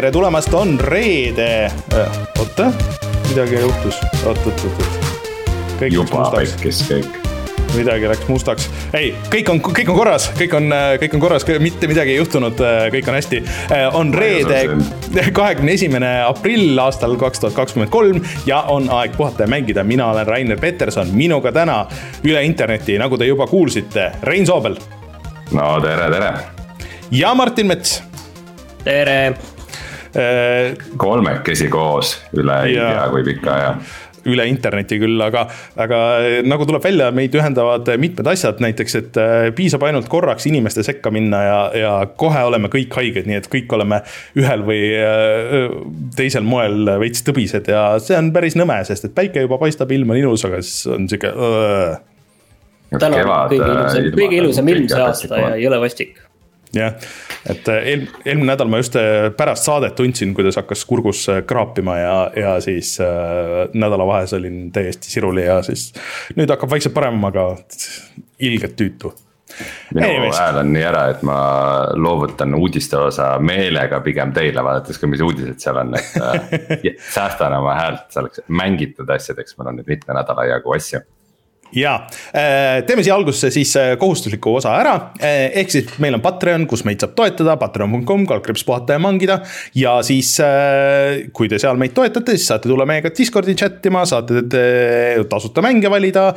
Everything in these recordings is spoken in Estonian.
tere tulemast, on reede. oota, midagi juhtus, oot, oot, oot, oot. juba pekkis kõik midagi läks mustaks. ei, kõik on, kõik on korras, kõik on, kõik on korras, mitte midagi ei juhtunud, kõik on hästi. on reede, kahekümne esimene aprill aastal kaks tuhat kakskümmend kolm ja on aeg puhata ja mängida. mina olen Rainer Peterson, minuga täna üle interneti, nagu te juba kuulsite, Rein Soobel. no tere, tere. ja Martin Mets. tere kolmekesi koos üle ei tea kui pika aja üle interneti küll, aga, aga nagu tuleb välja, meid ühendavad mitmed asjad, näiteks, et äh, piisab ainult korraks inimeste sekka minna ja, ja kohe oleme kõik haiged, nii et kõik oleme ühel või äh, teisel moel veits tõbised ja see on päris nõme, sest et päike juba paistab, ilm on ilus, aga siis on sihuke. täna on kõige ilusam, kõige ilusam ilm see aasta ja ei ole vastik jah, et äh, eel-, eelmine nädal ma just äh, pärast saadet tundsin, kuidas hakkas kurgus äh, kraapima ja, ja siis äh, nädalavahes olin täiesti siruli ja siis nüüd hakkab vaikselt paremama, aga ilgelt tüütu. Minu Anyways. hääl on nii ära, et ma loovutan uudiste osa meelega pigem teile, vaadates ka, mis uudised seal on, et säästan oma häält selleks mängitud asjadeks, mul on nüüd mitme nädala jagu asju ja äh, teeme siia algusse siis äh, kohustusliku osa ära, äh, ehk siis meil on Patreon, kus meid saab toetada, patreon.com, kaldkriips puhata ja mangida. ja siis, kui te seal meid toetate, siis saate tulla meiega Discordi chat ima, saate tasuta mänge valida,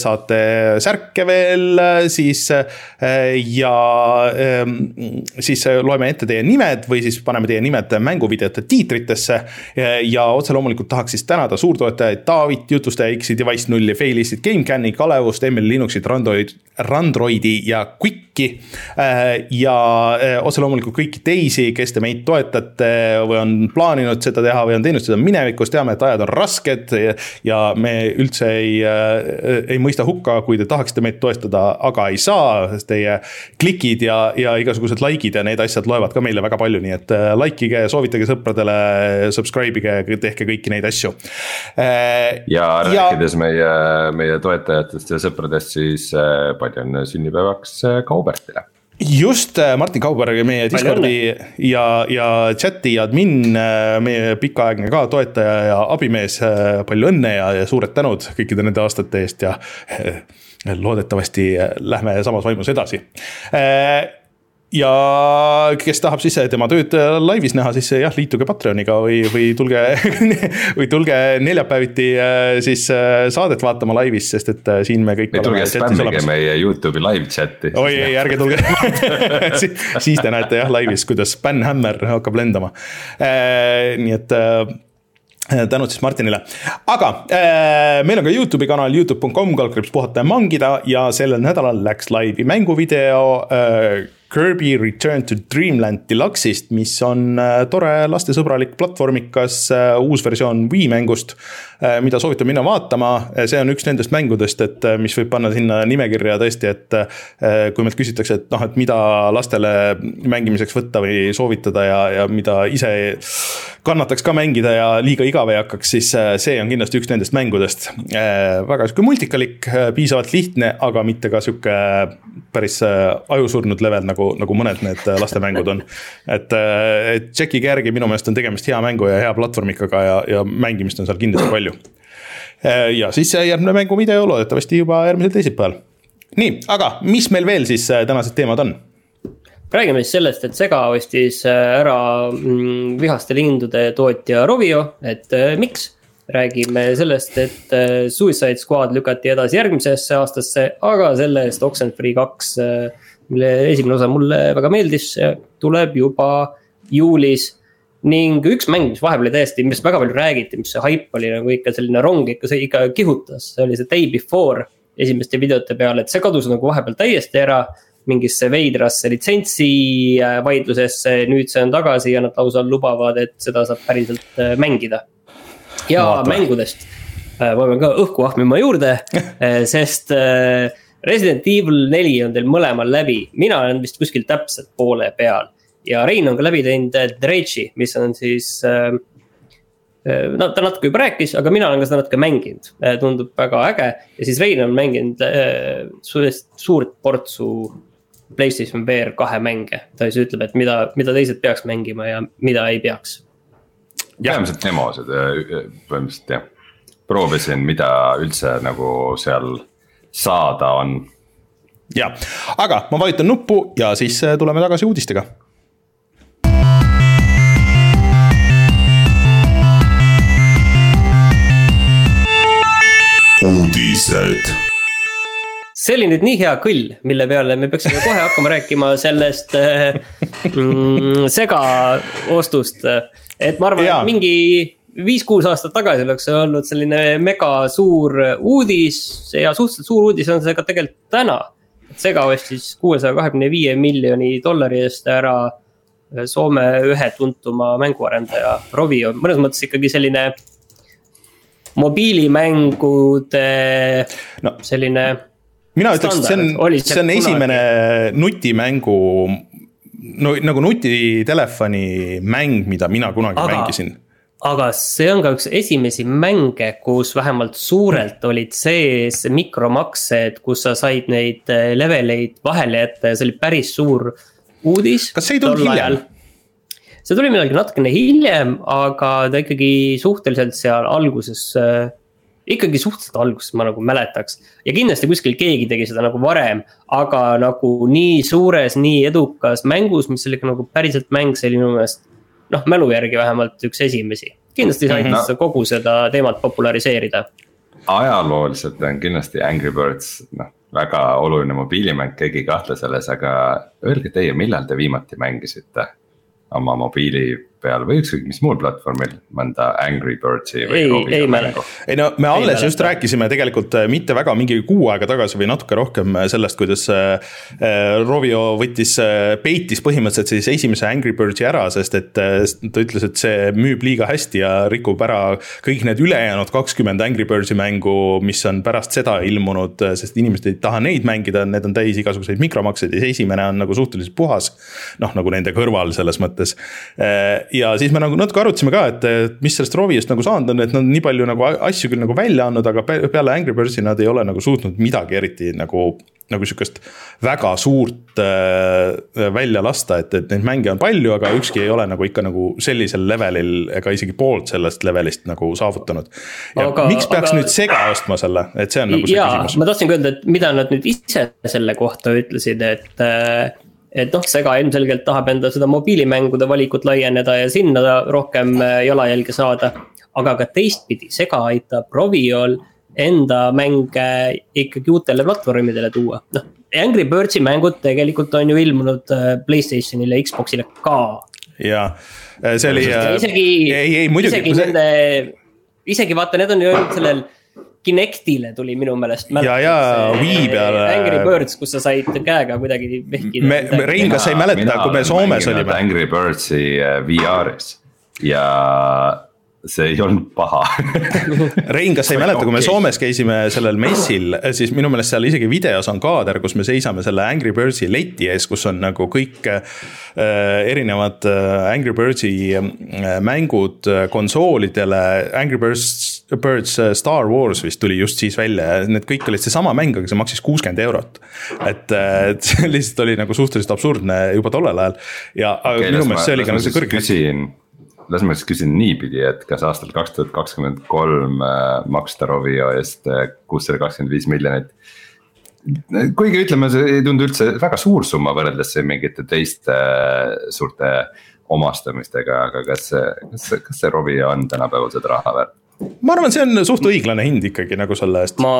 saate särke veel siis. ja ähm, siis loeme ette teie nimed või siis paneme teie nimed mänguvideote tiitritesse. ja otse loomulikult tahaks siis tänada suurtoetajaid Taavit, jutustaja X-i, Device nulli, Failistit, GameCami Scan'i, Kalevust, ML Linuxit, Randroid, Randroidi ja Quicki. Äh, ja äh, otse loomulikult kõiki teisi, kes te meid toetate või on plaaninud seda teha või on teinud seda minevikus, teame, et ajad on rasked. ja me üldse ei, äh, ei mõista hukka, kui te tahaksite meid toetada, aga ei saa, sest teie klikid ja, ja igasugused like'id ja need asjad loevad ka meile väga palju, nii et like ige, soovitage sõpradele, subscribe ige, tehke kõiki neid asju. ja rääkides ja... meie, meie toetajatest toetajatest ja sõpradest, siis äh, õnne sünnipäevaks äh, Kaubertile. Just äh, Martin Kauber, meie Discordi ja, ja chat'i admin, meie pikaaegne ka toetaja ja abimees, palju õnne ja, ja suured tänud kõikide nende aastate eest ja loodetavasti lähme samas vaimus edasi ja kes tahab siis tema tööd laivis näha, siis jah, liituge Patreoniga või, või tulge või tulge neljapäeviti äh, siis äh, saadet vaatama laivis, sest et äh, siin me kõik. tulge spämmige meie Youtube'i live chat'i. oi ei, ärge tulge siis te näete jah laivis, kuidas Spanhammer hakkab lendama. nii et tänud siis Martinile, aga äh, meil on ka Youtube'i kanal Youtube.com, kaldkriips puhata ja mangida ja sellel nädalal läks laivi mänguvideo äh, Kirby Return to Dreamland Deluxe'ist, mis on äh, tore lastesõbralik platvormikas äh, uus versioon Wii mängust. Äh, mida soovitan minna vaatama, see on üks nendest mängudest, et mis võib panna sinna nimekirja tõesti, et. kui meilt küsitakse, et noh, et mida lastele mängimiseks võtta või soovitada ja, ja mida ise kannataks ka mängida ja liiga igav ei hakkaks, siis see on kindlasti üks nendest mängudest. väga sihuke multikalik, piisavalt lihtne, aga mitte ka sihuke päris ajusurnud level nagu nagu, nagu mõned need äh, lastemängud on. et, äh, et tšekkige järgi, minu meelest on tegemist hea mängu ja hea platvormikaga ja, ja mängimist on seal kindlasti palju. Äh, ja siis järgmine mänguvideo loodetavasti juba järgmisel teisipäeval. nii, aga mis meil veel siis tänased teemad on? räägime siis sellest, et Sega ostis ära mm, vihaste lindude tootja Rovio, et miks räägime sellest, et Suicide Squad lükati edasi järgmisesse aastasse, aga selle eest Oxenfree kaks mille esimene osa mulle väga meeldis, tuleb juba juulis. ning üks mäng, mis vahepeal oli täiesti, millest väga palju räägiti, mis see haip oli nagu ikka selline rong ikka, see ikka kihutas, see oli see Day Before esimeste videote peal, et see kadus nagu vahepeal täiesti ära mingisse veidrasse litsentsi äh, vaidlusesse, nüüd see on tagasi ja nad lausa lubavad, et seda saab päriselt äh, mängida. ja no, mängudest, äh, ma pean ka õhku ahmima juurde sest Resident Evil neli on teil mõlemal läbi, mina olen vist kuskil täpselt poole peal. ja Rein on ka läbi teinud äh, Dredge'i, mis on siis äh,. äh no ta natuke juba rääkis, aga mina olen ka seda natuke mänginud, äh, tundub väga äge ja siis Rein on mänginud äh, suurt portsu Playstation VR kahe mänge, ta siis ütleb, et mida, mida teised peaks mängima ja mida ei peaks. peamiselt demosid põhimõtteliselt jah, proovisin, mida üldse nagu seal saada on. ja, aga ma vajutan nuppu ja siis äh, tuleme tagasi uudistega uudised see oli nüüd nii hea kõll, mille peale me peaksime kohe hakkama rääkima sellest äh, mm, segaostust. et ma arvan, et mingi viis-kuus aastat tagasi oleks see olnud selline mega suur uudis ja suhteliselt suur uudis on see ka tegelikult täna. sega ostis kuuesaja kahekümne viie miljoni dollari eest ära Soome ühe tuntuma mänguarendaja Rovio, mõnes mõttes ikkagi selline mobiilimängude no. selline mina ütleks, et see on, see on esimene nutimängu, no nagu nutitelefoni mäng, mida mina kunagi aga, mängisin. Aga see on ka üks esimesi mänge, kus vähemalt suurelt olid sees mikromaksed, kus sa said neid eh, leveleid vahele jätta ja see oli päris suur uudis. kas see ei tulnud hiljem? see tuli millalgi natukene hiljem, aga ta ikkagi suhteliselt seal alguses äh, ikkagi suhteliselt alguses ma nagu mäletaks. ja kindlasti kuskil keegi tegi seda nagu varem, aga nagu nii suures, nii edukas mängus, mis oli ka nagu päriselt mäng, see oli minu meelest. Noh, mälu järgi vähemalt üks esimesi, kindlasti sai mm -hmm. kogu seda teemat populariseerida. ajalooliselt on kindlasti Angry Birds, noh väga oluline mobiilimäng, keegi ei kahtle selles, aga öelge teie, millal te viimati mängisite oma mobiili peal või ükskõik mis muul platvormil mõnda Angry Birdsi või. ei, ei mäleta. ei no me alles ei just mäleta. rääkisime tegelikult äh, mitte väga, mingi kuu aega tagasi või natuke rohkem äh, sellest, kuidas äh, Rovio võttis, peitis põhimõtteliselt siis esimese Angry Birdsi ära, sest et ta ütles, et see müüb liiga hästi ja rikub ära kõik need ülejäänud kakskümmend Angry Birdsi mängu, mis on pärast seda ilmunud, sest inimesed ei taha neid mängida, need on täis igasuguseid mikromakseid ja see esimene on nagu suhteliselt puhas. noh, nagu nende kõrval selles mõttes ja siis me nagu natuke arutasime ka, et mis sellest Roviest nagu saanud on, et nad nii palju nagu asju küll nagu välja andnud, aga peale Angry Birdsi nad ei ole nagu suutnud midagi eriti nagu nagu sihukest väga suurt äh, välja lasta, et, et neid mänge on palju, aga ükski ei ole nagu ikka nagu sellisel levelil ega isegi poolt sellest levelist nagu saavutanud. ja aga, miks peaks aga... nüüd Sega ostma selle, et see on nagu see jaa, küsimus. ma tahtsingi öelda, et mida nad nüüd ise selle kohta ütlesid, et äh, et noh, Sega ilmselgelt tahab enda seda mobiilimängude valikut laieneda ja sinna rohkem äh, jalajälge saada. aga ka teistpidi, Sega aitab Roviol enda mänge ikkagi uutele platvormidele tuua, noh. Angry Birdsi mängud tegelikult on ju ilmunud äh, Playstationile, Xbox'ile ka. jaa, äh, see oli. isegi, isegi nende, isegi vaata, need on ju sellel Kinectile tuli minu meelest. ja, ja Wii peale. Angry Birds, kus sa said käega kuidagi vehkida. me, Rein, kas sa ei mäleta, kui me Soomes olime? Angry Birdsi äh, VR-is ja see ei olnud paha. Rein, kas sa ei mäleta, kui me Soomes käisime sellel messil, siis minu meelest seal isegi videos on kaader, kus me seisame selle Angry Birdsi leti ees, kus on nagu kõik äh, erinevad äh, Angry Birdsi äh, mängud äh, konsoolidele. Angry Birds, Birds äh, Star Wars vist tuli just siis välja. Ja need kõik olid seesama mäng, aga see maksis kuuskümmend eurot. et, et see lihtsalt oli nagu suhteliselt absurdne juba tollel ajal. Ja okay, minu meelest see oli ka nagu see kõrge las ma siis küsin niipidi, et kas aastal kaks tuhat kakskümmend kolm äh, maksta Rovio eest äh, kuussada kakskümmend viis miljonit. kuigi ütleme, see ei tundu üldse väga suur summa võrreldes mingite teiste äh, suurte omastamistega, aga kas kas kas see Rovio on tänapäeval seda raha väärt? Ma arvan, see on suht õiglane hind ikkagi nagu selle eest. ma,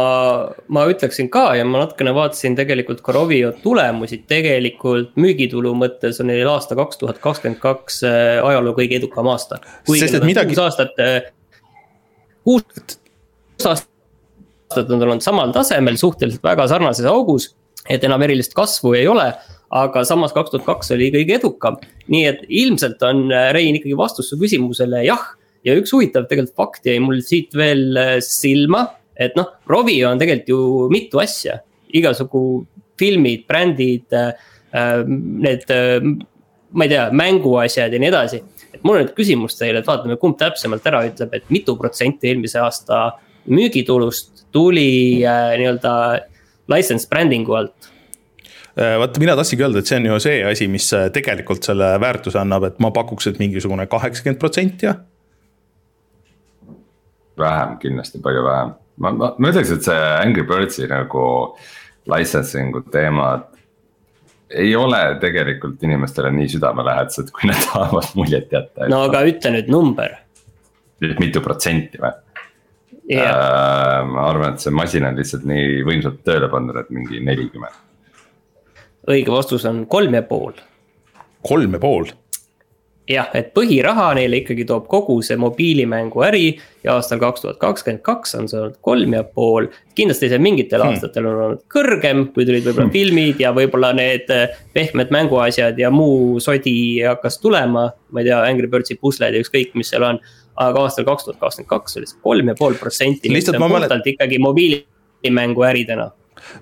ma ütleksin ka ja ma natukene vaatasin tegelikult ka Rovio tulemusi, tegelikult müügitulu mõttes on neil aasta kaks tuhat kakskümmend kaks äh, ajaloo kõige edukam aasta. kuigi nad on midagi... kuus aastat, äh, kuus aastat on olnud samal tasemel, suhteliselt väga sarnases augus. et enam erilist kasvu ei ole aga samas kaks tuhat kaks oli kõige edukam. nii et ilmselt on äh, Rein ikkagi vastus su küsimusele jah ja üks huvitav tegelikult fakt jäi mul siit veel äh, silma, et noh, Rovio on tegelikult ju mitu asja, igasugu filmid, brändid, äh, äh, need, ma ei tea, mänguasjad ja nii edasi. et mul on nüüd küsimus teile, et vaatame, kumb täpsemalt ära ütleb, et mitu protsenti eelmise aasta müügitulust tuli nii-öelda license brändingu alt vot mina tahtsingi öelda, et see on ju see asi, mis tegelikult selle väärtuse annab, et ma pakuks, et mingisugune kaheksakümmend protsenti ja. Vähem, kindlasti palju vähem, ma, ma, ma ütleks, et see Angry Birdsi nagu licensing'u teemad ei ole tegelikult inimestele nii südamelähedased, kui nad tahavad muljet jätta. no aga ütle nüüd number. mitu protsenti või? Yeah. Äh, ma arvan, et see masin on lihtsalt nii võimsalt tööle pandud, et mingi nelikümmend. õige vastus on kolm ja pool. kolm ja pool? Jah, et põhiraha neile ikkagi toob kogu see mobiilimängu äri ja aastal kaks tuhat kakskümmend kaks on see olnud kolm ja pool. kindlasti see mingitel hmm. aastatel on olnud kõrgem, kui tulid võib-olla hmm. filmid ja võib-olla need eh, pehmed mänguasjad ja muu sodi hakkas tulema. ma ei tea, Angry Birdsi pusled ja ükskõik, mis seal on aga aastal kaks tuhat kakskümmend kaks oli see kolm ja pool protsenti. lihtsalt ma mäletan. ikkagi mobiilimängu äridena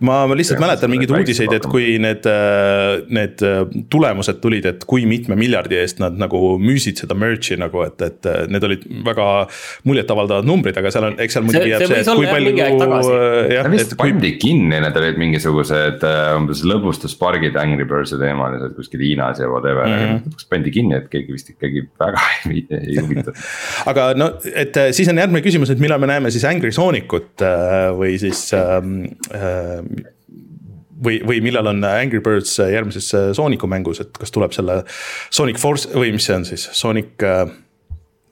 ma, ma lihtsalt ja, mäletan mingeid uudiseid, et kui need, äh, need äh, tulemused tulid, et kui mitme miljardi eest nad nagu müüsid seda merch'i nagu, et, et äh, need olid väga muljetavaldavad numbrid, aga seal on, eks seal muidugi jääb see, et kui palju. jah, vist pandi kinni, need olid mingisugused umbes lõbustuspargid Angry Birds'i teemalised kuskil Hiinas ja whatever mm, -hmm. lõpuks pandi kinni, et keegi vist ikkagi väga ei, ei huvita aga no, et siis on järgmine küsimus, et millal me näeme siis Angry Sonicut või siis ähm, äh, või, või millal on Angry Birds järgmises Sooniku mängus, et kas tuleb selle Sonic Force või mis see on siis, Sonic, äh,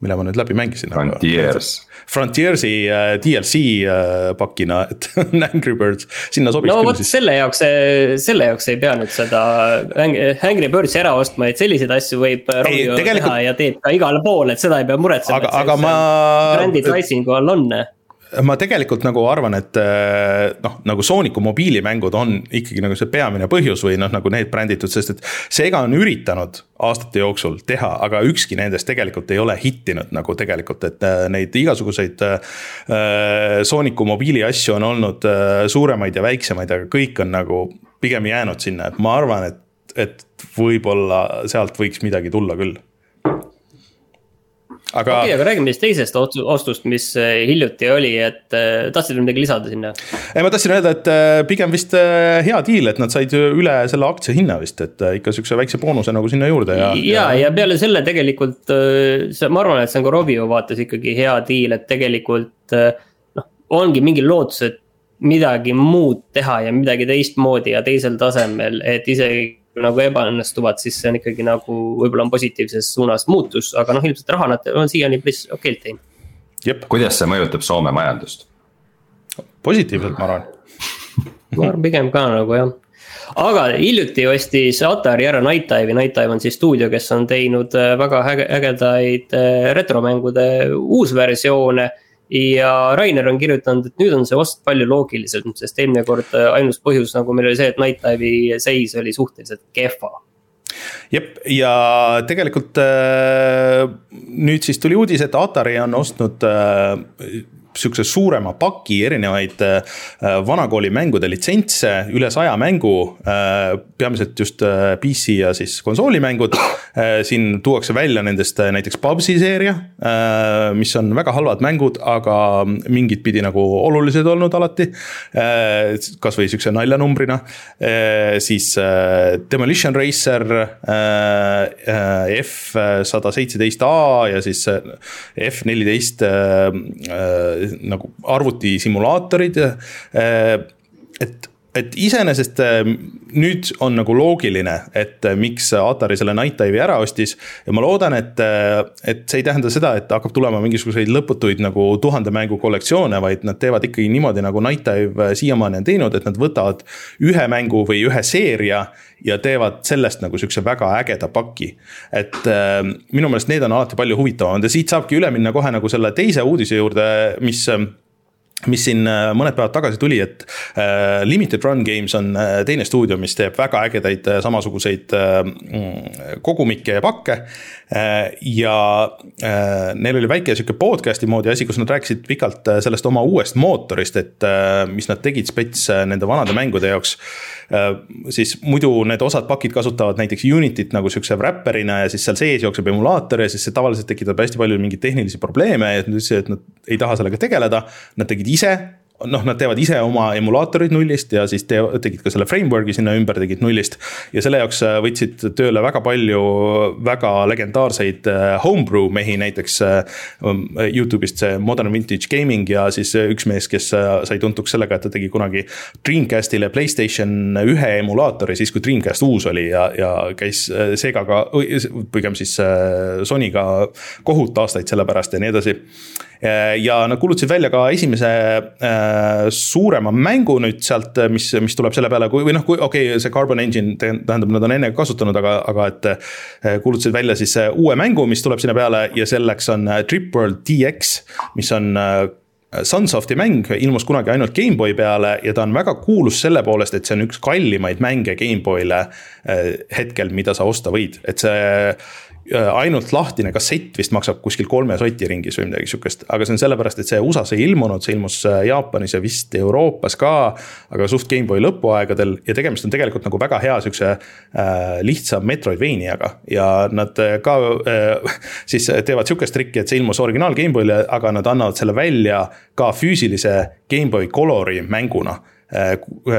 mille ma nüüd läbi mängisin. Frontiers. Frontiersi äh, DLC äh, pakina, et Angry Birds, sinna sobiks no vot selle jaoks, selle jaoks ei pea nüüd seda Angry Birdsi ära ostma, et selliseid asju võib Romeo tegelikult... teha ja teeb ka igale poole, et seda ei pea muretsema. aga, aga ma. brändi pricing'u all on ma tegelikult nagu arvan, et eh, noh, nagu Sooniku mobiilimängud on ikkagi nagu see peamine põhjus või noh, nagu need bränditud, sest et Sega on üritanud aastate jooksul teha, aga ükski nendest tegelikult ei ole hittinud nagu tegelikult, et eh, neid igasuguseid äh, Sooniku mobiili asju on olnud äh, suuremaid ja väiksemaid, aga kõik on nagu pigem jäänud sinna, et ma arvan, et, et võib-olla sealt võiks midagi tulla küll aga. okei okay,, aga räägime siis teisest ostust, mis äh, hiljuti oli, et äh, tahtsid midagi lisada sinna? ei, ma tahtsin öelda, et äh, pigem vist hea deal, et nad said üle selle aktsia hinna vist, et ikka sihukese väikse boonuse nagu sinna juurde ja. ja, ja peale selle tegelikult, see, ma arvan, et see on ka Robio vaates ikkagi hea deal, et tegelikult noh, ongi mingi lootus, et midagi muud teha ja midagi teistmoodi ja teisel tasemel, et isegi nagu ebaõnnestuvad, siis see on ikkagi nagu võib-olla on positiivses suunas muutus, aga noh, ilmselt raha nad on siiani päris okeilt teinud. kuidas see mõjutab Soome majandust? positiivselt, ma arvan. Ma arvan pigem ka nagu jah. Aga hiljuti ostis Atari ära Night Dive'i, Night Dive on siis stuudio, kes on teinud äh, väga ägedaid äh, retromängude uusversioone ja Rainer on kirjutanud, et nüüd on see ost palju loogilisem, sest eelmine kord äh, ainus põhjus nagu meil oli see, et Night Dive'i seis oli suhteliselt kehva. Jep, ja tegelikult äh, nüüd siis tuli uudis, et Atari on ostnud äh, sihukese suurema paki erinevaid äh, vanakooli mängude litsentse, üle saja mängu. Äh, peamiselt just äh, PC ja siis konsoolimängud. siin tuuakse välja nendest näiteks Pubsi seeria, mis on väga halvad mängud, aga mingit pidi nagu olulised olnud alati. kasvõi sihukese naljanumbrina, siis Demolition Racer, F sada seitseteist A ja siis F neliteist nagu arvutisimulaatorid, äh, et et iseenesest äh, nüüd on nagu loogiline, et äh, miks Atari selle Night Dive'i ära ostis. ja ma loodan, et, et see ei tähenda seda, et hakkab tulema mingisuguseid lõputuid nagu tuhande mängu kollektsioone, vaid nad teevad ikkagi niimoodi, nagu Night Dive siiamaani on teinud, et nad võtavad ühe mängu või ühe seeria ja teevad sellest nagu sihukese väga ägeda paki. et äh, minu meelest need on alati palju huvitavamad ja siit saabki üle minna kohe nagu selle teise uudise juurde, mis äh, mis siin äh, mõned päevad tagasi tuli, et äh, Limited Run Games on äh, teine stuudio, mis teeb väga ägedaid samasuguseid mm, kogumikke ja pakke ja neil oli väike sihuke podcast'i moodi asi, kus nad rääkisid pikalt sellest oma uuest mootorist, et mis nad tegid spets nende vanade mängude jaoks siis muidu need osad pakid kasutavad näiteks Unityt nagu sihukese wrapper'ina ja siis seal sees jookseb emulaator ja siis see tavaliselt tekitab hästi palju mingeid tehnilisi probleeme ja nad ütlesid, et nad ei taha sellega tegeleda. Nad tegid ise noh, nad teevad ise oma emulaatorid nullist ja siis te, tegid ka selle framework'i sinna ümber, tegid nullist. ja selle jaoks äh, võtsid tööle väga palju väga legendaarseid äh, homebrew mehi, näiteks äh, um, Youtube'ist see Modern Vintage Gaming ja siis üks mees, kes sai tuntuks sellega, et ta tegi kunagi Dreamcastile Playstation ühe emulaatori, siis kui Dreamcast uus oli ja, ja käis Segaga, pigem siis Sonyga kohut aastaid selle pärast ja nii edasi ja nad kuulutasid välja ka esimese äh, suurema mängu nüüd sealt, mis, mis tuleb selle peale, kui või noh, kui okei okay,, see Carbon Engine tähendab, nad on enne kasutanud, aga, aga et äh, kuulutasid välja siis uue mängu, mis tuleb sinna peale ja selleks on Trip World DX, mis on Sunsofti mäng ilmus kunagi ainult GameBoy peale ja ta on väga kuulus selle poolest, et see on üks kallimaid mänge GameBoyle hetkel, mida sa osta võid, et see Äh, ainult lahtine kassett vist maksab kuskil kolme soti ringis või midagi sihukest, aga see on sellepärast, et see USA-s ei ilmunud, see ilmus äh, Jaapanis ja vist Euroopas ka. aga suht GameBoy lõpuaegadel. Ja tegemist on tegelikult nagu väga hea sihukese äh, lihtsa Metroidvaniaga ja nad äh, ka äh, siis teevad sihukest trikki, et see ilmus originaal GameBoyle, aga nad annavad selle välja ka füüsilise GameBoy Colori mänguna Äh,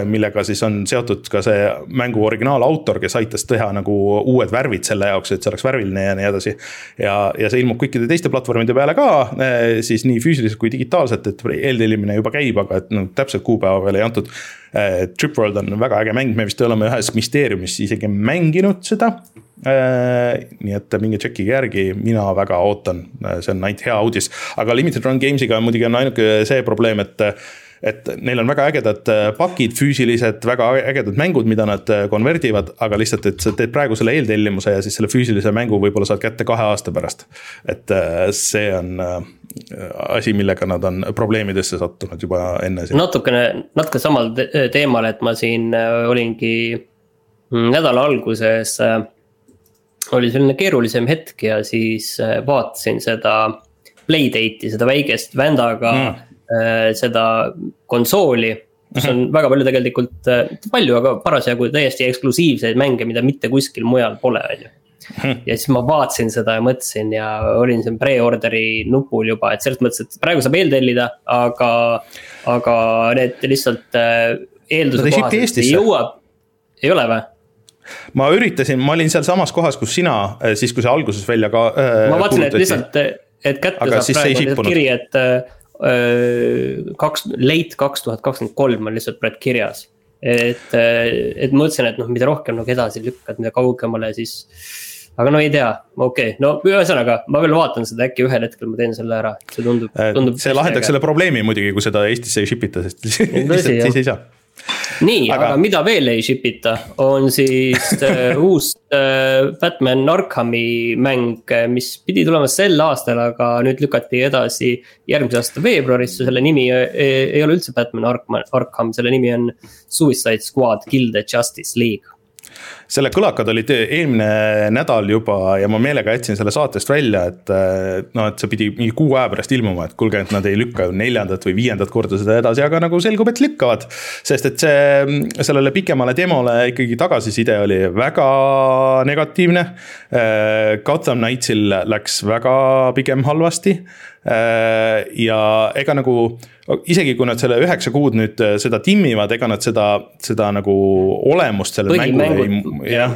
millega siis on seotud ka see mängu originaalautor, kes aitas teha nagu uued värvid selle jaoks, et see oleks värviline ja nii edasi. ja, ja see ilmub kõikide teiste platvormide peale ka, äh, siis nii füüsiliselt kui digitaalselt, et eeltellimine juba käib, aga et noh, täpselt kuupäeva veel ei antud. Äh, Tripworld on väga äge mäng, me vist oleme ühes Mysteeriumis isegi mänginud seda nii et minge tšekkige järgi, mina väga ootan, see on ainult hea uudis, aga Limited Run Games'iga muidugi on ainuke see probleem, et et neil on väga ägedad äh, pakid, füüsilised, väga ägedad mängud, mida nad äh, konverdivad, aga lihtsalt, et sa teed praegu selle eeltellimuse ja siis selle füüsilise mängu võib-olla saad kätte kahe aasta pärast. et äh, see on asi, millega nad on probleemidesse sattunud juba enne. natukene, natuke samal teemal, et ma siin olingi mm, nädala alguses oli selline keerulisem hetk ja siis vaatasin seda Playdate'i, seda väikest vändaga mm Äh, seda konsooli kus on mhm. väga palju tegelikult, äh, palju, aga parasjagu täiesti eksklusiivseid mänge, mida mitte kuskil mujal pole, on ju. Mhm. ja siis ma vaatasin seda ja mõtlesin ja olin siin pre-order'i nupul juba, et selles mõttes, et praegu saab eeltellida, aga, aga need lihtsalt äh, eelduse kohaselt ei jõua, ei ole või? Ma üritasin, ma olin sealsamas kohas, kus sina, siis kui see alguses välja ka äh,. ma vaatasin, et lihtsalt, et kätte aga saab praegu kiri, et kaks, late kaks tuhat kakskümmend kolm on lihtsalt praegu kirjas. et, et mõtlesin, et noh, mida rohkem nagu edasi lükkad, mida kaugemale, siis. aga no ei tea, okei okay., no ühesõnaga, ma veel vaatan seda, äkki ühel hetkel ma teen selle ära, see tundub, tundub. see lahendaks selle probleemi muidugi, kui seda Eestisse ei ship ita, sest lihtsalt siis ei saa nii aga..., aga mida veel ei ship ita, on siis uh, uus uh, Batman Arkhami mäng, mis pidi tulema sel aastal, aga nüüd lükati edasi järgmise aasta veebruarisse, selle nimi ei, ei ole üldse Batman Arkham, Arkham, selle nimi on Suicide Squad Kill the Justice League selle kõlakad olid eelmine nädal juba ja ma meelega jätsin selle saatest välja, et noh, et see pidi mingi kuu aja pärast ilmuma, et kuulge, et nad ei lükka ju neljandat või viiendat korda seda edasi, aga nagu selgub, et lükkavad. sest et see, sellele pikemale demole ikkagi tagasiside oli väga negatiivne. Gotham Knightsil läks väga pigem halvasti ja ega nagu isegi kui nad selle üheksa kuud nüüd äh, seda timmivad, ega nad seda, seda nagu olemust sellel mängul ei, jah.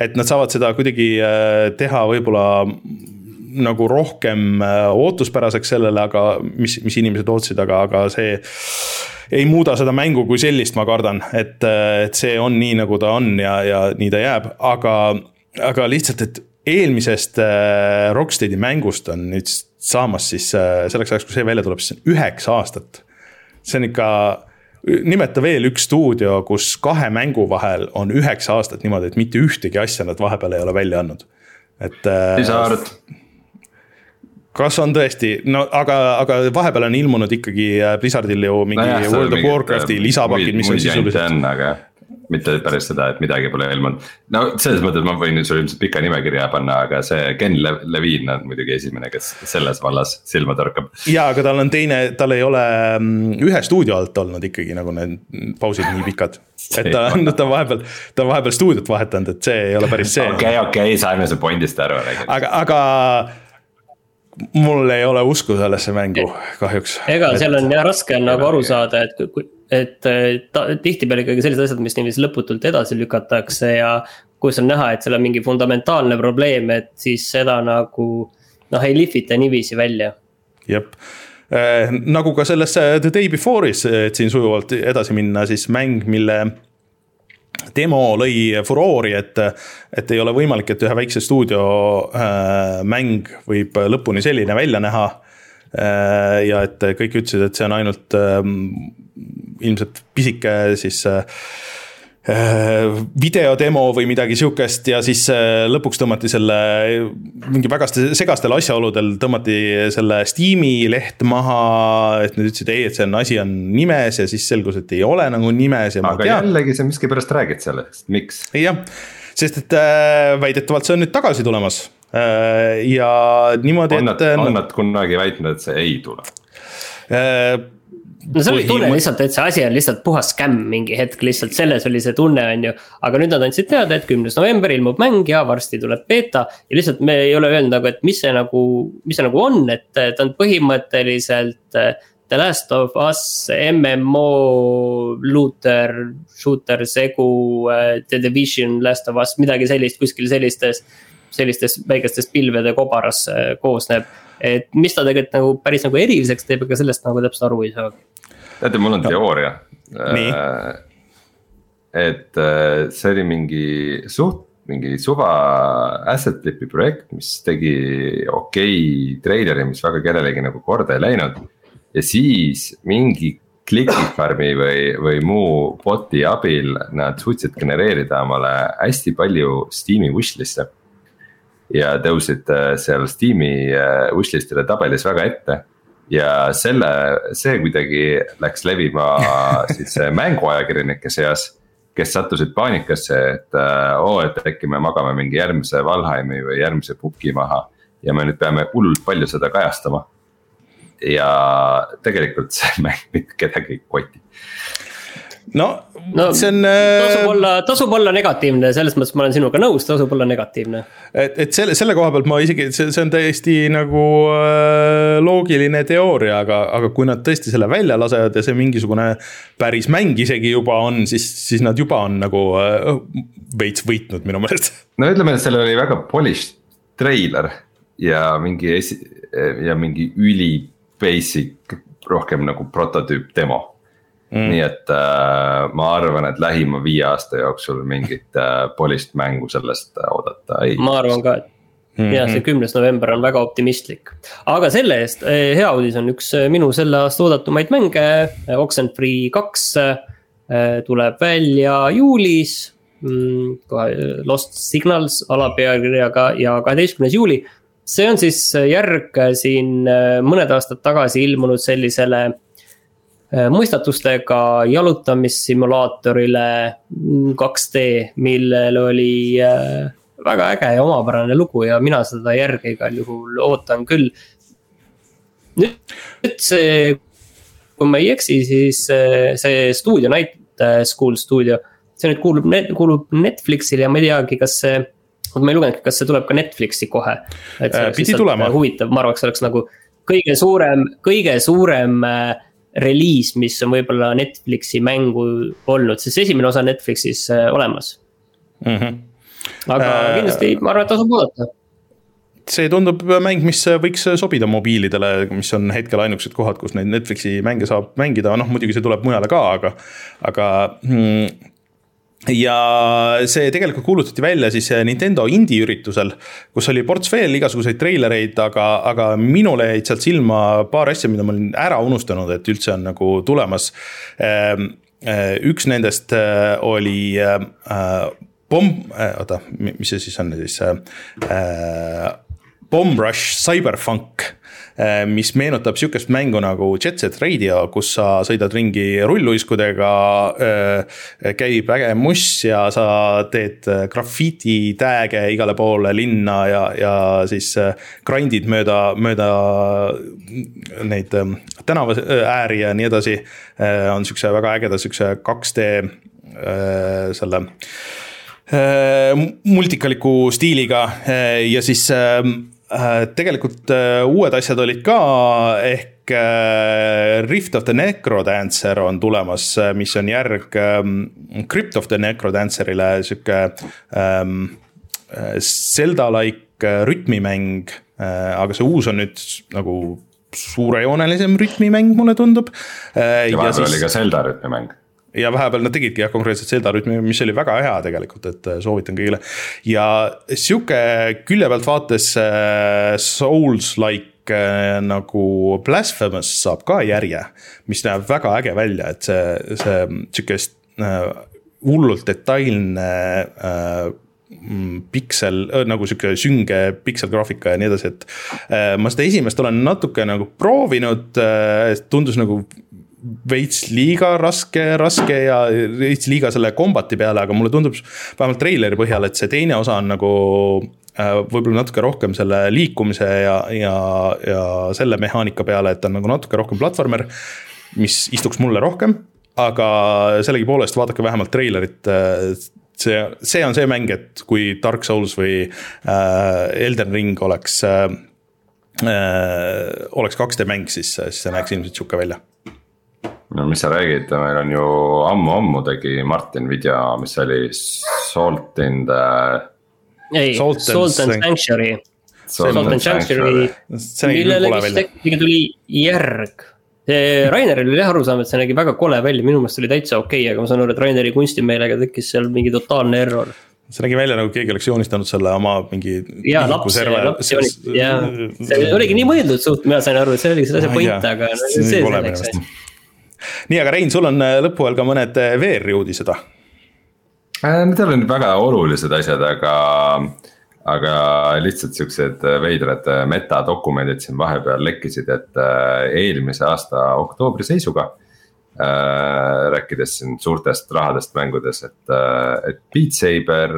et nad saavad seda kuidagi äh, teha võib-olla nagu rohkem äh, ootuspäraseks sellele, aga mis, mis inimesed ootasid, aga, aga see ei muuda seda mängu kui sellist, ma kardan, et, et see on nii, nagu ta on ja, ja nii ta jääb, aga, aga lihtsalt, et eelmisest Rocksteadi mängust on nüüd saamas siis äh, selleks ajaks, kui see välja tuleb, siis on üheksa aastat. see on ikka, nimeta veel üks stuudio, kus kahe mängu vahel on üheksa aastat niimoodi, et mitte ühtegi asja nad vahepeal ei ole välja andnud, et. äh, kas on tõesti, no aga, aga vahepeal on ilmunud ikkagi äh, Blizzardil ju mingi no jah, World of Warcrafti lisapakid, mis on sisuliselt. aga mitte päris seda, et midagi pole ilmunud. no selles mõttes ma võin sulle ilmselt pika nimekirja panna, aga see Ken Le Levine on muidugi esimene, kes selles vallas silma torkab. ja, aga tal on teine, tal ei ole mm, ühe stuudio alt olnud ikkagi nagu need pausid nii pikad. et ta on, ta on vahepeal, ta on vahepeal stuudiot vahetanud, et see ei ole päris see. okei, okei, saime su point'ist aru. aga, aga mul ei ole usku sellesse mängu kahjuks. ega seal on jah raske on nagu aru saada, et et ta, tihtipeale ikkagi sellised asjad, mis niiviisi lõputult edasi lükatakse ja. kus on näha, et seal on mingi fundamentaalne probleem, et siis seda nagu noh, ei lihvita niiviisi välja. jep eh,, nagu ka selles The Day Before'is, et siin sujuvalt edasi minna, siis mäng, mille demo lõi furoori, et, et ei ole võimalik, et ühe väikse stuudio äh, mäng võib lõpuni selline välja näha äh,. ja et kõik ütlesid, et see on ainult äh, ilmselt pisike siis videodemo või midagi sihukest ja siis äh, lõpuks tõmmati selle mingi väga segastel asjaoludel tõmmati selle Steam'i leht maha. et nad ütlesid ei, et see on, asi on nimes ja siis selgus, et ei ole nagu nimes aga jällegi sa miskipärast räägid sellest, miks? jah, sest et äh, väidetavalt see on nüüd tagasi tulemas äh, ja niimoodi. nad, on nad kunagi väitnud, et see ei tule? No see oli tunne lihtsalt, et see asi on lihtsalt puhas skämm mingi hetk, lihtsalt selles oli see tunne, on ju. aga nüüd nad andsid teada, et kümnes november ilmub mäng ja varsti tuleb beeta. ja lihtsalt me ei ole öelnud nagu, et mis see nagu, mis see nagu on, et ta on põhimõtteliselt äh, The Last of Us MMO looter, shooter segu, äh, The Division, Last of Us, midagi sellist kuskil sellistes. sellistes väikestes pilvede kobaras koosneb et mis ta tegelikult nagu päris nagu eriliseks teeb, ega sellest nagu täpselt aru ei saa teate, mul on no. teooria. Äh, et äh, see oli mingi suht, mingi suva asset flip'i projekt, mis tegi okei okay treileri, mis väga kellelegi nagu korda ei läinud. ja siis mingi Clickifarmi või, või muu bot'i abil nad suutsid genereerida omale hästi palju Steam'i wishlist'e. ja tõusid äh, seal Steam'i wishlist'ide tabelis väga ette ja selle, see kuidagi läks levima siis mänguajakirjanike seas. kes sattusid paanikasse, et oo oh,, et äkki me magame mingi järgmise Valheimi või järgmise Puki maha. ja me nüüd peame hullult palju seda kajastama. ja tegelikult see mäng mitte kedagi ei koti no, no see on. tasub äh, olla, tasub olla negatiivne, selles mõttes ma olen sinuga nõus, tasub olla negatiivne. et, et selle, selle koha pealt ma isegi, see, see on täiesti nagu äh, loogiline teooria, aga, aga kui nad tõesti selle välja lasevad ja see mingisugune päris mäng isegi juba on, siis, siis nad juba on nagu äh, veits võitnud minu meelest. no ütleme, et seal oli väga polished treiler ja mingi esi- ja mingi üli basic, rohkem nagu prototüüp demo Mm. nii et äh, ma arvan, et lähima viie aasta jooksul mingit äh, polist mängu sellest äh, oodata ei. ma arvan ka, et mm -hmm. jah, see kümnes november on väga optimistlik. aga selle eest eh, hea uudis on üks eh, minu selle aasta oodatumaid mänge, eh, Oxenfree kaks tuleb välja juulis mm,. kohe Lost Signals alapealkirjaga ja kaheteistkümnes juuli. see on siis järg siin mõned aastad tagasi ilmunud sellisele Äh, mõistatustega jalutamissimulaatorile 2D, millel oli äh, väga äge ja omapärane lugu ja mina seda järge igal juhul ootan küll. nüüd see, kui ma ei eksi, siis äh, see stuudio, Night School stuudio, see nüüd kuulub, kuulub Netflixile ja ma ei teagi, kas see ma ei lugenudki, kas see tuleb ka Netflixi kohe. pidi tulema. huvitav, ma arvaks, oleks nagu kõige suurem, kõige suurem äh, reliis, mis on võib-olla Netflixi mängu olnud, sest esimene osa Netflixis äh, olemas mm. -hmm. aga äh, kindlasti ma arvan, et tasub oodata see tundub mäng, mis võiks sobida mobiilidele, mis on hetkel ainukesed kohad, kus neid Netflixi mänge saab mängida, noh muidugi see tuleb mujale ka, aga, aga mm, ja see tegelikult kuulutati välja siis Nintendo indie üritusel, kus oli ports veel igasuguseid treilereid, aga, aga minule jäid sealt silma paar asja, mida ma olin ära unustanud, et üldse on nagu tulemas. Ehm, eh, üks nendest eh, oli eh, oota, mis see siis on siis äh,? Bomb Rush Cyberfunk mis meenutab sihukest mängu nagu Jet Set Radio, kus sa sõidad ringi rulluiskudega. Äh, käib äge muss ja sa teed äh, graffiti tag'e igale poole linna ja, ja siis grind'id mööda, mööda neid tänavaääri ja nii edasi. on sihukese väga ägeda sihukese 2D selle multikaliku stiiliga ja siis tegelikult uued asjad olid ka, ehk Rift of the Necrodancer on tulemas, mis on järg ähm, Crypt of the Necrodancerile, sihuke ähm, Zelda-like rütmimäng. aga see uus on nüüd nagu suurejoonelisem rütmimäng, mulle tundub. ja vahepeal siis... oli ka Zelda rütmimäng ja vahepeal nad tegidki jah, konkreetselt Zelda rütmi, mis oli väga hea tegelikult, et äh, soovitan kõigile. ja sihuke külje pealt vaates äh, Souls-like äh, nagu Blasphemous saab ka järje, mis näeb väga äge välja, et see, see sihukest hullult detailne äh, mm, piksel, nagu sihuke sünge pikselgraafika ja nii edasi, et ma seda esimest olen natuke nagu proovinud, tundus nagu veits liiga raske, raske ja veits liiga selle kombati peale, aga mulle tundub vähemalt treileri põhjal, et see teine osa on nagu äh, võib-olla natuke rohkem selle liikumise ja, ja, ja selle mehaanika peale, et ta on nagu natuke rohkem platvormer, mis istuks mulle rohkem, aga sellegipoolest vaadake vähemalt treilerit, äh, see, see on see mäng, et kui Dark Souls või äh, Elden Ring oleks äh, äh, oleks 2D mäng, siis, siis see näeks ilmselt sihuke välja no mis sa räägid, meil on ju ammu-ammu tegi Martin video, mis oli Salt in the. ei, Salt, Salt and Sanctuary. Salt and Sanctuary, millele vist äkki tuli järg. Raineril oli jah arusaam, et see nägi väga kole välja, minu meelest oli täitsa okei okay,, aga ma saan aru, et Raineri kunstimeelega tekkis seal mingi totaalne error see nägi välja nagu keegi oleks joonistanud selle oma mingi. jaa, laps, laps joonistas, jaa, see oligi nii mõeldud suht, mina sain aru, et see oligi selle asja point, aga no, see selleks nii, aga Rein, sul on äh, lõpu all ka mõned äh, VR-i uudised või? Äh, need ei ole nüüd väga olulised asjad, aga, aga lihtsalt siuksed veidrad metadokumendid siin vahepeal lekkisid, et eelmise aasta oktoobri seisuga äh,. rääkides siin suurtest rahadest mängudes, et, et Beat Saber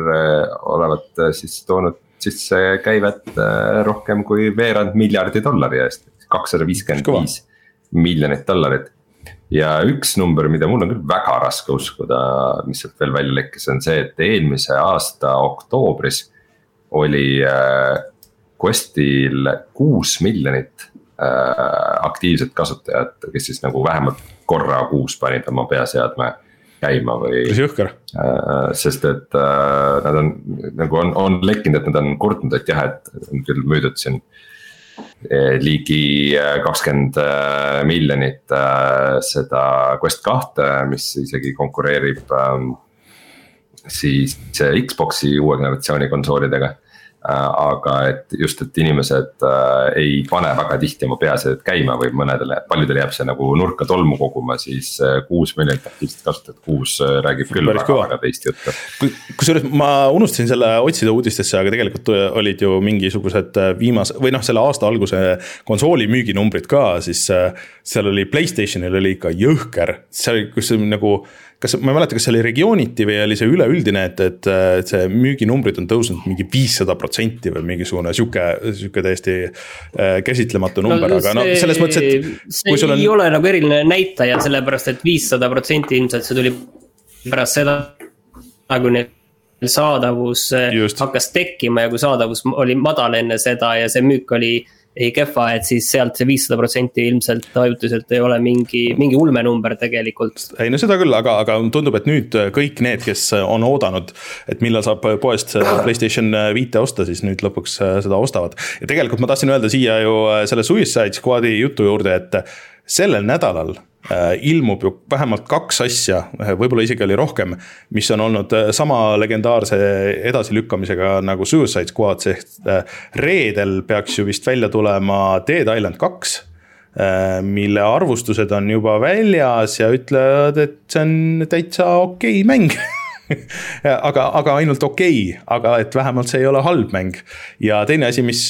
olevat siis toonud sisse käivet rohkem kui veerand miljardi dollari eest, kakssada viiskümmend viis miljonit dollarit ja üks number, mida mul on küll väga raske uskuda, mis sealt veel välja lekkis, on see, et eelmise aasta oktoobris oli äh, Questil kuus miljonit äh, aktiivset kasutajat, kes siis nagu vähemalt korra kuus panid oma peaseadme käima või. päris jõhker äh,. sest et nad on nagu on, on lekkinud, et nad on kurtnud, et jah, et on küll müüdud siin ligi eh, kakskümmend eh, miljonit seda Quest kahte, mis isegi konkureerib ähm, siis Xbox'i uue generatsiooni konsoolidega aga et just, et inimesed äh, ei pane väga tihti oma peaseadet käima või mõnedele, paljudele jääb see nagu nurka tolmu koguma, siis äh, kuus miljonit aktiivset kasutajat kuus räägib küll väga, väga teist juttu. kusjuures ma unustasin selle otsida uudistesse, aga tegelikult olid ju mingisugused viimase või noh, selle aasta alguse konsooli müüginumbrid ka, siis seal oli Playstationil oli ikka jõhker, seal, kus nagu kas, ma ei mäleta, kas see oli regiooniti või oli see üleüldine, et, et, et see müüginumbrid on tõusnud mingi viissada protsenti või mingisugune sihuke, sihuke täiesti äh, käsitlematu number no,, aga no selles mõttes, et. see ei on... ole nagu eriline näitaja, sellepärast et viissada protsenti ilmselt see tuli pärast seda, kui neil saadavus äh, Just. hakkas tekkima ja kui saadavus oli madal enne seda ja see müük oli ei kehva, et siis sealt see viissada protsenti ilmselt ajutiselt ei ole mingi, mingi ulmenumber tegelikult. ei no seda küll, aga, aga tundub, et nüüd kõik need, kes on oodanud, et millal saab poest Playstation viite osta, siis nüüd lõpuks seda ostavad. ja tegelikult ma tahtsin öelda siia ju selle Suicide Squad'i jutu juurde, et sellel nädalal ilmub ju vähemalt kaks asja, võib-olla isegi oli rohkem, mis on olnud äh, sama legendaarse edasilükkamisega nagu Suicide Squad, ehk äh, reedel peaks ju vist välja tulema Dead Island kaks mille arvustused on juba väljas ja ütlevad, et see on täitsa okei okay mäng aga, aga ainult okei okay,, aga et vähemalt see ei ole halb mäng. ja teine asi, mis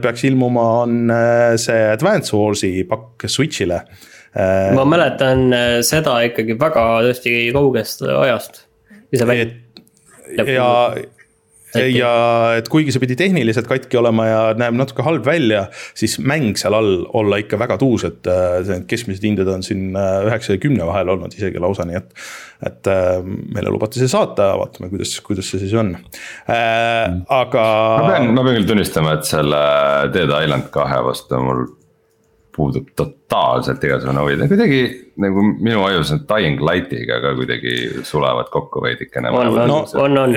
peaks ilmuma, on see Advance Wars'i pakk Switch'ile Äh, ma mäletan äh, seda ikkagi väga tõesti kaugest ajast. ja, ja et kuigi see pidi tehniliselt katki olema ja näeb natuke halb välja, siis mäng seal all olla ikka väga tuus, et need keskmised hinded on siin üheksa ja kümne vahel olnud isegi lausa, nii et. et meile lubati see saata, vaatame, kuidas, kuidas see siis on äh,, aga. ma pean, ma pean küll tunnistama, et selle Dead Island kahe vastu mul puudub totaalselt igasugune huvi, ta kuidagi nagu minu ajus need Dying Light'iga ka kuidagi sulevad kokku veidikene. on, on, on, on.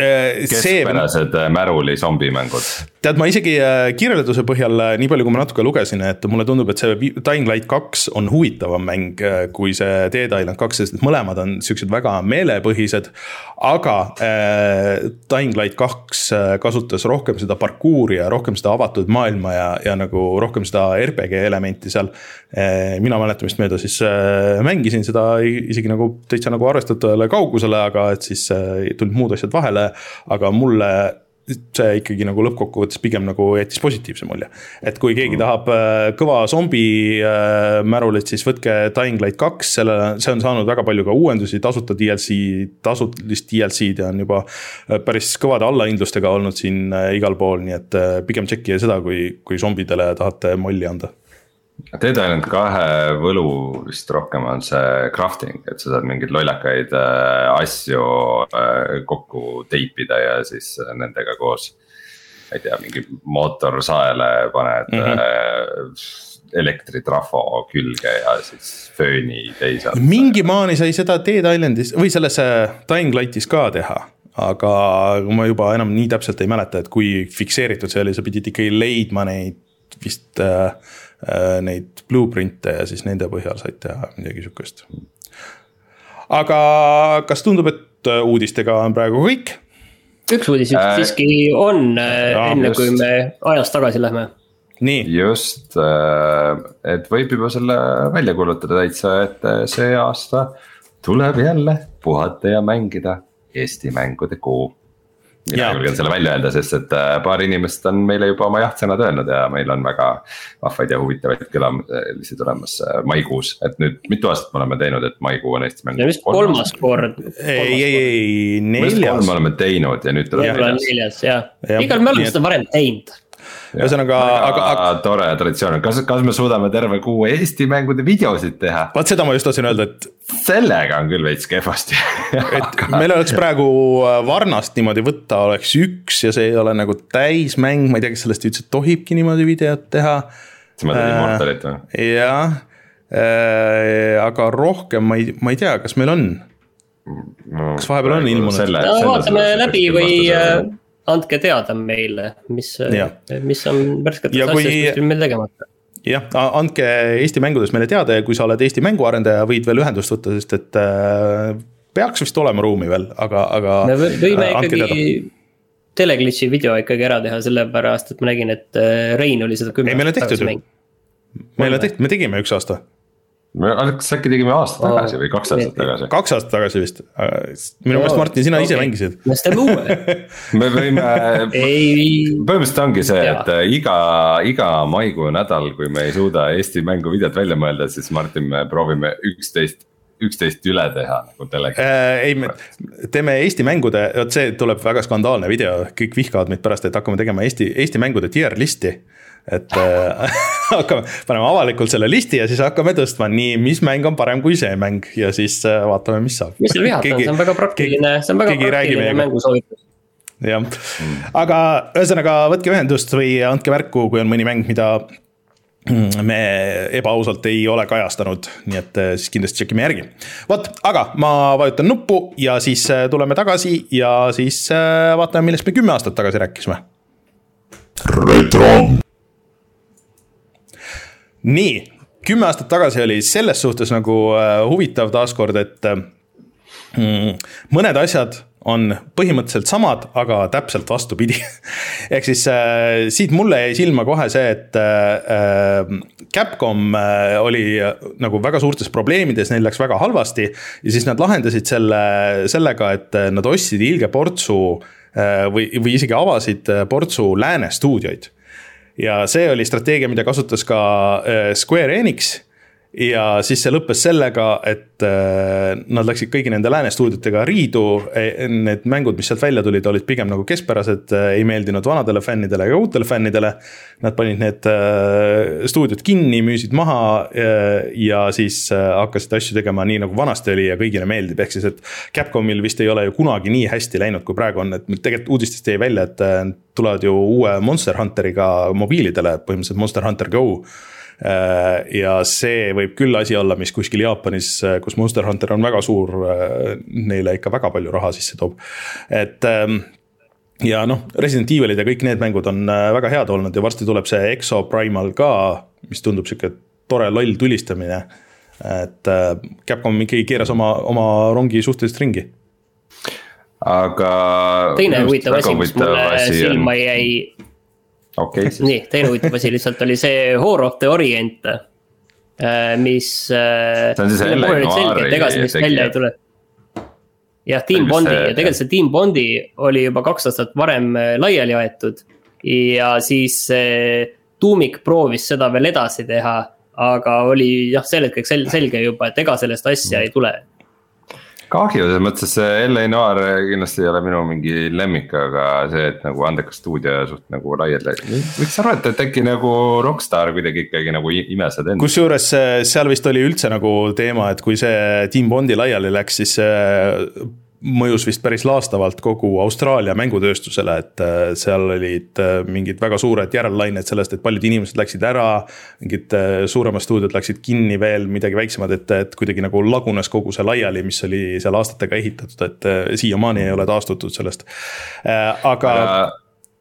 keskpärased see... märuli zombimängud. tead, ma isegi äh, kirjelduse põhjal, äh, nii palju kui ma natuke lugesin, et mulle tundub, et see Dying Light kaks on huvitavam mäng äh, kui see Dead Island kaks, sest mõlemad on siuksed väga meelepõhised. aga äh, Dying Light kaks kasutas rohkem seda parkuuri ja rohkem seda avatud maailma ja, ja nagu rohkem seda RPG elementi seal. Mina mäletamist mööda siis mängisin seda isegi nagu täitsa nagu arvestatavale kaugusele, aga et siis äh, tulid muud asjad vahele. aga mulle see ikkagi nagu lõppkokkuvõttes pigem nagu jättis positiivse mulje. et kui keegi mm. tahab äh, kõva zombi äh, märulit, siis võtke Dying Light kaks, sellele, see on saanud väga palju ka uuendusi, tasuta DLC, tasulist DLC-d ja on juba päris kõvade allahindlustega olnud siin igal pool, nii et pigem tšekkige seda, kui, kui zombidele tahate molli anda Dead Island kahe võlu vist rohkem on see crafting, et sa saad mingeid lollakaid äh, asju äh, kokku teipida ja siis nendega koos. ma ei tea, mingi mootorsaele paned mm -hmm. elektritrafo külge ja siis fööni teisalt. mingi maani sai seda Dead Islandis või selles Dying Lightis ka teha aga ma juba enam nii täpselt ei mäleta, et kui fikseeritud see oli, sa pidid ikkagi leidma neid vist äh, Äh, neid blueprint'e ja siis nende põhjal said teha midagi sihukest. aga kas tundub, et äh, uudistega on praegu kõik? üks uudis äh, siiski on äh,, enne just. kui me ajas tagasi lähme. just, et võib juba selle välja kuulutada täitsa, et see aasta tuleb jälle puhata ja mängida Eesti mängude kuu mina julgen selle välja öelda, sest et äh, paar inimest on meile juba oma jah-sõnad öelnud ja meil on väga vahvaid ja huvitavaid külalisi tulemas äh, maikuus. et nüüd mitu aastat me oleme teinud, et maikuu on Eesti mäng. vist kolmas kord. ei, ei, ei, neljas. me oleme teinud ja nüüd tuleb neljas. neljas jah ja., igal me oleme seda varem teinud ühesõnaga, aga, aga. tore traditsioon, kas, kas me suudame terve kuu Eesti mängude videosid teha? vot seda ma just tahtsin öelda, et. sellega on küll veits kehvasti et meil oleks praegu äh, Varnast niimoodi võtta, oleks üks ja see ei ole nagu täismäng, ma ei tea, kas sellest üldse tohibki niimoodi videot teha. sa mõtled äh, Immortalit või? jah äh,, aga rohkem ma ei, ma ei tea, kas meil on no,. kas vahepeal on ilmunud? no vaatame läbi või andke teada meile, mis, mis on värsketes asjades kuskil meil tegemata jah, andke Eesti mängudes meile teada ja kui sa oled Eesti mänguarendaja, võid veel ühendust võtta, sest et äh, peaks vist olema ruumi veel, aga, aga. me võime äh, ikkagi teleglitch'i video ikkagi ära teha, sellepärast et ma nägin, et äh, Rein oli seda kümme aastat tagasi mänginud. meil on tehtud, me tegime üks aasta me äkki tegime aasta tagasi või kaks aastat tagasi? kaks aastat tagasi vist, minu meelest Martin, sina okay. ise mängisid. me siis teeme uue me võime põhimõtteliselt ongi see, et äh, iga, iga maikuu nädal, kui me ei suuda Eesti mängu videot välja mõelda, siis Martin, me proovime üksteist üksteist üle teha nagu teleka äh,. ei, me teeme Eesti mängude, vot see tuleb väga skandaalne video, kõik vihkavad meid pärast, et hakkame tegema Eesti, Eesti mängude tier list'i et äh, hakkame, paneme avalikult selle listi ja siis hakkame tõstma, nii, mis mäng on parem kui see mäng? Ja siis äh, vaatame, mis saab. mis seal vihata on, see on väga praktiline, see on väga praktiline mängusoovitus jah, aga ühesõnaga võtke ühendust või andke märku, kui on mõni mäng, mida me ebaausalt ei ole kajastanud, nii et äh, siis kindlasti tšekkime järgi. vot, aga ma vajutan nuppu ja siis äh, tuleme tagasi ja siis äh, vaatame, millest me kümme aastat tagasi rääkisime. retro nii, kümme aastat tagasi oli selles suhtes nagu äh, huvitav taaskord, et äh, mm, mõned asjad on põhimõtteliselt samad, aga täpselt vastupidi ehk siis äh, siit mulle jäi silma kohe see, et äh, Capcom äh, oli nagu väga suurtes probleemides, neil läks väga halvasti. ja siis nad lahendasid selle sellega, et nad ostsid ilge portsu äh, või, või isegi avasid portsu lääne stuudioid ja see oli strateegia, mida kasutas ka äh, Square Enix ja siis see lõppes sellega, et äh, nad läksid kõigi nende lääne stuudiotega riidu. E, need mängud, mis sealt välja tulid, olid pigem nagu keskpärased, äh, ei meeldinud vanadele fännidele ega uutele fännidele. Nad panid need äh, stuudiod kinni, müüsid maha ja siis hakkasid asju tegema nii nagu vanasti oli ja kõigile meeldib, ehk siis, et. Capcomil vist ei ole ju kunagi nii hästi läinud, kui praegu on, et tegelikult uudistest jäi välja, et tulevad ju uue Monster Hunteriga mobiilidele, põhimõtteliselt Monster Hunter Go ja see võib küll asi olla, mis kuskil Jaapanis, äh, kus Monster Hunter on väga suur, äh, neile ikka väga palju raha sisse toob, et ähm, ja noh, Resident Evilid ja kõik need mängud on väga head olnud ja varsti tuleb see Exo Primal ka, mis tundub sihuke tore loll tulistamine. et Capcom ikkagi keeras oma, oma rongi suhteliselt ringi. aga. teine huvitav asi, mis mulle silma jäi okay, siis. nii, teine huvitav asi lihtsalt oli see Horror of the Orient. Äh, mis. Äh, see on siis L.A. Noiri tegija. jah, Team Bondi see... ja tegelikult see Team Bondi oli juba kaks aastat varem äh, laiali aetud. ja siis Tuumik proovis seda veel edasi teha, aga oli jah, sel hetkel selge juba, et ega sellest asja ei tule kahju, selles mõttes, LA Noir kindlasti ei ole minu mingi lemmik, aga see, et nagu andekas stuudio suht nagu laiali. võiks arvata, et äkki nagu Rockstar kuidagi ikkagi nagu imesed enda. kusjuures seal vist oli üldse nagu teema, et kui see Team Bondi laiali läks, siis mõjus vist päris laastavalt kogu Austraalia mängutööstusele, et äh, seal olid äh, mingid väga suured järellainet sellest, et paljud inimesed läksid ära. mingid äh, suuremad stuudiod läksid kinni veel, midagi väiksemad, et, et kuidagi nagu lagunes kogu see laiali, mis oli seal aastatega ehitatud, et siiamaani ei ole taastutud sellest, aga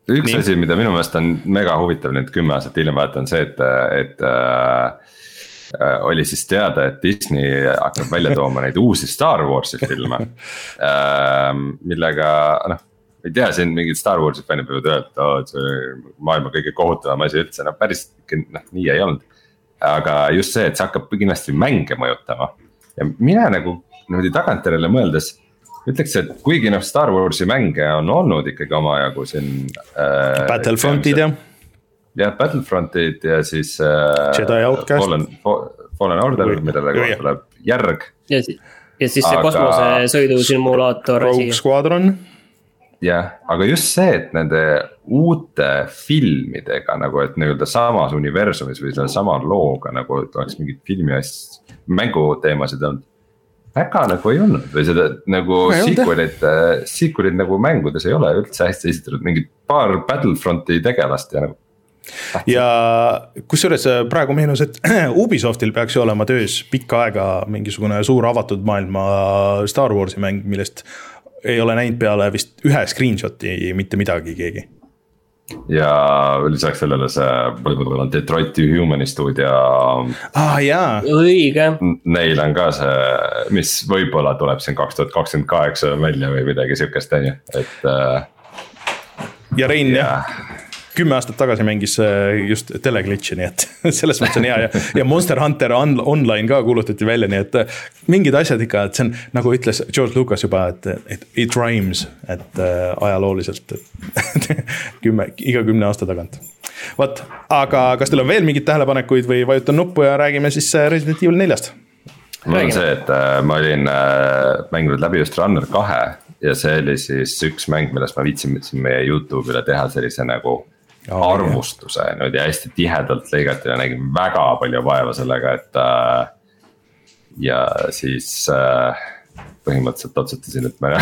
üks Nii. asi, mida minu meelest on mega huvitav nüüd kümme aastat hiljem vaadata, on see, et, et Äh, oli siis teada, et Disney hakkab välja tooma neid uusi Star Warsi filme. Ähm, millega noh, ei tea, siin mingid Star Warsi fännid võivad öelda, et oo, et see maailma kõige kohutavam asi üldse, no päris noh, nii ei olnud. aga just see, et see hakkab kindlasti mänge mõjutama ja mina nagu niimoodi tagantjärele mõeldes ütleks, et kuigi noh, Star Warsi mänge on olnud ikkagi omajagu siin äh,. Battlefrontid jah jah, Battlefrontid ja siis äh,. Jedi Outcast. Fallen, Fallen Order, millele kohe tuleb järg. ja siis, ja siis see Aga... kosmosesõidu simulaator. Rogue Squadron. jah, aga just see, et nende uute filmidega nagu, et nii-öelda samas universumis või selle sama looga nagu, et oleks mingit filmi asja, mänguteemasid olnud väga nagu ei olnud või seda nagu sequel'id, sequel'id nagu mängudes ei ole üldse hästi esitatud, mingid paar Battlefronti tegelast ja nagu ja kusjuures äh, praegu meenus, et Ubisoftil peaks ju olema töös pikka aega mingisugune suur avatud maailma Star Warsi mäng, millest ei ole näinud peale vist ühe screenshot'i mitte midagi keegi ja lisaks sellele see Detroit Humani stuudio. ah, õige. Neil on ka see, mis võib-olla tuleb siin kaks tuhat kakskümmend kaheksa välja või midagi sihukest, on ju, et. Äh, ja Rein jah kümme aastat tagasi mängis äh, just teleglitch'i, nii et selles mõttes on hea ja, ja Monster Hunter on, online ka kuulutati välja, nii et äh, mingid asjad ikka, et see on nagu ütles George Lucas juba, et, et it rhymes, et äh, ajalooliselt kümme, iga kümne aasta tagant. vot, aga kas teil on veel mingeid tähelepanekuid või vajutan nuppu ja räägime siis Resident Evil neljast? mul on see, et äh, ma olin äh, mänginud läbi just Runner kahe ja see oli siis üks mäng, millest ma viitsin meie Youtube'ile teha sellise nagu arvustuse niimoodi hästi tihedalt lõigati ja nägin väga palju vaeva sellega, et äh,. ja siis äh, põhimõtteliselt otsutasin, et ma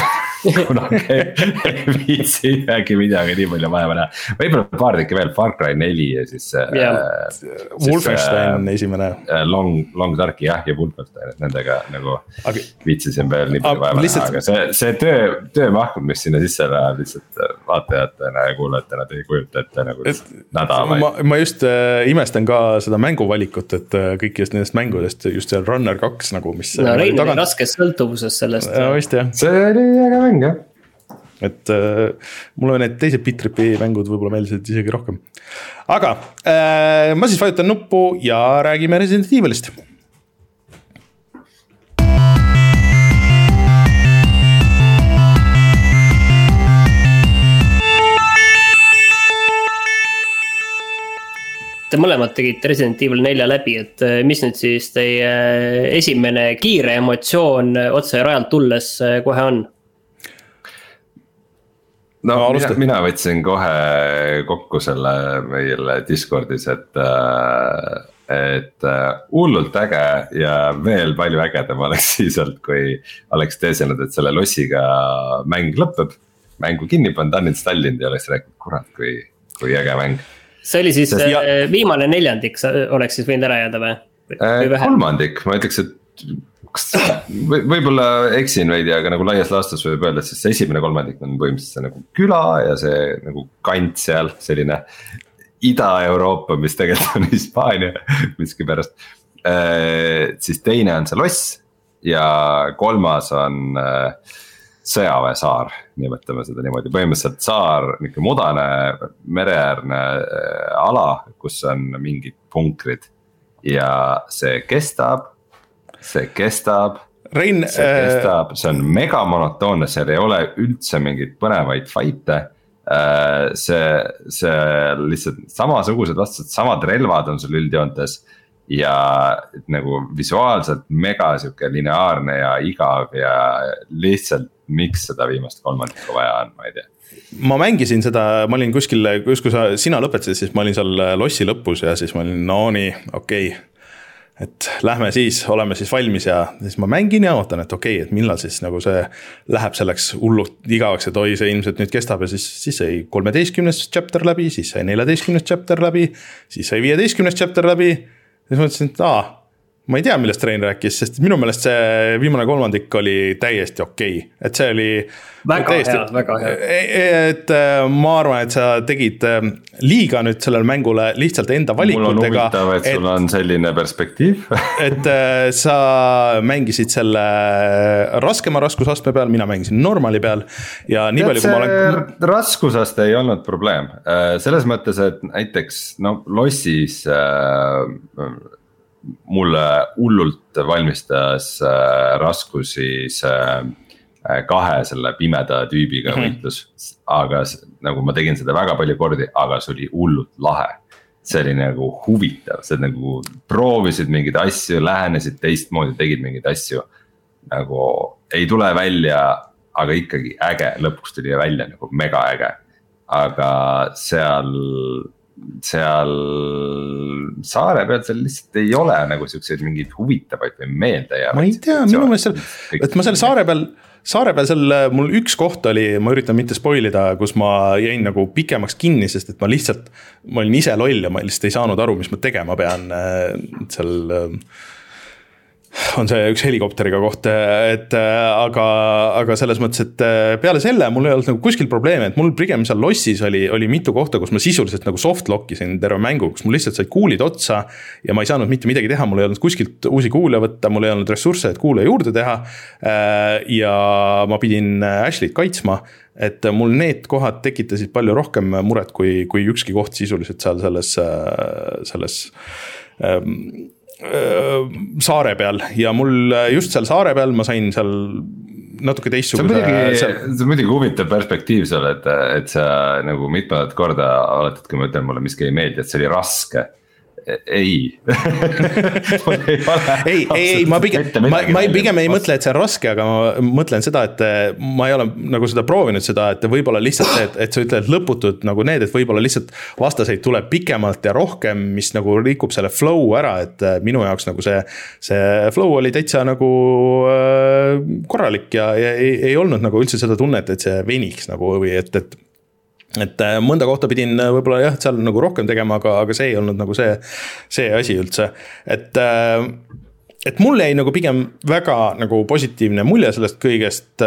kunagi ei viitsi äkki midagi nii palju vaeva näha. võib-olla paar tükki veel, Far Cry neli ja siis yeah.. Äh, Wolfenstein on äh, esimene. Äh, Long, Long Darki jah, ja Wolfenstein, et nendega nagu aga, viitsisin veel nii palju vaeva lihtsalt... näha, aga see, see töö, töömaht, mis sinna sisse läheb lihtsalt vaatajatena ja kuulajatena, te ei kujuta ette nagu et, nädalaid. ma, ma just äh, imestan ka seda mänguvalikut, et äh, kõikidest nendest mängudest just see Runner kaks nagu, mis. no Rein oli raskes sõltuvuses sellest sellest. ja vist jah. see oli äge mäng jah. et äh, mulle need teised Bitripi mängud võib-olla meeldisid isegi rohkem. aga äh, ma siis vajutan nuppu ja räägime Resident Evilist te mõlemad tegite Resident Evil nelja läbi, et mis nüüd siis teie esimene kiire emotsioon otse rajalt tulles kohe on? no, no mina, mina võtsin kohe kokku selle meil Discordis, et äh, et äh, hullult äge ja veel palju ägedam oleks siis olnud, kui oleks teesinud, et selle lossiga mäng lõpeb. mängu kinni pannud, uninstallinud ja oleks rääkinud, kurat, kui, kui äge mäng. See oli siis Sest, ja... Äh, viimane neljandik, oleks siis võinud ära jääda või, või? Äh, kolmandik, ma ütleks, et kas või, võib-olla eksin veidi, aga nagu laias laastus võib öelda, et siis see esimene kolmandik on põhimõtteliselt see nagu küla ja see nagu kant seal, selline Ida-Euroopa, mis tegelikult on Hispaania miskipärast. Äh, siis teine on see loss ja kolmas on äh, sõjaväesaar, nimetame seda niimoodi, põhimõtteliselt saar, nihuke mudane mereäärne äh, ala, kus on mingid punkrid. ja see kestab, see kestab. Rein. see kestab, see on megamonotoonne, seal ei ole üldse mingeid põnevaid fight'e Äh, see, see lihtsalt samasugused vastased, samad relvad on sul üldjoontes. Ja nagu visuaalselt mega sihuke lineaarne ja igav ja lihtsalt, miks seda viimast kolmandikku vaja on, ma ei tea ma mängisin seda, ma olin kuskil, kus, kui sa, sina lõpetasid, siis ma olin seal lossi lõpus ja siis ma olin, no nii, okei okay et lähme siis, oleme siis valmis ja siis ma mängin ja ootan, et okei okay,, et millal siis nagu see läheb selleks hullult igavaks, et oi, see ilmselt nüüd kestab ja siis, siis sai kolmeteistkümnes chapter läbi, siis sai neljateistkümnes chapter läbi, siis sai viieteistkümnes chapter läbi. Siis mõtlesin, et aa ma ei tea, millest Rein rääkis, sest minu meelest see viimane kolmandik oli täiesti okei okay., et see oli. väga täiesti, hea, väga hea. E, e, et äh, ma arvan, et sa tegid äh, liiga nüüd sellele mängule lihtsalt enda valikutega. mul on huvitav, et sul on selline perspektiiv et äh, sa mängisid selle raskema raskusastme peal, mina mängisin normali peal ja nii palju, kui ma olen. raskusaste ei olnud probleem, selles mõttes, et näiteks no lossis äh, mulle hullult valmistas äh, raskusi see äh, kahe selle pimeda tüübiga mm -hmm. võitlus. aga nagu ma tegin seda väga palju kordi, aga see oli hullult lahe. see oli nagu huvitav, sa nagu proovisid mingeid asju, lähenesid teistmoodi, tegid mingeid asju. nagu ei tule välja, aga ikkagi äge, lõpuks tuli välja nagu mega äge. aga seal seal saare peal seal lihtsalt ei ole nagu siukseid mingeid huvitavaid või meeldejäävaid. ma ei tea, minu meelest seal, et ma seal saare peal, saare peal seal mul üks koht oli, ma üritan mitte spoil ida, kus ma jäin nagu pikemaks kinni, sest et ma lihtsalt. ma olin ise loll ja ma lihtsalt ei saanud aru, mis ma tegema pean äh, seal äh, on see üks helikopteriga koht, et aga, aga selles mõttes, et peale selle mul ei olnud nagu kuskil probleeme, et mul pigem seal lossis oli, oli mitu kohta, kus ma sisuliselt nagu soft lock isin terve mängu, kus mul lihtsalt said kuulid otsa. ja ma ei saanud mitte midagi teha, mul ei olnud kuskilt uusi kuule võtta, mul ei olnud ressursse, et kuule juurde teha. ja ma pidin Ashley't kaitsma et mul need kohad tekitasid palju rohkem muret, kui, kui ükski koht sisuliselt seal selles, selles ähm, saare peal ja mul just seal saare peal ma sain seal natuke teistsuguse. see on muidugi seal..., see on muidugi huvitav perspektiiv seal, et, et sa nagu mitmendat korda oletad, kui ma ütlen, mulle miski ei meeldi, et see oli raske ei ei, ei, ei, ma pigem, ma, ma ei, pigem ei mõtle, et see on raske, aga ma mõtlen seda, et eh, ma ei ole nagu seda proovinud seda, et võib-olla lihtsalt see, et, et sa ütled lõputud nagu need, et võib-olla lihtsalt vastaseid tuleb pikemalt ja rohkem, mis nagu rikub selle flow ära, et eh, minu jaoks nagu see. see flow oli täitsa nagu äh, korralik ja, ja ei, ei olnud nagu üldse seda tunnet, et see veniks nagu või et, et et äh, mõnda kohta pidin äh, võib-olla jah, seal nagu rohkem tegema, aga, aga see ei olnud nagu see, see asi üldse, et äh, et mul jäi nagu pigem väga nagu positiivne mulje sellest kõigest.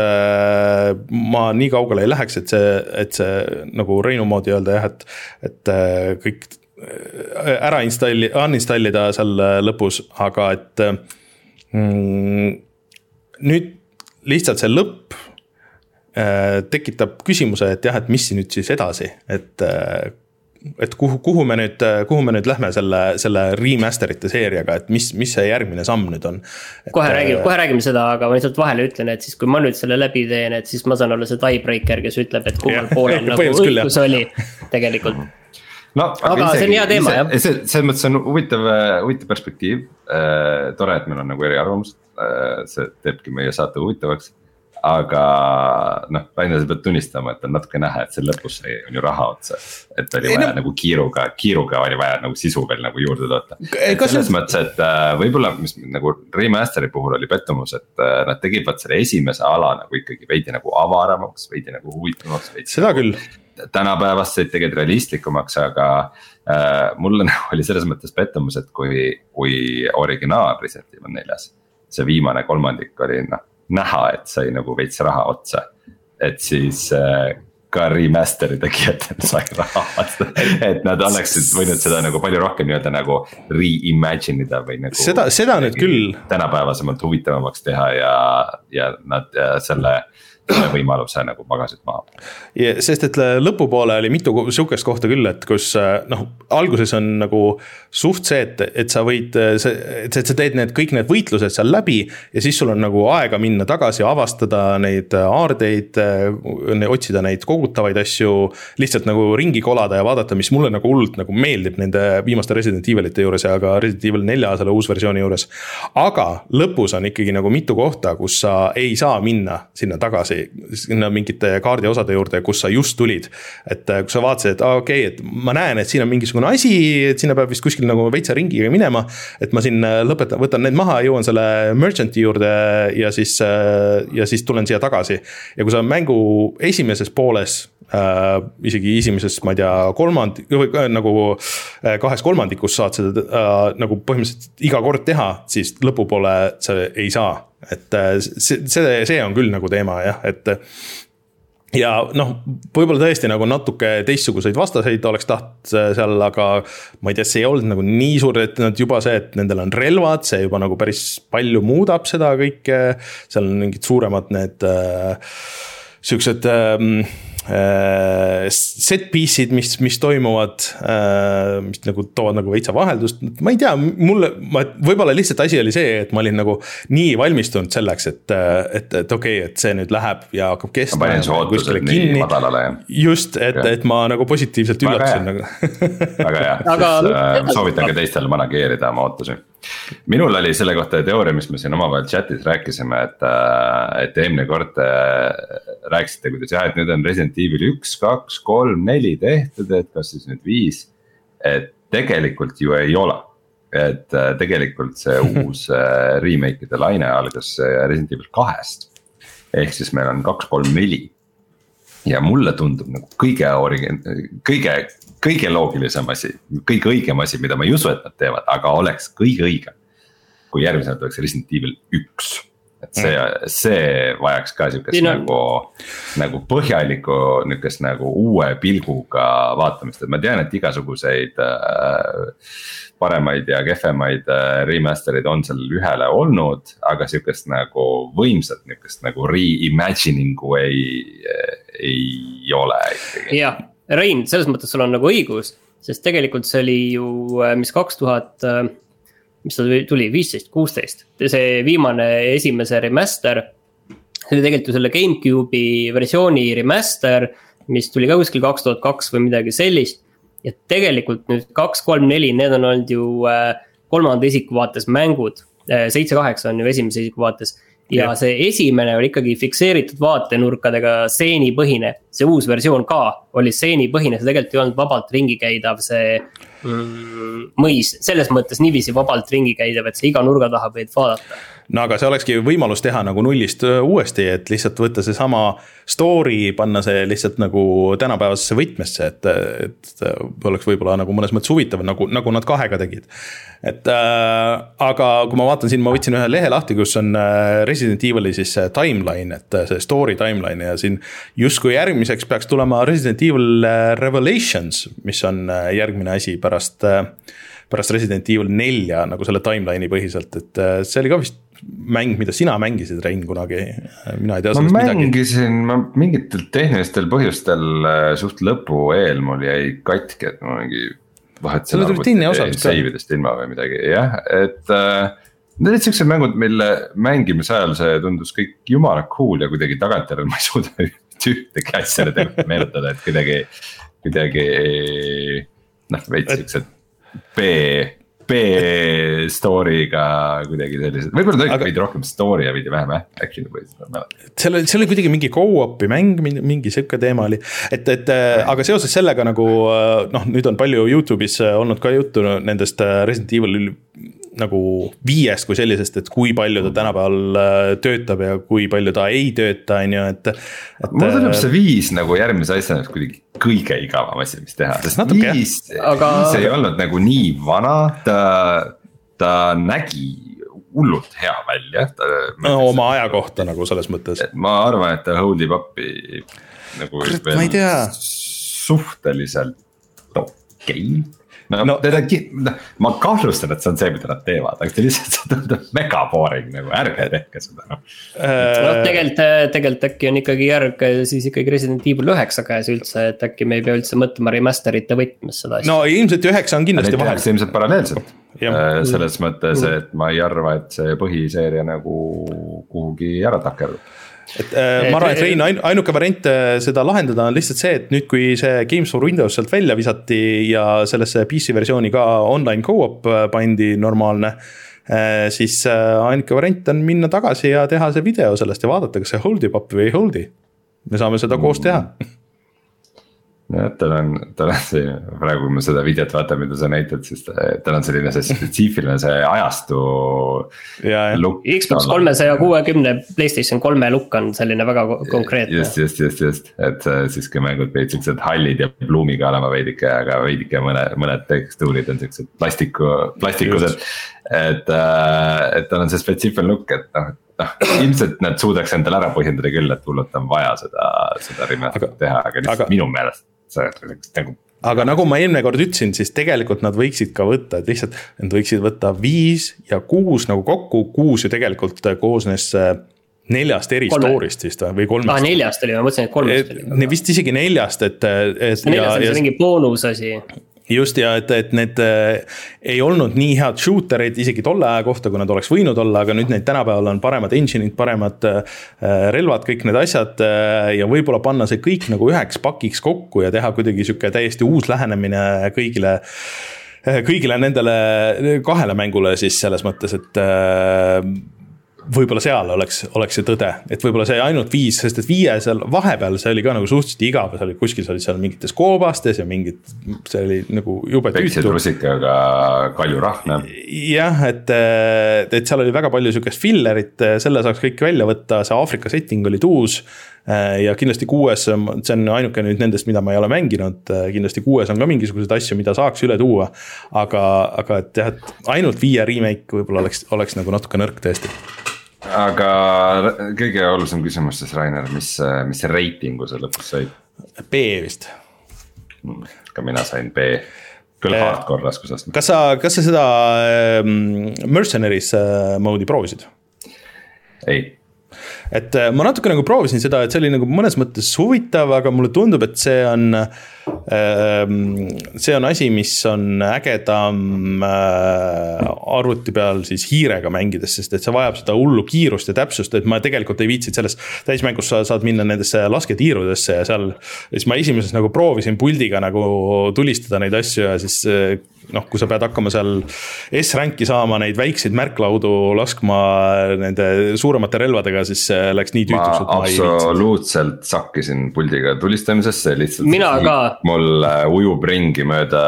ma nii kaugele ei läheks, et see, et see nagu Reinu moodi öelda jah, et, et kõik ära installi, uninstall ida seal lõpus, aga et mm, nüüd lihtsalt see lõpp tekitab küsimuse, et jah, et mis nüüd siis edasi, et äh, et kuhu, kuhu me nüüd, kuhu me nüüd lähme selle, selle remaster ite seeriaga, et mis, mis see järgmine samm nüüd on? kohe räägime, kohe räägime seda, aga ma lihtsalt vahele ütlen, et siis kui ma nüüd selle läbi teen, et siis ma saan olla see tiebreaker, kes ütleb, et kummal poolel nagu õigus oli. Tegelikult. No aga see on hea teema jah. see, selles mõttes on huvitav, huvitav perspektiiv. Äh,, tore, et meil on nagu eriarvamused äh,, see teebki meie saate huvitavaks aga noh, Rainer, sa pead tunnistama, et on natuke näha, et seal lõpus sai, on ju raha otsa. et oli ei, vaja no... nagu kiiruga, kiiruga oli vaja nagu sisu veel nagu juurde toota. selles see... mõttes, et äh, võib-olla, mis nagu remaster'i puhul oli pettumus, et äh, nad tegid selle esimese ala nagu ikkagi veidi nagu avaramaks, veidi nagu huvitavamaks. seda nagu, küll tänapäevaseid tegid realistlikumaks, aga äh, mulle nagu oli selles mõttes pettumus, et kui, kui originaal Resident Evil neljas. see viimane kolmandik oli noh näha, et sai nagu veits raha otsa. et siis äh, ka remaster'i tegijatel sai raha et nad oleksid võinud seda nagu palju rohkem nii-öelda nagu reimagine ida või nagu. seda, seda nüüd küll. tänapäevasemalt huvitavamaks teha ja, ja nad ja selle selle võimaluse nagu magasid maha. sest et lõpupoole oli mitu sihukest kohta küll, et kus noh, alguses on nagu suht see, et, et sa võid, see, et sa teed need kõik need võitlused seal läbi. ja siis sul on nagu aega minna tagasi, avastada neid aardeid, otsida neid kogutavaid asju. lihtsalt nagu ringi kolada ja vaadata, mis mulle nagu hullult nagu meeldib nende viimaste Resident Evilite juures ja ka Resident Evil nelja selle uusversiooni juures. aga lõpus on ikkagi nagu mitu kohta, kus sa ei saa minna sinna tagasi tagasi sinna mingite kaardiosade juurde, kus sa just tulid. et äh, kui sa vaatasid, et aa okei okay,, et ma näen, et siin on mingisugune asi, et sinna peab vist kuskil nagu veitsa ringiga minema. et ma siin äh, lõpetan, võtan need maha, jõuan selle merchant'i juurde ja siis, äh, ja siis tulen siia tagasi. ja kui sa mängu esimeses pooles äh,, isegi esimeses, ma ei tea, kolmand- või äh, nagu äh, kahes kolmandikus saad seda äh, nagu põhimõtteliselt iga kord teha, siis lõpupoole sa ei saa et äh, see, see, see on küll nagu teema jah, et ja noh, võib-olla tõesti nagu natuke teistsuguseid vastaseid oleks tahtnud äh, seal, aga ma ei tea, see ei olnud nagu nii suur, et nad juba see, et nendel on relvad, see juba nagu päris palju muudab seda kõike. seal on mingid suuremad need äh, siuksed äh, Äh, set piece'id, mis, mis toimuvad, äh, mis nagu toovad nagu veitsa vaheldust, ma ei tea, mulle, ma, võib-olla lihtsalt asi oli see, et ma olin nagu nii valmistunud selleks, et, et, et okei okay,, et see nüüd läheb ja hakkab kestma. just, et, et ma nagu positiivselt üllatasin nagu. väga hea, siis äh, soovitan ka teistel manageerida oma ootusi minul oli selle kohta teooria, mis me siin omavahel chat'is rääkisime, et, äh, et eelmine kord te rääkisite, kuidas jah, et nüüd on Resident Evil üks, kaks, kolm, neli tehtud, et kas siis nüüd viis. et tegelikult ju ei ole, et äh, tegelikult see uus äh, remake'ide laine algas Resident Evil kahest. ehk siis meil on kaks, kolm, neli ja mulle tundub nagu kõige origin-, kõige, kõige loogilisem asi, kõige õigem asi, mida ma ei usu, et nad teevad, aga oleks kõige õigem. kui järgmisena tuleks Resident Evil üks, et see mm., see vajaks ka sihukest on... nagu, nagu põhjalikku nihukest nagu uue pilguga vaatamist, et ma tean, et igasuguseid äh, paremaid ja kehvemaid äh, remaster eid on seal ühele olnud, aga sihukest nagu võimsat nihukest nagu reimagining u ei, ei ole ikkagi. jah, Rein, selles mõttes sul on nagu õigus, sest tegelikult see oli ju, äh, mis kaks tuhat, äh, mis ta tuli, viisteist, kuusteist, see viimane esimese remaster. see oli tegelikult ju selle GameCube'i versiooni remaster, mis tuli ka kuskil kaks tuhat kaks või midagi sellist ja tegelikult nüüd kaks, kolm, neli, need on olnud ju äh, kolmanda isiku vaates mängud. Seitse, kaheksa on ju esimese isiku vaates. Ja see esimene oli ikkagi fikseeritud vaatenurkadega stseenipõhine, see uus versioon ka oli stseenipõhine, see tegelikult ei olnud vabalt ringi käidav, see mm, mõis, selles mõttes niiviisi vabalt ringi käidav, et sa iga nurga taha võid vaadata no aga see olekski võimalus teha nagu nullist uuesti, et lihtsalt võtta seesama story, panna see lihtsalt nagu tänapäevasesse võtmesse, et, et oleks võib-olla nagu mõnes mõttes huvitav, nagu, nagu nad kahega tegid. et äh, aga kui ma vaatan siin, ma võtsin ühe lehe lahti, kus on Resident Evil'i siis timeline, et see story timeline ja siin justkui järgmiseks peaks tulema Resident Evil Revelations, mis on järgmine asi pärast pärast Resident Evil nelja nagu selle timeline'i põhiselt, et see oli ka vist mäng, mida sina mängisid, Rein, kunagi, mina ei tea sellest midagi. ma mängisin, ma mingitel tehnilistel põhjustel äh, suht lõpu eel mul jäi katki, et ma mingi. vahet selle arvuti save idest ilma või midagi, jah, et äh,. Need olid siuksed mängud, mille mängimise ajal see tundus kõik jumala cool ja kuidagi tagantjärele ma ei suuda ühtegi asja meenutada, et kuidagi, kuidagi noh veits siuksed B B-story'ga kuidagi sellised, võib-olla ta oligi veidi rohkem story ja veidi vähem action'i põhiliselt, ma ei mäleta. seal oli, seal oli kuidagi mingi go-op'i mäng, mingi sihuke teema oli, et, et äh, aga seoses sellega nagu äh, noh, nüüd on palju Youtube'is äh, olnud ka juttu nendest Resident Evil nagu viiest kui sellisest, et kui palju ta tänapäeval töötab ja kui palju ta ei tööta, on ju, et, et. mulle tundub see viis nagu järgmise asjana kuidagi kõige igavam asi, mis teha, sest natuke viis, aga... viis ei olnud nagu nii vana, ta, ta nägi hullult hea välja. no oma aja kohta nagu selles mõttes. ma arvan, et ta hold ib up'i nagu. kurat, ma ei tea. suhteliselt okei okay no, no teda, noh, ma kahtlustan, et see on see, mida nad teevad, aga see lihtsalt, see tundub mega boring nagu, ärge tehke seda noh. noh, tegelikult, tegelikult äkki on ikkagi järg siis ikkagi Resident Evil üheksa käes üldse, et äkki me ei pea üldse mõtlema remaster'ite võtmes seda asja. no ilmselt üheksa on kindlasti vahel. ilmselt paralleelselt, äh, selles mõttes, et ma ei arva, et see põhiseeria nagu kuhugi ära takerdub et äh, ma arvan, et Rein, ainuke variant äh, seda lahendada on lihtsalt see, et nüüd, kui see Games for Windows sealt välja visati ja sellesse PC versiooni ka online go-op äh, pandi normaalne äh,. siis äh, ainuke variant on minna tagasi ja teha see video sellest ja vaadata, kas see hold ib up või ei hold'i. me saame seda koos teha jah, tal on, tal on see, praegu kui ma seda videot vaatan, mida sa näitad, siis tal on selline see spetsiifiline see ajastu. Xbox kolmesaja kuuekümne PlayStation kolme lukk on selline väga konkreetne. just, just, just, just, et äh, siis kui mängud veid siuksed hallid ja pluumiga olema veidike, aga veidike mõne, mõned tekstuurid on siuksed plastiku, plastikused. et, äh, et tal on see spetsiifiline look, et noh noh, ilmselt nad suudaks endale ära põhjendada küll, et hullult on vaja seda, seda remaster'it teha, aga lihtsalt aga... minu meelest nagu aga nagu ma eelmine kord ütlesin, siis tegelikult nad võiksid ka võtta, et lihtsalt nad võiksid võtta viis ja kuus nagu kokku, kuus ju tegelikult koosnes äh, neljast eri Kolme. story'st vist või kolmest. aa, neljast oli, ma mõtlesin, et kolmest oli. vist isegi neljast, et, et. neljas oli see mingi boonusasi just ja et, et need äh, ei olnud nii head shooter eid isegi tolle aja kohta, kui nad oleks võinud olla, aga nüüd neid tänapäeval on paremad engine'id, paremad äh, relvad, kõik need asjad äh,. ja võib-olla panna see kõik nagu üheks pakiks kokku ja teha kuidagi sihuke täiesti uus lähenemine kõigile kõigile nendele kahele mängule siis selles mõttes, et võib-olla seal oleks, oleks see tõde, et võib-olla see ainult viis, sest et viie seal vahepeal, see oli ka nagu suhteliselt igav, sa olid kuskil, sa olid seal mingites koobastes ja mingid, see oli nagu jube tüütu. peksid rusikaga kaljurahna. jah, et, et seal oli väga palju sihukest fillerit, selle saaks kõik välja võtta, see Aafrika setting oli tuus ja kindlasti kuues, see on ainuke nüüd nendest, mida ma ei ole mänginud, kindlasti kuues on ka mingisuguseid asju, mida saaks üle tuua. aga, aga et jah, et ainult viie remake võib-olla oleks, oleks nagu natuke nõrk tõesti aga kõige olulisem küsimus siis, Rainer, mis, mis reitingu sa lõpuks said? B vist. ka mina sain B, küll äh, hardcore raskusastme. kas sa, kas sa seda äh, Mercenaries mode'i proovisid? ei et äh, ma natuke nagu proovisin seda, et see oli nagu mõnes mõttes huvitav, aga mulle tundub, et see on. Ähm, see on asi, mis on ägedam äh, arvuti peal siis hiirega mängides, sest et see vajab seda hullu kiirust ja täpsust, et ma tegelikult ei viitsinud selles. täismängus sa saad minna nendesse lasketiirudesse ja seal, siis ma esimeses nagu proovisin puldiga nagu tulistada neid asju ja siis äh, noh, kui sa pead hakkama seal S-ränki saama neid väikseid märklaudu laskma nende suuremate relvadega, siis läks nii tüütuks. ma absoluutselt sakkisin puldiga tulistamisesse, lihtsalt. mina ka. mul äh, ujub ringi mööda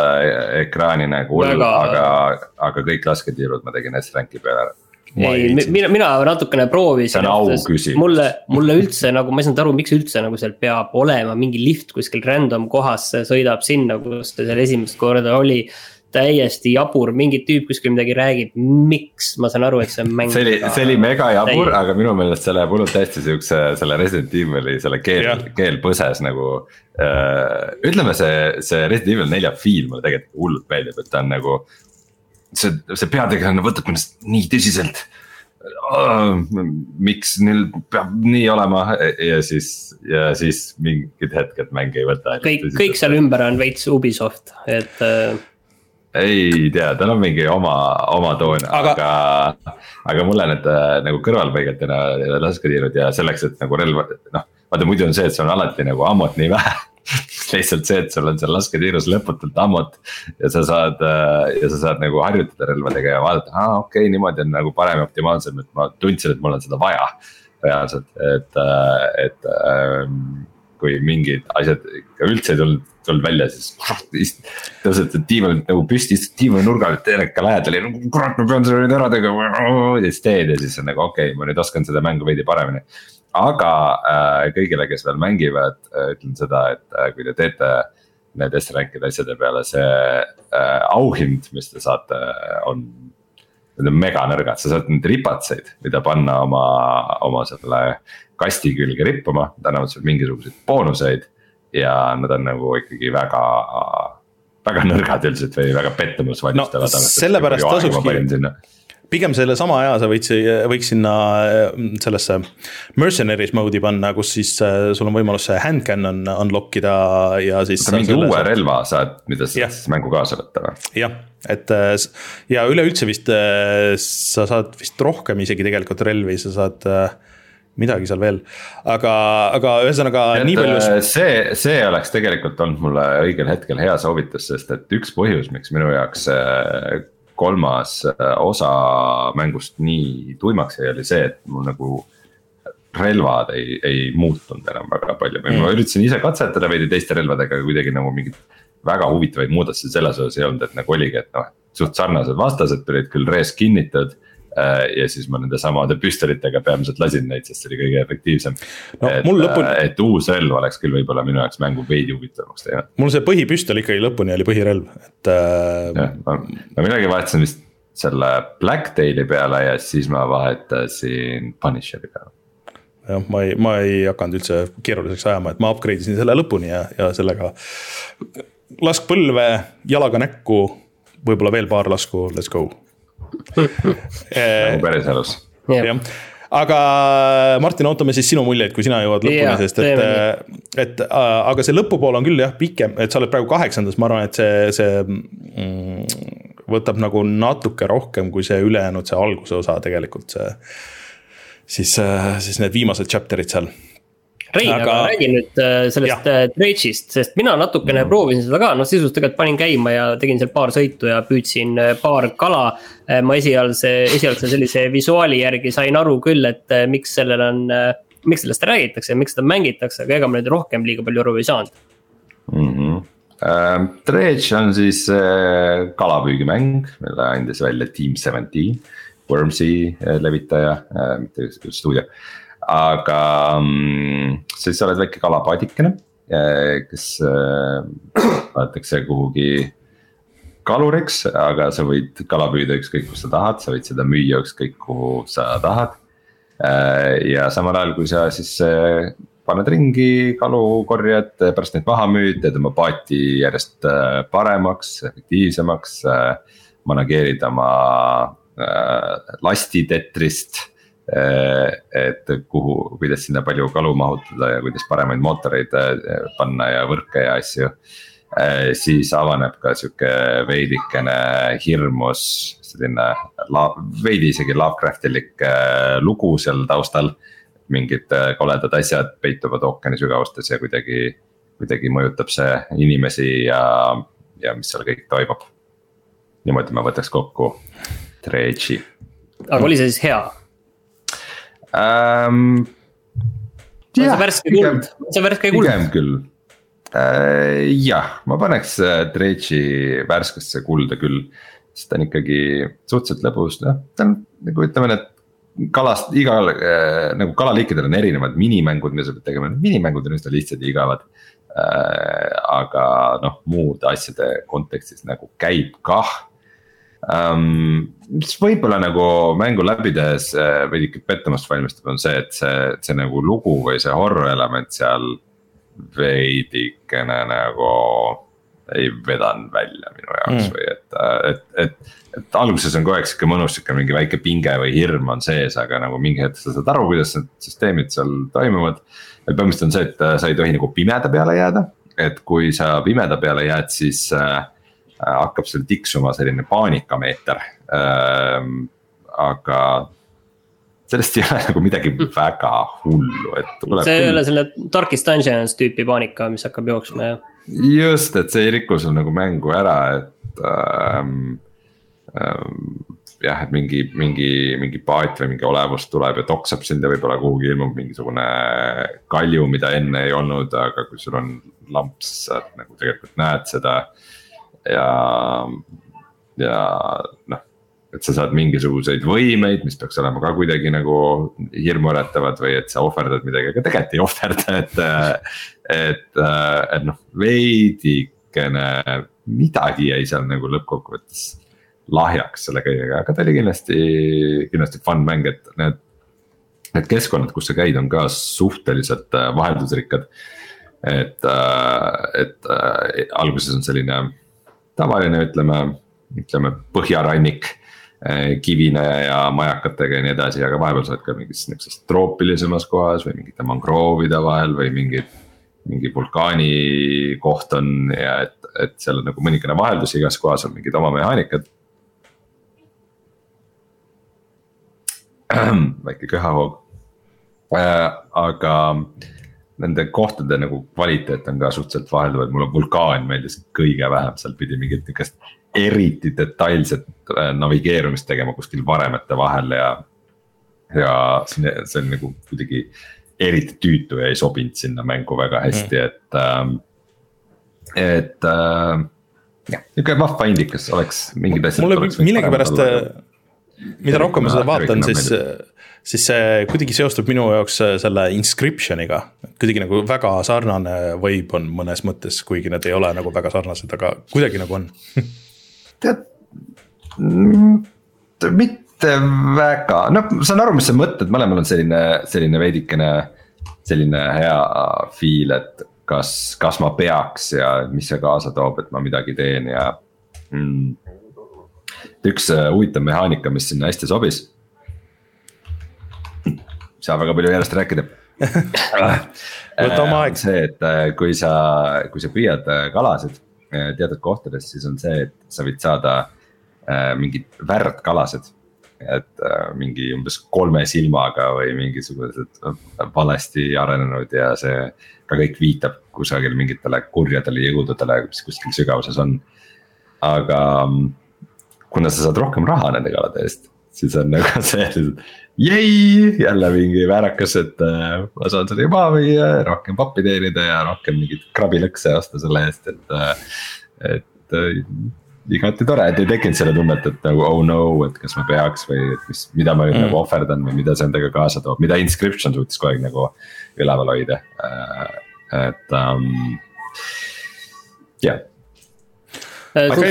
ekraani nagu hull, aga, aga kõik lasketiirud ma tegin S-ränki peale ära ei, mina, mina natukene proovisin. see on au küsimus. mulle, mulle üldse nagu, ma ei saanud aru, miks üldse nagu seal peab olema mingi lift kuskil random kohas, sõidab sinna, kus ta seal esimest korda oli täiesti jabur, mingi tüüp kuskil midagi räägib, miks, ma saan aru, et see on mäng. see oli, see oli mega jabur, aga minu meelest see läheb hullult hästi siukse selle Resident Evil'i selle keel, keelpõses nagu äh,. ütleme, see, see Resident Evil nelja feel mulle tegelikult hullult meeldib, et ta on nagu. see, see peategelane võtab ennast nii tõsiselt miks neil peab nii olema ja siis, ja siis mingid hetked mäng ei võta. kõik, kõik seal ümber on veits Ubisoft, et äh, ei tea, tal on mingi oma, oma toon, aga, aga, aga mulle need äh, nagu kõrvalpõigetena lasketiirud ja selleks, et nagu relva, noh. vaata muidu on see, et sul on alati nagu ammut nii vähe lihtsalt see, et sul on seal lasketiirus lõputult ammut. ja sa saad ja sa saad nagu harjutada relvadega ja vaadata, aa okei okay,, niimoodi on nagu parem ja optimaalsem, et ma tundsin, et mul on seda vaja. reaalselt, et, et ähm, kui mingid asjad ikka üldse ei tulnud, tulnud välja, siis tõused diivanilt nagu püsti, istud diivani nurgal, teleka lähedal ja kurat, ma pean selle nüüd ära tegema. ja siis teed ja siis on nagu okei okay,, ma nüüd oskan seda mängu veidi paremini aga äh, kõigile, kes veel mängivad äh,, ütlen seda, et äh, kui te teete need S-rankide asjade peale, see äh, auhind, mis te saate, on. Need on meganõrgad, sa saad neid ripatseid, mida panna oma, oma selle kasti külge rippuma, nad annavad sulle mingisuguseid boonuseid. ja nad on nagu ikkagi väga, väga nõrgad üldiselt või väga pettumust valmistavad no,. sellepärast tasukski pigem sellesama aja sa võid, võiks sinna äh, sellesse mercenaries mode'i panna, kus siis äh, sul on võimalus see hand cannon unlock ida ja siis. mingi uue saad... relva saad, mida sa siis mängu kaasa võtta või? jah, et äh, ja üleüldse vist sa saad vist rohkem isegi tegelikult relvi, sa saad midagi seal veel, aga, aga ühesõnaga et, nii palju. see, see oleks tegelikult olnud mulle õigel hetkel hea soovitus, sest et üks põhjus, miks minu jaoks kolmas äh, osa mängust nii tuimaks jäi, oli see, et mul nagu relvad ei, ei muutunud enam väga palju või mm. ma üritasin ise katsetada veidi teiste relvadega, kuidagi nagu mingit väga huvitavaid muudatusi selles osas ei olnud, et nagu oligi, et noh, suht sarnased vastased tulid küll reskin'itud Äh, ja siis ma nende samade püstolitega peamiselt lasin neid, sest see oli kõige efektiivsem no,. et. Äh, et uus relv oleks küll võib-olla minu jaoks mängu veidi huvitavamaks teinud. mul see põhipüstol ikkagi lõpuni oli põhirelv, et äh.... ma, ma midagi vahetasin vist selle Blacktaili peale ja siis ma vahetasin Punisheri peale jah, ma ei, ma ei hakanud üldse keeruliseks ajama, et ma upgrade isin selle lõpuni ja, ja sellega. lask põlve, jalaga näkku, võib-olla veel paar lasku, let's go nagu päriselus. jah, aga Martin, ootame siis sinu muljeid, kui sina jõuad lõpuni, sest et, et aga see lõpupool on küll jah pikem, et sa oled praegu kaheksandas, ma arvan, et see, see mm, võtab nagu natuke rohkem kui see ülejäänud, see alguse osa tegelikult see. siis, siis need viimased chapter'id seal Rein aga..., aga räägi nüüd äh, sellest äh, Drage'ist, sest mina natukene mm. proovisin seda ka, noh sisuliselt tegelikult panin käima ja tegin seal paar sõitu ja püüdsin äh, paar kala. ma esialgse, esialgse sellise visuaali järgi sain aru küll, et miks sellel on, miks sellest räägitakse ja miks seda mängitakse, aga ega ma nüüd rohkem liiga palju aru ei saanud mm. -hmm. Dredge on siis kalapüügimäng, mille andis välja Team Seventeen, Wormsi levitaja mitte stuudio aga mm, siis sa oled väike kalapaadikene, eh, kes saadetakse eh, kuhugi kaluriks, aga sa võid kala püüda ükskõik kus sa tahad, sa võid seda müüa ükskõik kuhu sa tahad. Eh, ja samal ajal, kui sa siis paned ringi kalu, korjad, pärast neid maha müüd, teed oma paati järjest paremaks, efektiivsemaks. manageerid oma lasti tetrist Äh, et kuhu, kuidas sinna palju kalu mahutada ja kuidas paremaid mootoreid äh, panna ja võrke ja asju. Äh, siis avaneb ka sihuke veidikene hirmus selline veidi isegi Lovecraftilik lugu seal taustal. mingid koledad asjad peituvad ookeani sügavustes ja kuidagi, kuidagi mõjutab see inimesi ja, ja mis seal kõik toimub. niimoodi ma võtaks kokku Dredge'i. aga oli see siis hea? Ähm,. on see värske kuld, see värske kuld? pigem küll äh,, jah, ma paneks äh, Dredge'i värskesse kulda küll. sest ta on ikkagi suhteliselt lõbus, noh, ta on nagu ütleme, need kalast, igal äh, nagu kalaliikidel on erinevad minimängud, mida sa pead tegema, minimängud on üsna lihtsad ja igavad äh,. aga noh, muude asjade kontekstis nagu käib kah um,. mis võib-olla nagu mängu läbi tehes äh, veidike pettumust valmistab, on see, et see, see nagu lugu või see horror element seal veidikene nagu ei vedanud välja minu jaoks mm. või et, äh, et, et. et alguses on kogu aeg sihuke mõnus sihuke mingi väike pinge või hirm on sees, aga nagu mingi hetk sa saad aru, kuidas need süsteemid seal toimuvad. et põhimõtteliselt on see, et äh, sa ei tohi nagu pimeda peale jääda, et kui sa pimeda peale jääd, siis Äh, hakkab seal tiksuma selline paanikameeter. Ähm, aga sellest ei ole nagu midagi väga hullu, et. see ei ole selle Darkest Dungeons tüüpi paanika, mis hakkab jooksma, jah just, et see ei riku sul nagu mängu ära, et ähm, ähm, jah, et mingi, mingi, mingi paat või mingi olevus tuleb ja toksab sind ja võib-olla kuhugi ilmub mingisugune kalju, mida enne ei olnud, aga kui sul on lamps, sa nagu tegelikult näed seda. Ja, ja noh, et sa saad mingisuguseid võimeid, mis peaks olema ka kuidagi nagu hirmuäratavad või et sa ohverdad midagi, aga tegelikult ei ohverda, et. et, et noh, veidikene midagi jäi seal nagu lõppkokkuvõttes lahjaks selle kõigega, aga ta oli kindlasti, kindlasti fun mäng, et need. Need keskkonnad, kus sa käid, on ka suhteliselt äh, vaheldusrikkad. et, äh, et äh, alguses on selline tavaline, ütleme, ütleme põhjarannik kivine ja majakatega ja nii edasi, aga vahepeal sa oled ka mingis nihukeses troopilisemas kohas või mingite mangroovide vahel või mingid. mingi vulkaani koht on ja et, et seal on nagu mõningane vaheldus, igas kohas on mingid oma mehaanikad. väike köhahoog äh,. aga nende kohtade nagu kvaliteet on ka suhteliselt vahelduv, et mulle vulkaan meeldis kõige vähem, seal pidi mingit niukest eriti detailset äh, navigeerumist tegema kuskil varemete vahel ja. ja see, see on nagu kuidagi eriti tüütu ja ei sobinud sinna mängu väga hästi mm., et ähm,. et äh, jah, nihuke vahva indikas oleks mingid asjad. mulle millegipärast mida rohkem ma seda vaatan, siis, siis see kuidagi seostub minu jaoks selle inscription'iga. kuidagi nagu väga sarnane vibe on mõnes mõttes, kuigi need ei ole nagu väga sarnased, aga kuidagi nagu on tead, mm, mitte väga, noh, saan aru, mis sa mõtled, mõlemal on selline, selline veidikene. selline hea feel, et kas, kas ma peaks ja mis see kaasa toob, et ma midagi teen ja mm üks äh, huvitav mehaanika, mis sinna hästi sobis. Ei saa väga palju järjest rääkida võta oma aeg. see, et äh, kui sa, kui sa püüad äh, kalasid teatud kohtades, siis on see, et sa võid saada mingid värdkalasid. et mingi umbes kolme silmaga või mingisugused valesti arenenud ja see ka kõik viitab kusagil mingitele kurjadele jõududele, mis kuskil sügavuses on. aga mm, kuna sa saad rohkem raha nende kalade eest, siis on nagu see Jei, jälle mingi väärakas, et äh, ma saan selle maha müüa, rohkem pappi teenida ja rohkem mingit krabilõkse osta selle eest, et äh,. et äh, igati tore, et ei tekkinud selle tunnet, et nagu oh no, et kas ma peaks või et mis, mida ma mm. nagu ohverdan või mida see endaga kaasa toob, mida inscription suutis kogu aeg nagu üleval hoida äh,, et um,. jah yeah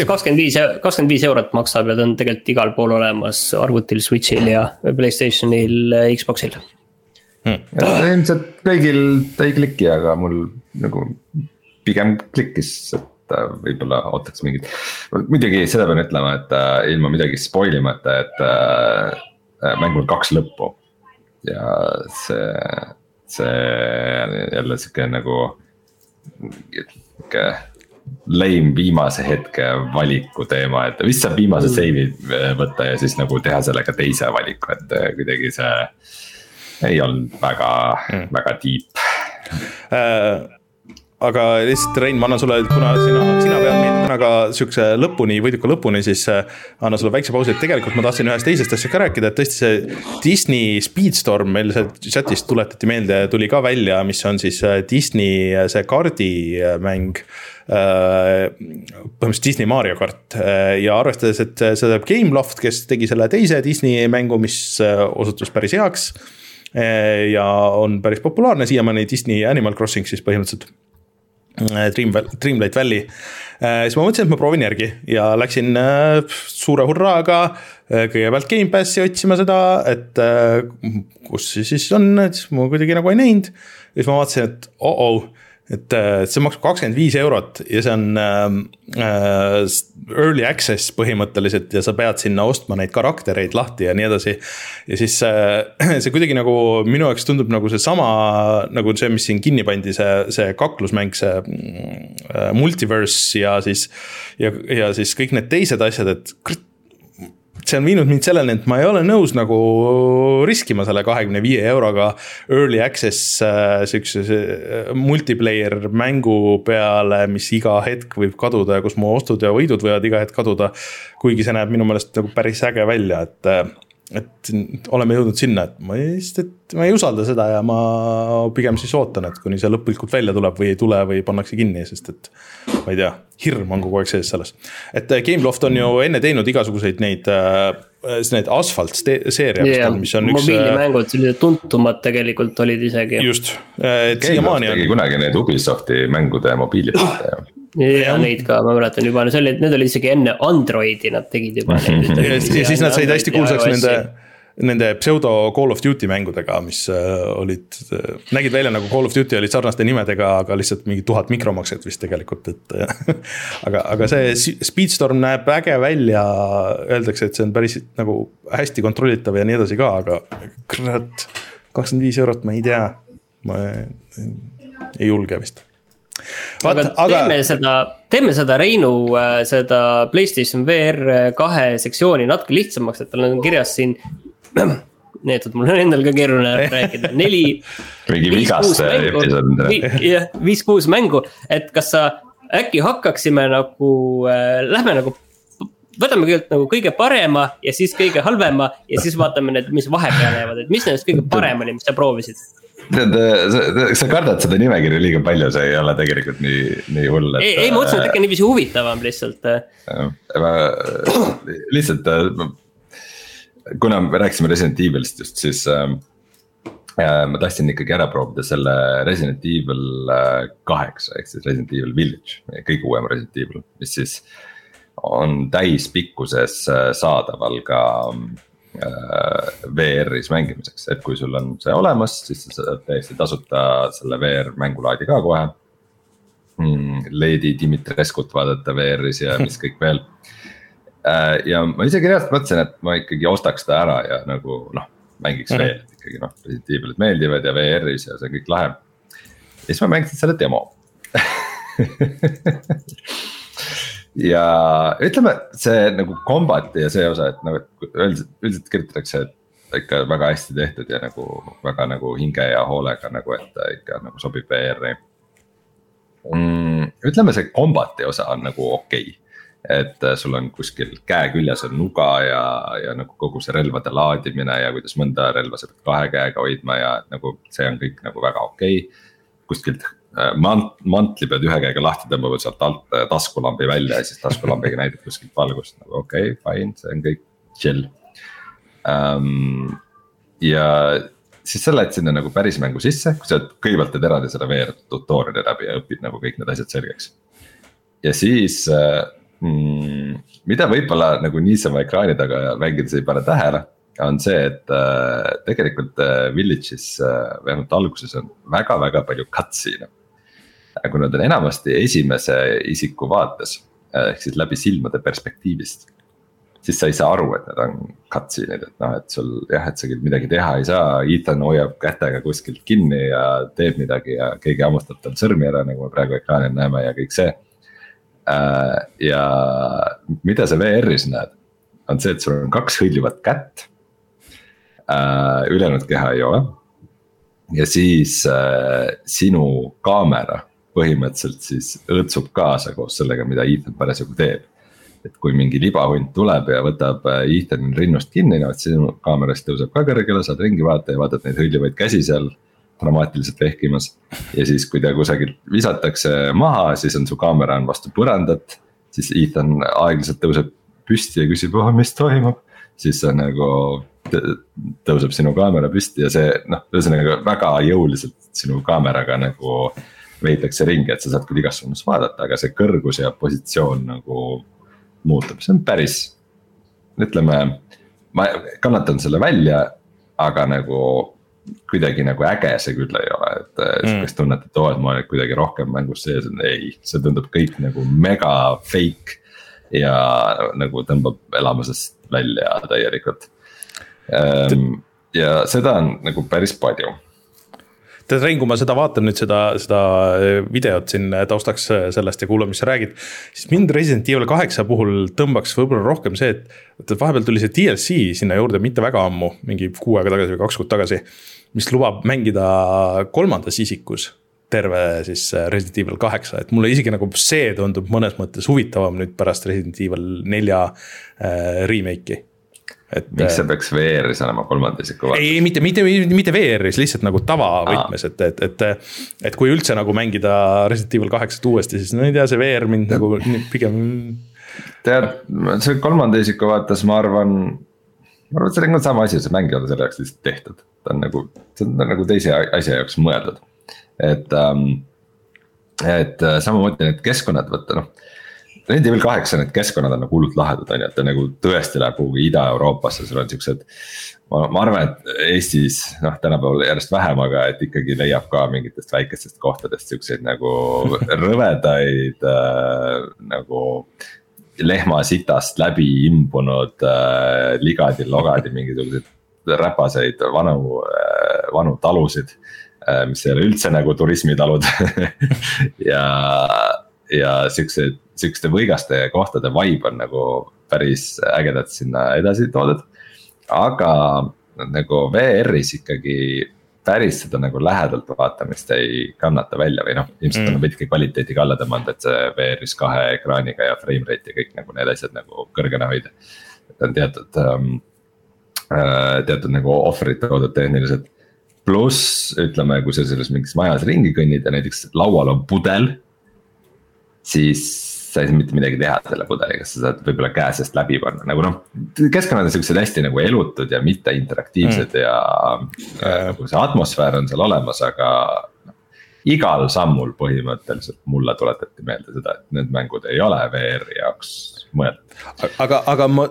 kakskümmend viis, kakskümmend viis eurot maksab ja ta on tegelikult igal pool olemas arvutil, Switch'il ja Playstationil, Xbox'il hmm.. ilmselt kõigil ta ei kliki, aga mul nagu pigem klikkis, et äh, võib-olla ootaks mingit. muidugi seda pean ütlema, et äh, ilma midagi spoil imata, et äh, äh, mängul on kaks lõppu. ja see, see jälle sihuke nagu sihuke lame viimase hetke valiku teema, et vist saab viimase mm. save'i äh, võtta ja siis nagu teha sellega teise valiku, et äh, kuidagi see. ei olnud väga mm., väga deep äh, aga lihtsalt Rein, ma annan sulle, kuna sina, sina vead meid täna ka sihukese lõpuni, võiduka lõpuni, siis äh, annan sulle väikse pausi, et tegelikult ma tahtsin ühest teisest asjast ka rääkida, et tõesti see Disney Speedstorm meil sealt chat'ist tuletati meelde, tuli ka välja, mis on siis Disney see kaardimäng Äh, põhimõtteliselt Disney Mario kart äh, ja arvestades, et seda teeb Gameloft, kes tegi selle teise Disney mängu, mis äh, osutus päris heaks. ja on päris populaarne siiamaani Disney Animal Crossing siis põhimõtteliselt. Dream, Dreamlight Valley, siis ma mõtlesin, et ma proovin järgi ja läksin suure hurraaga kõigepealt Gamepassi otsima seda, et kus see siis on, et siis ma kuidagi nagu ei näinud. ja siis ma vaatasin, et oh-oh et see maksab kakskümmend viis eurot ja see on ähm, äh, early access põhimõtteliselt ja sa pead sinna ostma neid karaktereid lahti ja nii edasi. ja siis äh, see kuidagi nagu minu jaoks tundub nagu seesama nagu see, mis siin kinni pandi, see, see kaklusmäng, see äh, multiverse ja siis. ja, ja siis kõik need teised asjad, et see on viinud mind selleni, et ma ei ole nõus nagu riskima selle kahekümne viie euroga early access äh, siukse äh, multiplayer mängu peale, mis iga hetk võib kaduda ja kus mu ostud ja võidud võivad iga hetk kaduda. kuigi see näeb minu meelest nagu päris äge välja, et äh, et oleme jõudnud sinna, et ma lihtsalt, et ma ei usalda seda ja ma pigem siis ootan, et kuni see lõplikult välja tuleb või ei tule või pannakse kinni, sest et. ma ei tea, hirm on kogu aeg sees selles. et äh, Gameloft on ju enne teinud igasuguseid neid äh,, need asfalt seeria yeah,, mis on üks. mobiilimängud, sellised tuntumad tegelikult olid isegi. just, äh, et siiamaani on. kunagi need Ubisofti mängude mobiilipilte ju ja neid ka, ma mäletan juba, see oli, need olid isegi enne Androidi, nad tegid juba. Neid. ja siis nad said hästi kuulsaks nende, nende pseudo Call of Duty mängudega, mis äh, olid, äh, nägid välja nagu Call of Duty olid sarnaste nimedega, aga lihtsalt mingi tuhat mikromakset vist tegelikult, et aga, aga see Speedstorm näeb äge välja, öeldakse, et see on päris nagu hästi kontrollitav ja nii edasi ka, aga kurat, kakskümmend viis eurot, ma ei tea, ma ei julge vist aga, aga teeme seda, teeme seda Reinu äh, seda Playstation VR kahe sektsiooni natuke lihtsamaks, et tal on kirjas siin. nii et, mul on endal ka keeruline rääkida, neli. mingi vigaste episood. jah, viis-kuus mängu, et kas sa äkki hakkaksime nagu äh,, lähme nagu võtame kõigepealt nagu kõige parema ja siis kõige halvema ja siis vaatame need, mis vahepeale jäävad, et mis nendest kõige parem oli, mis sa proovisid tead, sa kardad seda nimekirja liiga palju, see ei ole tegelikult nii, nii hull, et. ei, ei ma mõtlesin, et äkki on niiviisi huvitavam lihtsalt. lihtsalt, kuna me rääkisime Resident Evilist just, siis äh, ma tahtsin ikkagi ära proovida selle Resident Evil kaheksa ehk siis Resident Evil Village, kõige uuem Resident Evil, mis siis on täispikkuses saadaval ka Äh, VR-is mängimiseks, et kui sul on see olemas, siis sa saad täiesti tasuta selle VR mängulaadi ka kohe mm,. Lady Dimitreskut vaadata VR-is ja mis kõik veel. Äh, ja ma isegi reaalselt mõtlesin, et ma ikkagi ostaks ta ära ja nagu noh, mängiks mm -hmm. veel, ikkagi noh, Evil'id meeldivad ja VR-is ja see on kõik lahe. ja siis ma mängisin selle demo ja ütleme, see nagu combat'i ja see osa, et nagu üldiselt, üldiselt kirjutatakse, et ikka väga hästi tehtud ja nagu väga nagu hinge ja hoolega nagu, et ta ikka nagu sobib VR-i mm,. ütleme, see combat'i osa on nagu okei okay et sul on kuskil käe küljes on nuga ja, ja nagu kogu see relvade laadimine ja kuidas mõnda relva sa pead kahe käega hoidma ja nagu see on kõik nagu väga okei okay.. kuskilt mant-, mantli pead ühe käega lahti tõmbama sealt alt äh, taskulambi välja ja siis taskulambiga näitad kuskilt valgust nagu okei okay,, fine, see on kõik chill um,. ja siis sa lähed sinna nagu päris mängu sisse, kui sa kõigepealt teed eraldi selle VR tutorial'i läbi ja õpid nagu kõik need asjad selgeks. ja siis äh, mm, mida võib-olla nagu niisama ekraani taga mängides ei pane tähele on see, et äh, tegelikult äh, Village'is äh, vähemalt alguses on väga-väga palju cutscene'e kui nad on enamasti esimese isiku vaates ehk siis läbi silmade perspektiivist. siis sa ei saa aru, et need on cutscene'id, et noh, et sul jah, et sa küll midagi teha ei saa, Ethan hoiab kätega kuskilt kinni ja teeb midagi ja keegi hammustab tal sõrmi ära, nagu me praegu ekraanil näeme ja kõik see. Ja mida sa VR-is näed, on see, et sul on kaks hõljuvat kätt. Äh, ülejäänud keha ei ole ja siis äh, sinu kaamera põhimõtteliselt siis õõtsub kaasa koos sellega, mida Ethan parasjagu teeb. et kui mingi libahunt tuleb ja võtab äh, Ethan'i rinnust kinni, no siis sinu kaamerast tõuseb ka kõrgele, saad ringi vaadata ja vaatad neid hõljuvaid käsi seal dramaatiliselt vehkimas. ja siis, kui ta kusagilt visatakse maha, siis on su kaamera on vastu põrandat. siis Ethan aeglaselt tõuseb püsti ja küsib, oh mis toimub, siis sa nagu tõuseb sinu kaamera püsti ja see noh, ühesõnaga väga jõuliselt sinu kaameraga nagu veidakse ringi, et sa saad küll igas suunas vaadata, aga see kõrgus ja positsioon nagu muutub, see on päris, ütleme. ma kannatan selle välja, aga nagu kuidagi nagu äge see küll ei ole, et mm. sihukest tunnet, et oo, et ma olen kuidagi rohkem mängus sees, ei, see tundub kõik nagu mega fake. ja nagu tõmbab elamusest välja täielikult. Ehm, ja seda on nagu päris palju tead, Rein, kui ma seda vaatan nüüd seda, seda videot siin taustaks sellest ja kuulan, mis sa räägid. siis mind Resident Evil kaheksa puhul tõmbaks võib-olla rohkem see, et, et vahepeal tuli see DLC sinna juurde mitte väga ammu, mingi kuu aega tagasi või kaks kuud tagasi. mis lubab mängida kolmandas isikus terve siis Resident Evil kaheksa, et mulle isegi nagu see tundub mõnes mõttes huvitavam nüüd pärast Resident Evil nelja äh, remake'i et. miks see peaks VR-is olema kolmanda isiku vaates? ei, mitte, mitte, mitte VR-is, lihtsalt nagu tavavõtmes, et, et, et. et kui üldse nagu mängida Resident Evil kaheksat uuesti, siis no ei tea, see VR mind nagu pigem. tead, see kolmanda isiku vaates, ma arvan. ma arvan, et see on sama asi, see mäng ei ole selle jaoks lihtsalt tehtud, ta on nagu, see on nagu teise asja jaoks mõeldud, et ähm,. et äh, samamoodi need keskkonnad, vaata noh Resident Evil kaheksa, need keskkonnad on nagu hullult lahedad, on ju, et ta nagu tõesti läheb kuhugi Ida-Euroopasse, sul on siuksed. ma, ma arvan, et Eestis noh, tänapäeval järjest vähem, aga et ikkagi leiab ka mingitest väikestest kohtadest siukseid nagu rõvedaid äh, nagu lehmasitast läbi imbunud äh, ligadi-logadi mingisuguseid räpaseid vanu äh,, vanu talusid äh,. mis ei ole üldse nagu turismitalud ja, ja siukseid sihukeste võigaste kohtade vibe on nagu päris ägedalt sinna edasi toodud. aga nagu VR-is ikkagi päris seda nagu lähedalt vaatamist ei kannata välja või noh, ilmselt mm. on veidike kvaliteediga alla tõmmanud, et see VR-is kahe ekraaniga ja frame rate ja kõik nagu need asjad nagu kõrgena hoida. et on teatud ähm,, äh, teatud nagu ohvrid toodud tehniliselt. pluss ütleme, kui sa selles mingis majas ringi kõnnid ja näiteks laual on pudel, siis sa ei saa mitte midagi teha selle pudeliga, sa saad võib-olla käe seest läbi panna, nagu noh. keskkonnad on siuksed hästi nagu elutud ja mitte interaktiivsed mm. ja äh, nagu see atmosfäär on seal olemas, aga igal sammul põhimõtteliselt mulle tuletati meelde seda, et need mängud ei ole VR-i jaoks mõeldud. aga, aga ma,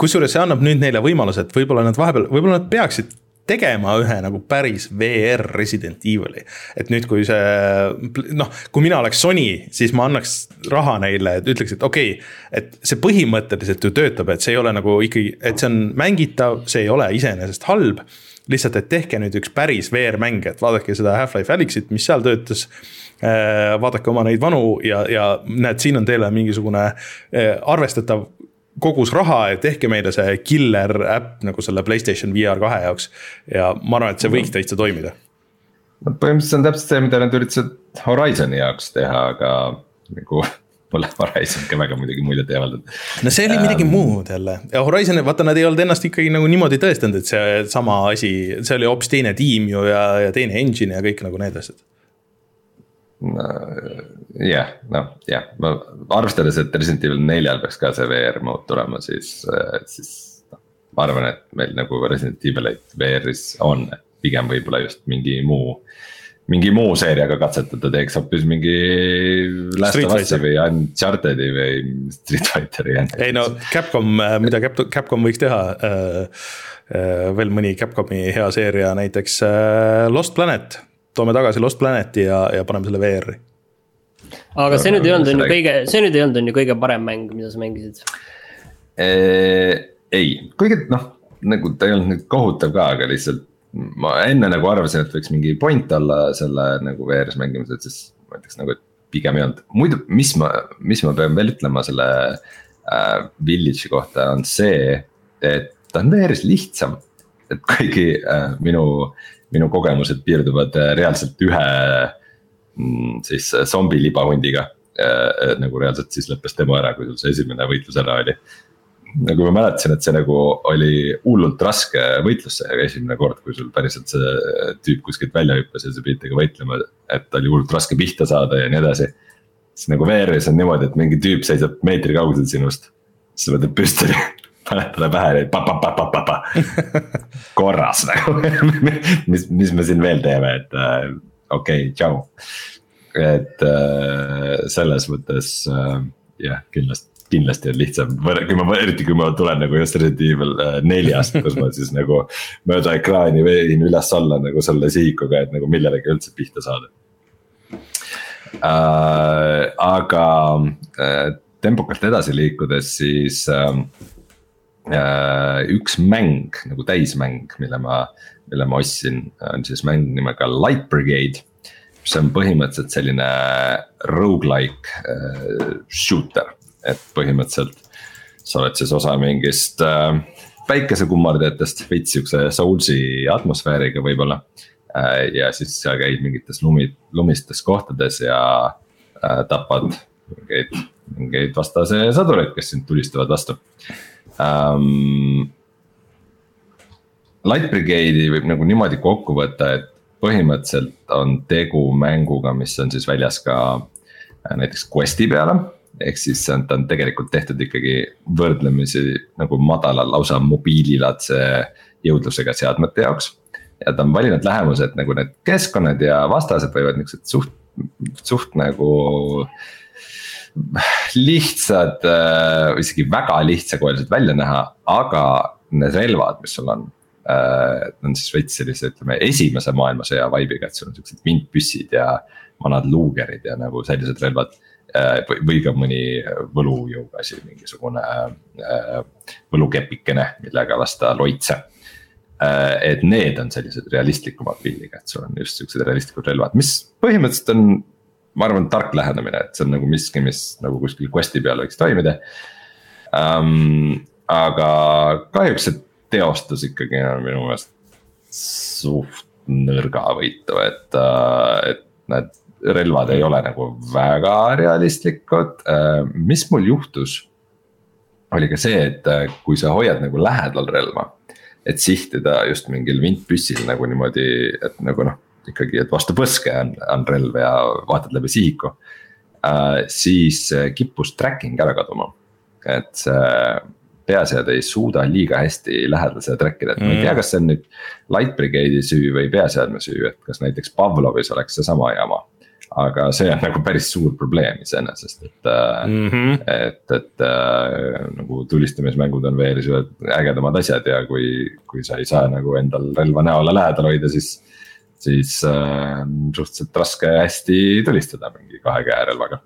kusjuures see annab nüüd neile võimaluse, et võib-olla nad vahepeal, võib-olla nad peaksid tegema ühe nagu päris VR Resident Evil'i. et nüüd, kui see noh, kui mina oleks Sony, siis ma annaks raha neile, et ütleks, et okei okay,. et see põhimõtteliselt ju töötab, et see ei ole nagu ikkagi, et see on mängitav, see ei ole iseenesest halb. lihtsalt, et tehke nüüd üks päris VR-mäng, et vaadake seda Half-Life Alyxit, mis seal töötas äh, vaadake oma neid vanu ja, ja näed, siin on teile mingisugune äh, arvestatav kogus raha, et tehke meile see killer äpp nagu selle Playstation VR kahe jaoks. ja ma arvan, et see võiks täitsa toimida. no põhimõtteliselt see on täpselt see, mida nad üritasid Horizon'i jaoks teha, aga nagu mulle Horizon ka väga muidugi muljet ei avaldanud. no see oli midagi ähm, muud jälle ja Horizon, vaata, nad ei olnud ennast ikkagi nagu niimoodi tõestanud, et see sama asi, see oli hoopis teine tiim ju ja, ja teine engine ja kõik nagu need asjad jah, noh jah, ma arvestades, et Resident Evil neljal peaks ka see VR mode tulema, siis, siis noh. ma arvan, et meil nagu Resident Evilit VR-is on, et pigem võib-olla just mingi muu. mingi muu seeriaga katsetada, teeks hoopis mingi Last of Us'i või Uncharted'i või Street Fighteri. ei no Capcom, mida Capcom võiks teha äh, äh, veel mõni Capcomi hea seeria, näiteks äh, Lost Planet toome tagasi Lost Planeti ja, ja paneme selle VR-i. Aga see nüüd ei olnud on ju kõige, see nüüd ei olnud on ju kõige parem mäng, mida sa mängisid ei, kuigi noh, nagu ta ei olnud nüüd kohutav ka, aga lihtsalt ma enne nagu arvasin, et võiks mingi point olla selle nagu VR-is mängimisel, siis ma ütleks nagu, et pigem ei olnud. muidu, mis ma, mis ma pean veel ütlema selle äh, Village'i kohta on see, et ta on VR-is lihtsam. et kuigi äh, minu minu kogemused piirduvad äh, reaalselt ühe mm, siis äh, zombi libahundiga. Äh, nagu reaalselt siis lõppes demo ära, kui sul see esimene võitlus ära oli. nagu ma mäletasin, et see nagu oli hullult raske võitlus see esimene kord, kui sul päriselt see tüüp kuskilt välja hüppas ja sa pidid temaga võitlema, et oli hullult raske pihta saada ja nii edasi. siis nagu VR-is on niimoodi, et mingi tüüp seisab meetri kaugusel sinust, siis sa võtad püstoli paned talle pähe ja pa-pa-pa-pa-pa-pa. korras nagu mis, mis me siin veel teeme, et äh, okei okay,, tšau. et äh, selles mõttes äh, jah, kindlasti kindlasti on lihtsam, kui ma, eriti kui ma tulen nagu just Resident Evil äh, neljast, kus ma siis nagu mööda ekraani vein üles-alla nagu selle sihikuga, et nagu millelegi üldse pihta saada äh,. aga äh, tempokalt edasi liikudes, siis äh, üks mäng nagu täismäng, mille ma, mille ma ostsin, on siis mäng nimega Light Brigade. mis on põhimõtteliselt selline rogu-like äh, shooter, et põhimõtteliselt sa oled siis osa mingist äh, päikesekummardajatest, veits siukse souls'i atmosfääriga võib-olla äh,. ja siis sa käid mingites lumi, lumistes kohtades ja äh, tapad mingeid, mingeid vastase sõdureid, kes sind tulistavad vastu um,. Light Brigade'i võib nagu niimoodi kokku võtta, et põhimõtteliselt on tegu mänguga, mis on siis väljas ka äh, näiteks Quest'i peale. ehk siis on, ta on tegelikult tehtud ikkagi võrdlemisi nagu madala, lausa mobiililaadse jõudlusega seadmete jaoks. ja ta on valinud lähemuse, et nagu need keskkonnad ja vastased võivad niuksed suht, suht nagu lihtsad äh,, isegi väga lihtsakoelised välja näha, aga need relvad, mis sul on äh,. on siis veits sellise, ütleme esimese maailmasõja vibe'iga, et sul on siuksed vintpüssid ja vanad luugerid ja nagu sellised relvad äh,. või, ka mõni võlujõuga asi, mingisugune äh, võlukepikene, millega lasta loitse äh, et need on sellised realistlikumad pildiga, et sul on just siuksed realistlikud relvad, mis põhimõtteliselt on ma arvan, tark lähenemine, et see on nagu miski, mis nagu kuskil quest'i peal võiks toimida um,. aga kahjuks see teostus ikkagi on minu meelest suht nõrgavõitu, et, äh, et need relvad ei ole nagu väga realistlikud, äh, mis mul juhtus. oli ka see, et äh, kui sa hoiad nagu lähedal relva, et sihtida just mingil vintpüssil nagu niimoodi, et nagu noh ikkagi, et vastu põske on, on relv ja vaatad läbi sihiku siis kippus tracking ära kaduma, et see peasead ei suuda liiga hästi lähedale track ida, et mm. ma ei tea, mm. kas see on nüüd Light Brigade'i süü või peaseadme süü, et kas näiteks Pavlovis oleks seesama jama aga see on nagu päris suur probleem iseenesest, et mm, -hmm. et, et äh, nagu tulistamismängud on veel ägedamad asjad ja kui, kui sa ei saa nagu endal relva näole lähedal hoida, siis siis äh, suhteliselt raske hästi tulistada mingi kahe käe relvaga.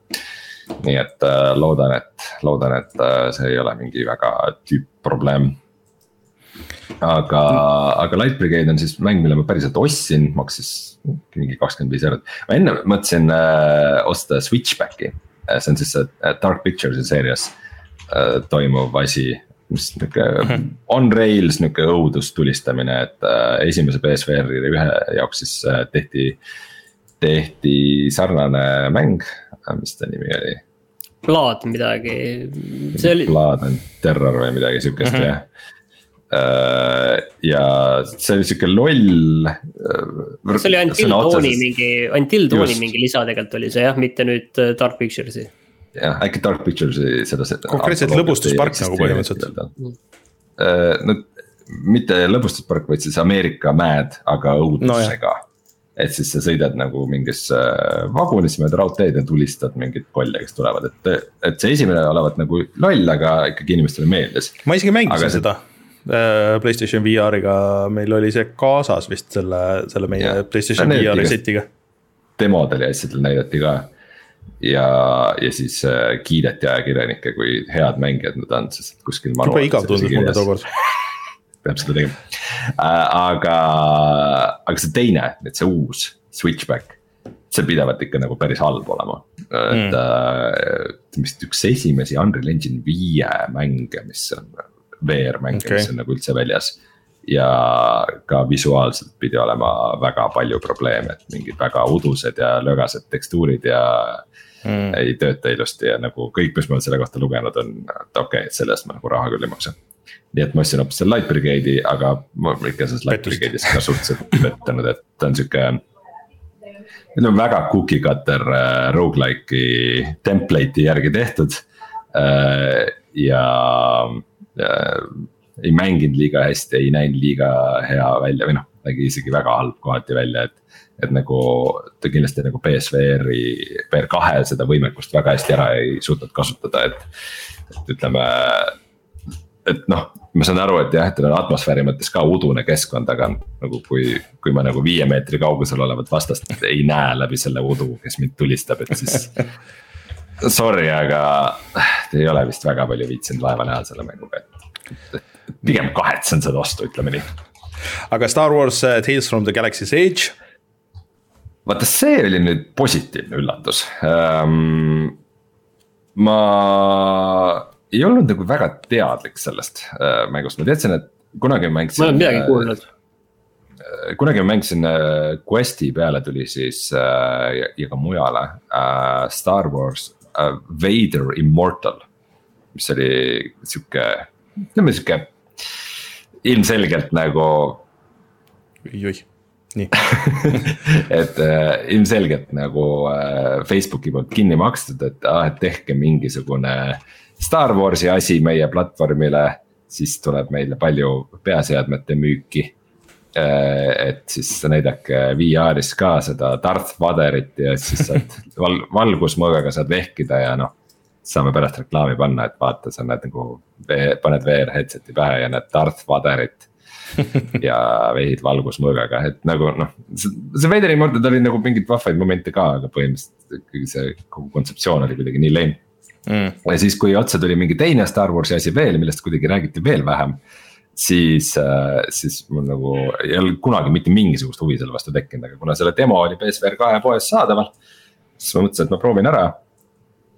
Nii et äh, loodan, et, loodan, et äh, see ei ole mingi väga tüüpprobleem. aga, aga Light Brigade on siis mäng, mille ma päriselt ostsin, maksis mingi kakskümmend viis eurot. ma enne mõtlesin äh, osta Switchbacki, see on siis see Dark Pictures'i seerias äh, toimuv asi mis nihuke mhm. on rails nihuke õudustulistamine, et äh, esimese BSVR-i ühe jaoks siis äh, tehti. tehti sarnane mäng, äh, mis ta nimi oli? Blood midagi, see oli. Blood and Terror või midagi sihukest mm -hmm. jah Uh, ja see oli sihuke loll. Äh, see oli Until Dawni mingi, Until Dawni mingi lisa tegelikult oli see jah, mitte nüüd Dark Pictures'i jah, äkki Dark Pictures'i seda. konkreetselt lõbustuspark nagu põhimõtteliselt. Äh, no mitte lõbustuspark, vaid siis Ameerika mäed, aga õudusega no,. Et siis sa sõidad nagu mingisse vagunis mööda raudteed ja tulistad mingeid kolle, kes tulevad, et, et see esimene olevat nagu loll, aga ikkagi inimestele meeldis. ma isegi mängisin aga seda äh, Playstation VR-iga, meil oli see kaasas vist selle, selle meie ja, Playstation VR-i setiga. demodel ja asjadel näidati ka ja, ja siis äh, kiideti ajakirjanikke, kui head mängijad nad on, sest kuskil. jube igav tundus mulle tookord peab seda tegema äh,, aga, aga see teine, nüüd see uus switchback. see pidevalt ikka nagu päris halb olema, et mm. äh, vist üks esimesi Unreal Engine viie mänge, mis on VR-mänge okay., mis on nagu üldse väljas ja ka visuaalselt pidi olema väga palju probleeme, et mingid väga udused ja lögased tekstuurid ja mm. ei tööta ilusti ja nagu kõik, mis ma olen selle kohta lugenud, on, et okei okay,, et selle eest ma nagu raha küll ei maksa. Nii et ma ostsin hoopis selle Light Brigade'i, aga ma ikka selles Light Brigade'is ka suhteliselt pettunud, et ta on sihuke. On väga cookie cutter äh, rogu-like'i template'i järgi tehtud äh, ja, ja ei mänginud liiga hästi, ei näinud liiga hea välja või noh, nägi isegi väga halb kohati välja, et et nagu ta kindlasti nagu BSVR-i, VR kahe seda võimekust väga hästi ära ei suutnud kasutada, et. et ütleme, et noh, ma saan aru, et jah, et tal on atmosfääri mõttes ka udune keskkond, aga nagu kui, kui ma nagu viie meetri kaugusel olevat vastast ei näe läbi selle udu, kes mind tulistab, et siis. Sorry, aga ei ole vist väga palju viitsinud vaeva näha selle mänguga, et, pigem kahetsen seda ostu, ütleme nii. aga Star Wars uh, Tales from the Galaxy's Edge? vaata, see oli nüüd positiivne üllatus um,. ma ei olnud nagu väga teadlik sellest uh, mängust, ma teadsin, et kunagi mängisin. ma olen midagi kuulnud Äh, kunagi ma mängisin äh, Questi peale tuli siis äh, ja, ja ka mujale Star Wars Vader Immortal. mis oli sihuke, ütleme sihuke ilmselgelt nagu. oi-oi, nii et äh, ilmselgelt nagu äh, Facebooki poolt kinni makstud, et ah, et tehke mingisugune Star Warsi asi meie platvormile. siis tuleb meile palju peaseadmete müüki Äh, et siis näidake VR-is ka seda Darth Vaderit ja siis saad val-, valgusmõõgaga saad vehkida ja noh. saame pärast reklaami panna, et vaata, sa näed nagu, paned VR headset'i pähe ja näed Darth Vaderit. ja vehid valgusmõõgaga, et nagu noh, see Vaderi murded oli nagu mingeid vahvaid momente ka, aga põhimõtteliselt ikkagi see kogu kontseptsioon oli kuidagi nii lame mm.. ja siis, kui otsa tuli mingi teine Star Warsi asi veel, millest kuidagi räägiti veel vähem siis, äh, siis mul nagu ei olnud kunagi mitte mingisugust huvi selle vastu tekkinud, aga kuna selle demo oli PSVR kahe poes saadaval. siis ma mõtlesin, et ma proovin ära.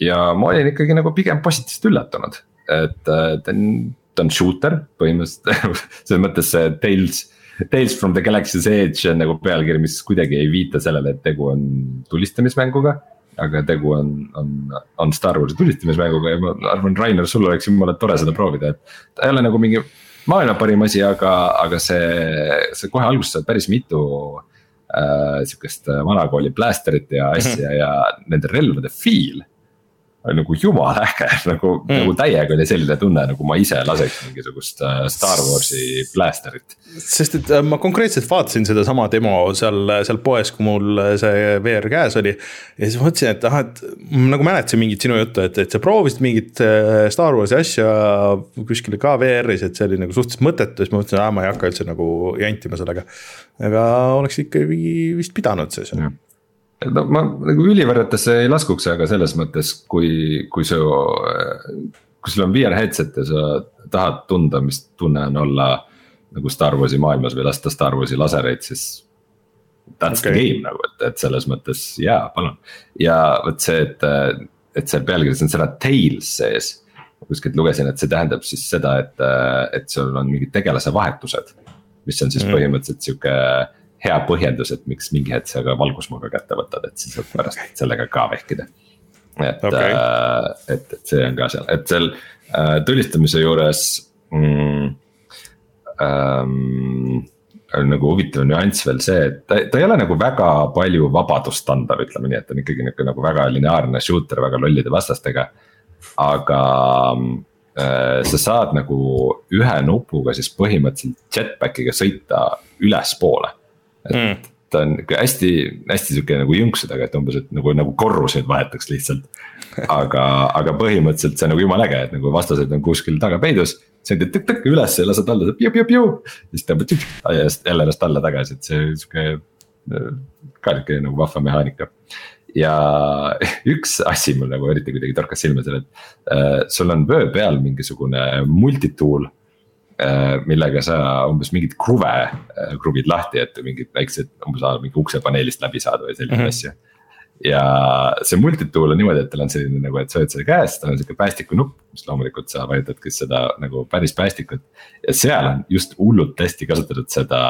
ja ma olin ikkagi nagu pigem positiivselt üllatunud, et äh, ta on, ta on shooter põhimõtteliselt selles mõttes see Tales. Tales from the Galaxy's Edge on nagu pealkiri, mis kuidagi ei viita sellele, et tegu on tulistamismänguga aga tegu on, on, on Star Warsi tulistamismänguga ja ma arvan, Rainer, sul oleks jumala tore seda proovida, et. ta ei ole nagu mingi maailma parim asi, aga, aga see, see kohe alguses saab päris mitu äh, sihukest vanakooli plästerit ja asja mm -hmm. ja nende relvade feel nagu jumala äge, nagu mm., nagu täiega oli selline tunne, nagu ma ise laseks mingisugust äh, Star Warsi blasterit. sest et äh, ma konkreetselt vaatasin sedasama demo seal, seal poes, kui mul see VR käes oli. ja siis mõtlesin, et ah, et nagu mäletasin mingit sinu juttu, et, et sa proovisid mingit äh, Star Warsi asja kuskil ka VR-is, et see oli nagu suhteliselt mõttetu, siis ma mõtlesin, et ma ei hakka üldse nagu jantima sellega. aga oleks ikkagi vist pidanud see seal no ma nagu ülivõrratesse ei laskuks, aga selles mõttes, kui, kui su, kui sul on VR headset ja sa tahad tunda, mis tunne on olla nagu Star Warsi maailmas või lasta Star Warsi lasereid, siis. That's okay. the game nagu, et, et selles mõttes jaa, palun. ja vot see, et, et seal pealkirjas on sõna tales sees. kuskilt lugesin, et see tähendab siis seda, et, et sul on mingid tegelase vahetused. mis on siis mm. põhimõtteliselt sihuke hea põhjendus, et miks mingi hetk sa ka valgusmõõga kätte võtad, et siis saad pärast sellega ka vehkida. et okay., äh, et, et see on ka seal, et seal äh, tulistamise juures mm, ähm, on nagu huvitav nüanss veel see, et ta, ta ei ole nagu väga palju vabadust anda, ütleme nii, et ta on ikkagi nihuke nagu väga lineaarne shooter väga lollide vastastega. aga äh, sa saad nagu ühe nupuga siis põhimõtteliselt jetpack'iga sõita ülespoole et mm. ta on ikka hästi, hästi sihuke nagu jõnksadega, et umbes, et nagu, nagu korruseid vahetaks lihtsalt. aga, aga põhimõtteliselt see on nagu jumala äge, et nagu vastased on kuskil taga peidus. sõidad tõkk-tõkk üles ja lased alla, piu-piu-piu. siis tõmbad ja jälle ennast alla tagasi, et see sihuke ka nihuke nagu vahva mehaanika ja üks asi mul nagu eriti kuidagi torkas silma seal, et äh, sul on vöö peal mingisugune multitool Äh, millega sa umbes mingeid kruve äh, kruvid lahti, et mingid väiksed, umbes mingi uksepaneelist läbi saada või selliseid mm -hmm. asju. ja see multitool on niimoodi, et tal on selline nagu, et sa hoiad selle käes, tal on sihuke päästikunupp, mis loomulikult sa vajutadki seda nagu päris päästikut. ja seal on just hullult hästi kasutatud seda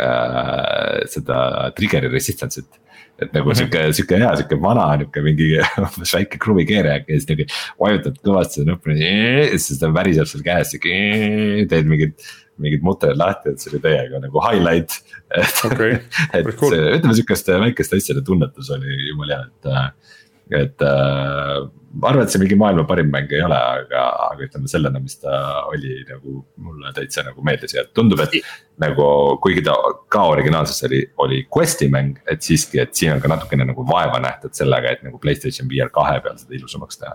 äh,, seda trigger'i resistance'it et nagu -hmm. sihuke, sihuke hea, sihuke vana nihuke mingi umbes väike kruvikeeraja, kes nihuke vajutad kõvasti seda nuppu ja siis ta väriseb seal käes sihuke, teed mingid. mingid mutred lahti, et see oli täiega nagu highlight. et okay. et cool. ütleme sihukeste väikeste asjade tunnetus oli jumala hea, et, et äh, ma arvan, et see mingi maailma parim mäng ei ole, aga, aga ütleme sellena, mis ta oli nagu mulle täitsa nagu meeldis ja tundub, et. nagu kuigi ta ka originaalses oli, oli Questi mäng, et siiski, et siin on ka natukene nagu vaeva nähtud sellega, et nagu Playstation VR kahe peal seda ilusamaks teha.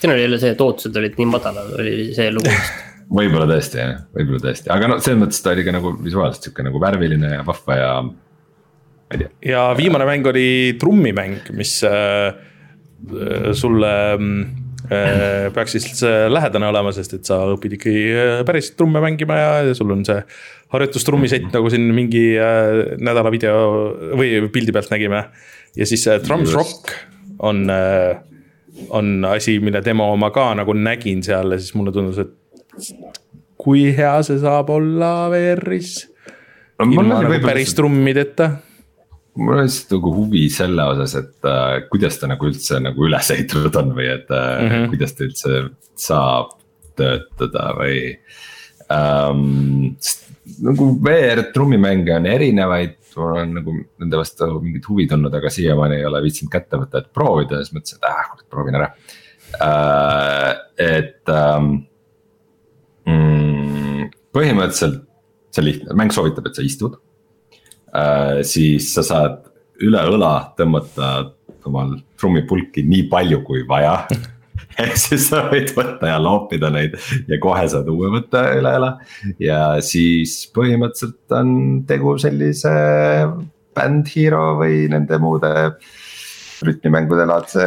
siin oli jälle see, et ootused olid nii madalad, oli see lugu vist võib-olla tõesti jah, võib-olla tõesti, aga no selles mõttes ta oli ka nagu visuaalselt sihuke nagu värviline ja vahva ja. Ja viimane mäng oli trummimäng, mis äh Äh, sulle mm, Äh, peaks siis lähedane olema, sest et sa õpid ikkagi päris trumme mängima ja sul on see harjutustrummisett nagu siin mingi nädala video või pildi pealt nägime. ja siis Drums Just. Rock on, on asi, mille demo ma ka nagu nägin seal ja siis mulle tundus, et kui hea see saab olla VR-is ilma nagu päris trummideta mul on lihtsalt nagu huvi selle osas, et äh, kuidas ta nagu üldse nagu üles ehitatud on või et äh, mm -hmm. kuidas ta üldse saab töötada või ähm,. nagu VR trummimänge on erinevaid, mul on nagu nende vastu mingit huvi tulnud, aga siiamaani ei ole viitsinud kätte võtta, et proovida, siis mõtlesin, et kurat proovin ära äh,. et ähm, mm, põhimõtteliselt see on lihtne, mäng soovitab, et sa istud siis sa saad üle õla tõmmata omal trummipulki nii palju kui vaja ehk siis sa võid võtta ja loopida neid ja kohe saad uue võtta üle õla. ja siis põhimõtteliselt on tegu sellise Band Hero või nende muude rütmimängude laadse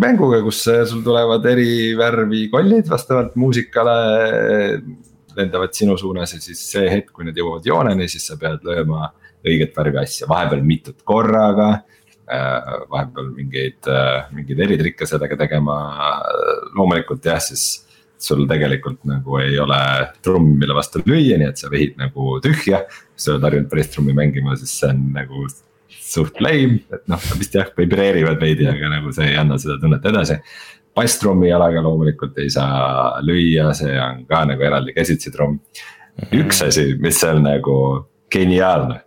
mänguga, kus sul tulevad eri värvi kollid vastavalt muusikale lendavad sinu suunas ja siis see hetk, kui need jõuavad jooneni, siis sa pead lööma õiget värvi asja, vahepeal mitut korraga äh, vahepeal mingeid, äh, mingeid eritrikke sellega tegema, loomulikult jah, siis sul tegelikult nagu ei ole trummi, mille vastu lüüa, nii et sa vehid nagu tühja. kui sa oled harjunud päris trummi mängima, siis see on nagu suht lame, et noh, vist jah, vibreerivad veidi, aga nagu see ei anna seda tunnet edasi. basstrummi jalaga loomulikult ei saa lüüa, see on ka nagu eraldi käsitsi trumm. üks asi, mis seal nagu geniaalne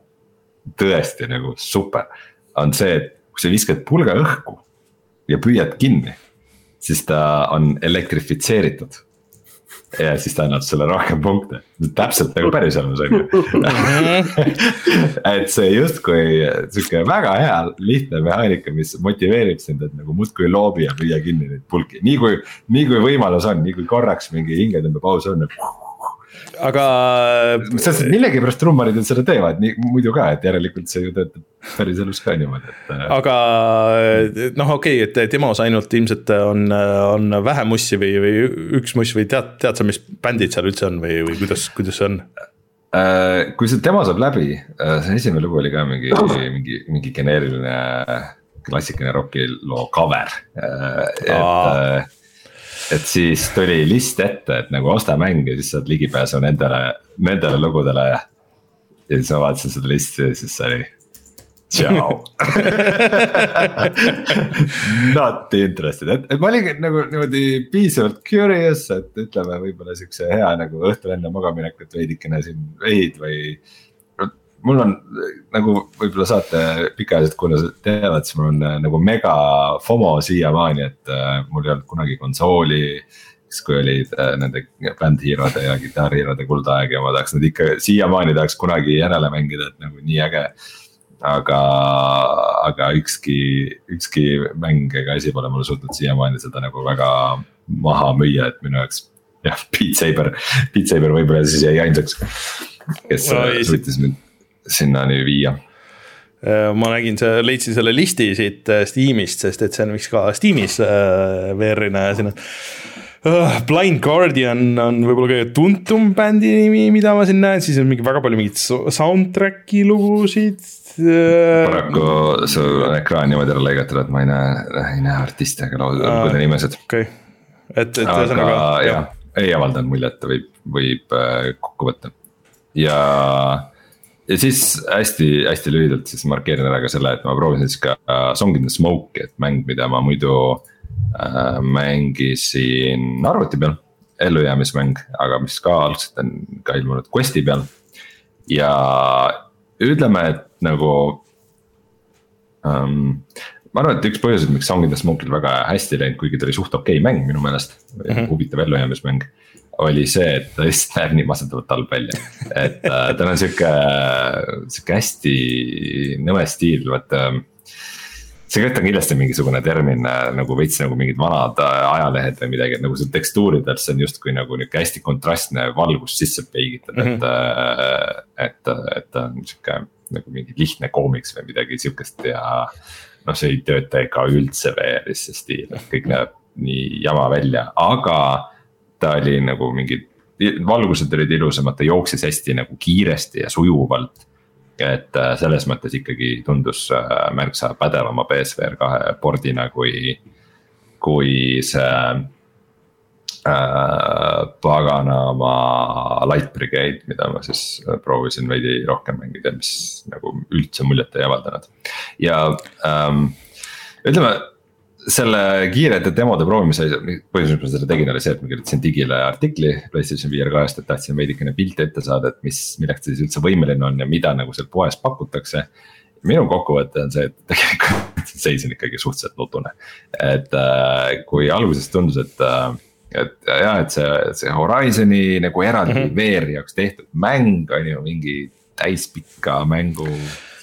tõesti nagu super, on see, et kui sa viskad pulga õhku ja püüad kinni, siis ta on elektrifitseeritud. Ja siis ta annab sulle rohkem punkte, täpselt nagu päriselus on ju. et see justkui sihuke väga hea lihtne mehaanika, mis motiveerib sind, et nagu muudkui loobi ja püüa kinni neid pulki, nii kui, nii kui võimalus on, nii kui korraks mingi hingetõmbepaus on, et aga. selles mõttes millegipärast trummarid seda teevad, nii muidu ka, et järelikult see ju töötab päriselus ka niimoodi, et. Äh, aga noh, okei okay,, et demos ainult ilmselt on, on vähe mussi või, või üks muss või tead, tead sa, mis bändid seal üldse on või, või kuidas, kuidas see on? Äh, kui see demo saab läbi, äh, see esimene lugu oli ka mingi, mingi, mingi geneeriline klassikaline rokiloo cover, et Aa et siis tuli list ette, et nagu osta mäng ja siis saad ligipääsu nendele, nendele lugudele. ja siis ma vaatasin seda listi ja siis oli. Tšau. Not interested, et, et ma olin nagu niimoodi piisavalt curious, et ütleme, võib-olla siukse hea nagu õhtul enne magamaminekut veidikene siin veid või mul on nagu võib-olla saate pikaajalised kuulajad teavad, siis mul on äh, nagu mega FOMO siiamaani, et äh, mul ei olnud kunagi konsooli. siis kui olid äh, nende Band Hero'de ja Guitar Hero'de kuldaeg ja ma tahaks neid ikka siiamaani tahaks kunagi järele mängida, et nagu nii äge. aga, aga ükski, ükski mäng ega asi pole mulle suutnud siiamaani seda nagu väga maha müüa, et minu jaoks jah, Beat Saber, Beat Saber võib-olla siis jäi ainsaks, kes no, suutis mind sinnani viia äh, ma nägin, sa leidsid selle listi siit äh, Steamist, sest et see on vist ka Steamis äh, VR-ina ja uh,. Blind Guardian on võib-olla kõige tuntum bändi nimi, mida ma siin näen, siis on mingi väga palju mingeid soundtrack'i lugusid paraku sul on ekraan niimoodi ära lõigatud, et ma ei näe, ei näe artiste ega laulude uh, nimesid. okei okay., et, et ühesõnaga. jah, ei avaldanud muljet, võib, võib kokku võtta ja ja siis hästi-hästi lühidalt siis markeerin ära ka selle, et ma proovisin siis ka Song in the Smoke'i, et mäng, mida ma muidu äh, mängisin arvuti peal. ellujäämismäng, aga mis ka algselt on ka ilmunud Questi peal. ja ütleme, et nagu um, ma arvan, et üks põhjuseid, miks Song in the Smoke'il väga hästi läinud, kuigi ta oli suht okei okay mäng minu meelest mm, -hmm. huvitav ellujäämismäng oli see, et ta lihtsalt näeb nii masendavalt halb välja. et äh, tal on sihuke, sihuke hästi nõme stiil, vaata. see kõik on kindlasti mingisugune termin äh, nagu veits nagu mingid vanad äh, ajalehed või midagi, et nagu seal tekstuuridel on justkui nagu nihuke hästi kontrastne valgus sisse peigitud mm, -hmm. et, et, et ta on sihuke nagu mingi lihtne koomiks või midagi sihukest ja noh, see ei tööta ega üldse VR-is see stiil, et kõik näeb nii jama välja, aga ta oli nagu mingi, valgused olid ilusamad, ta jooksis hästi nagu kiiresti ja sujuvalt. et äh, selles mõttes ikkagi tundus äh, märksa pädevama BSVR kahe pordina kui, kui see äh, paganama Light Brigade, mida ma siis proovisin veidi rohkem mängida, mis nagu üldse muljet ei avaldanud. ja ähm, ütleme selle kiirete demode proovimise põhjus, miks ma seda tegin, oli see, et ma kirjutasin digile artikli PlayStation VR kahest, et tahtsin veidikene pilte ette saada, et mis, milleks ta siis üldse võimeline on ja mida nagu seal poes pakutakse. minu kokkuvõte on see, et tegelikult seis on ikkagi suhteliselt nutune. et äh, kui alguses tundus, et äh, et jah, et see, see Horizon'i nagu eraldi mm -hmm. VR jaoks tehtud mäng on ju mingi täispika mängu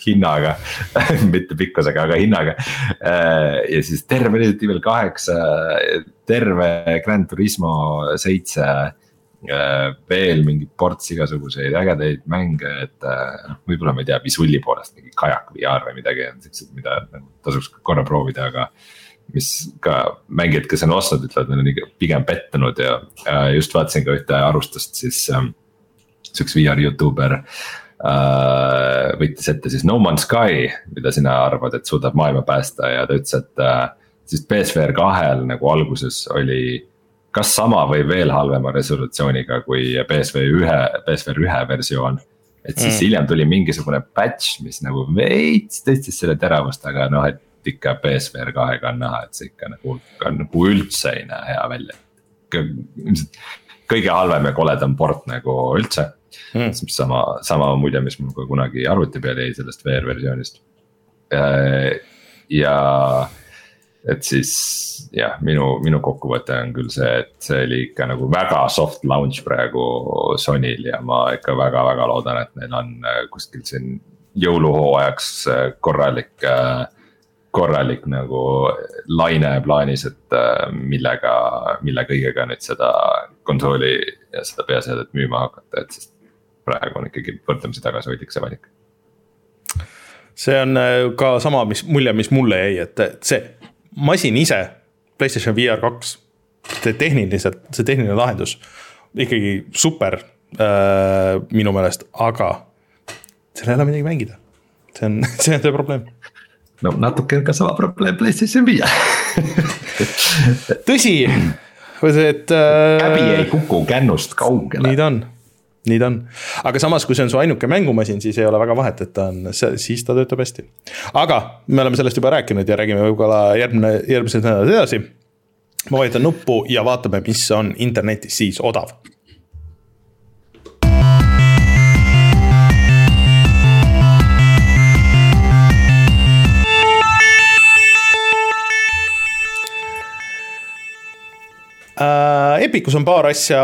hinnaga mitte pikkusega, aga hinnaga. Äh, ja siis terve Resident Evil kaheksa, terve Grand Turismo seitse äh, veel mingi ports igasuguseid ägedaid mänge, et äh, noh, võib-olla ma ei tea, visulli poolest mingi kajak VR või midagi on siuksed, mida nagu tasuks korra proovida, aga. mis ka mängijad, kes on ostnud, ütlevad, nad on ikka pigem pettunud ja just vaatasin ka ühte arvustust siis ähm,. siukse VR Youtuber Äh, võttis ette siis No Man's Sky, mida sina arvad, et suudab maailma päästa ja ta ütles, et äh, siis BSVR kahel nagu alguses oli kas sama või veel halvema resolutsiooniga kui BSV ühe, BSVR ühe versioon. et siis mm. hiljem tuli mingisugune patch, mis nagu veits tõstis selle teravust, aga noh, et ikka BSVR kahega on näha, et see ikka nagu, nagu üldse ei näe hea välja. ilmselt kõige halvem ja koledam port nagu üldse mm.. sama, sama mulje, mis mul ka kunagi arvuti peal jäi sellest VR versioonist. Äh, ja et siis jah, minu, minu kokkuvõte on küll see, et see oli ikka nagu väga soft launch praegu Sonyl ja ma ikka väga-väga loodan, et neil on äh, kuskil siin jõuluhooajaks äh, korralik korralik nagu laine plaanis, et millega, mille kõigega nüüd seda konsooli ja seda peaseadet müüma hakata, et sest praegu on ikkagi võrdlemisi tagasihoidlik see valik. see on äh, ka sama, mis mulje, mis mulle jäi, et see masin ise, PlayStation VR kaks, see tehniliselt, see tehniline lahendus ikkagi super äh, minu meelest, aga seal ei ole midagi mängida. see on, see on see probleem. no natuke on ka sama probleem PlayStation VR tõsi, et äh,. käbi ei kuku kännust kaugele. nii ta on nii ta on, aga samas, kui see on su ainuke mängumasin, siis ei ole väga vahet, et ta on, siis ta töötab hästi. aga me oleme sellest juba rääkinud ja räägime võib-olla järgmine, järgmised nädalad edasi. ma vajutan nuppu ja vaatame, mis on internetis siis odav äh,. Epicus on paar asja,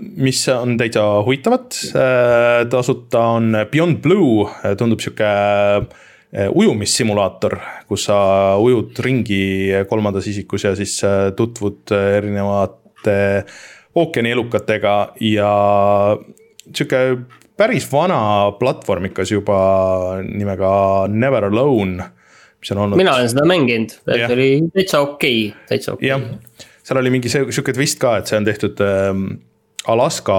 mis on täitsa huvitavad äh,. tasuta on Beyond Blue, tundub sihuke äh, ujumissimulaator, kus sa ujud ringi kolmandas isikus ja siis äh, tutvud erinevate ookeanielukatega ja sihuke päris vana platvormikas juba nimega Never Alone mis on olnud. mina olen seda mänginud, see oli täitsa okei okay,, täitsa okei okay seal oli mingi sihuke twist ka, et see on tehtud ähm, Alaska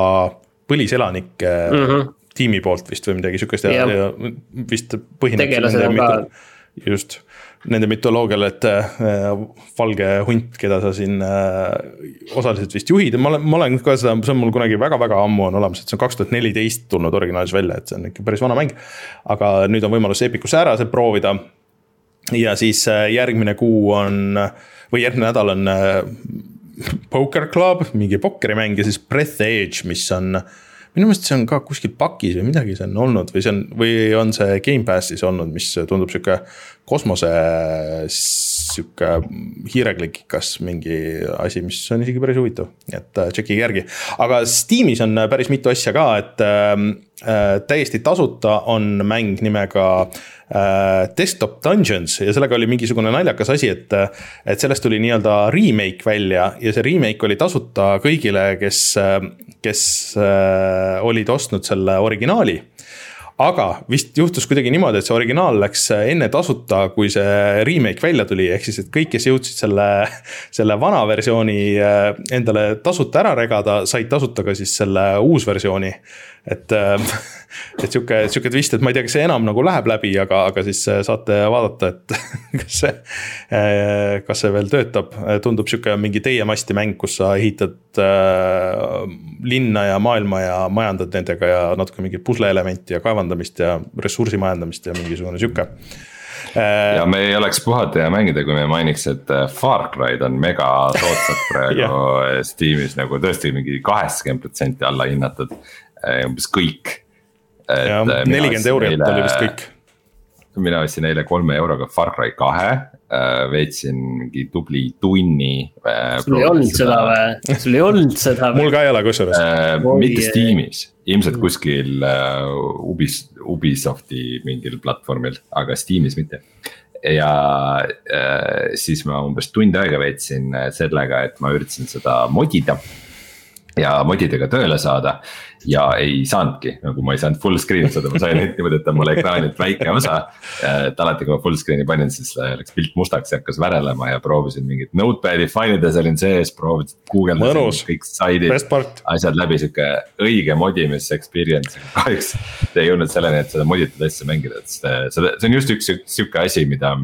põliselanike mm -hmm. tiimi poolt vist või midagi sihukest ja, ja vist põhineb. tegelased on ka. just, nende mütoloogial, et äh, valge hunt, keda sa siin äh, osaliselt vist juhid ja ma olen, ma olen ka seda, see on mul kunagi väga-väga ammu on olemas, et see on kaks tuhat neliteist tulnud originaalis välja, et see on ikka päris vana mäng. aga nüüd on võimalus Epicusse ära see proovida. ja siis äh, järgmine kuu on äh, või järgmine nädal on äh, Poker Club, mingi pokkerimäng ja siis Breath Edge, mis on minu meelest see on ka kuskil pakis või midagi see on olnud või see on, või on see Gamepassis olnud, mis tundub sihuke kosmose sihuke hiireklikikas mingi asi, mis on isegi päris huvitav, et äh, tšekkige järgi. aga Steamis on päris mitu asja ka, et ähm, äh, täiesti tasuta on mäng nimega äh, Desktop Dungeons. Ja sellega oli mingisugune naljakas asi, et, et sellest tuli nii-öelda remake välja. Ja see remake oli tasuta kõigile, kes, kes äh, olid ostnud selle originaali aga vist juhtus kuidagi niimoodi, et see originaal läks enne tasuta, kui see remake välja tuli, ehk siis, et kõik, kes jõudsid selle, selle vana versiooni äh, endale tasuta ära regada, said tasuta ka siis selle uusversiooni et, äh, et sihuke, sihuke twist, et ma ei tea, kas see enam nagu läheb läbi, aga, aga siis äh, saate vaadata, et kas see, äh, kas see veel töötab. tundub sihuke mingi teie-masti mäng, kus sa ehitad linna ja maailma ja majandad nendega ja natuke mingit pusle-elementi ja kaevandamist ja ressursi majandamist ja mingisugune sihuke ja me ei oleks puhata ja mängida, kui me mainiks, et Far Cry'd on mega soodsalt praegu Steamis nagu tõesti mingi kaheksakümmend protsenti alla hinnatud. Äh, umbes kõik. äh, nelikümmend eurot eile... oli vist kõik mina ostsin eile kolme euroga Far Cry kahe äh,, veetsin mingi tubli tunni äh,. sul ei olnud seda või, sul ei olnud seda või? mul ka ei ole kusjuures äh,. mitte Steamis, ilmselt kuskil äh, Ubis, Ubisofti mingil platvormil, aga Steamis mitte. ja äh, siis ma umbes tund aega veetsin sellega, et ma üritasin seda modida ja modidega tööle saada. Ja ei saanudki, nagu ma ei saanud full screen seda, ma sain ainult niimoodi, et on mul ekraanilt väike osa. et alati, kui ma full screen'i panin, siis läks pilt mustaks ja hakkas värelema ja proovisin mingit notepad'i failides olin sees, proovisin, guugeldasin kõik saidid. asjad läbi, sihuke õige modimis experience, kahjuks ei jõudnud selleni, et seda moditud asja mängida, et seda, see on just üks sihuke asi, mida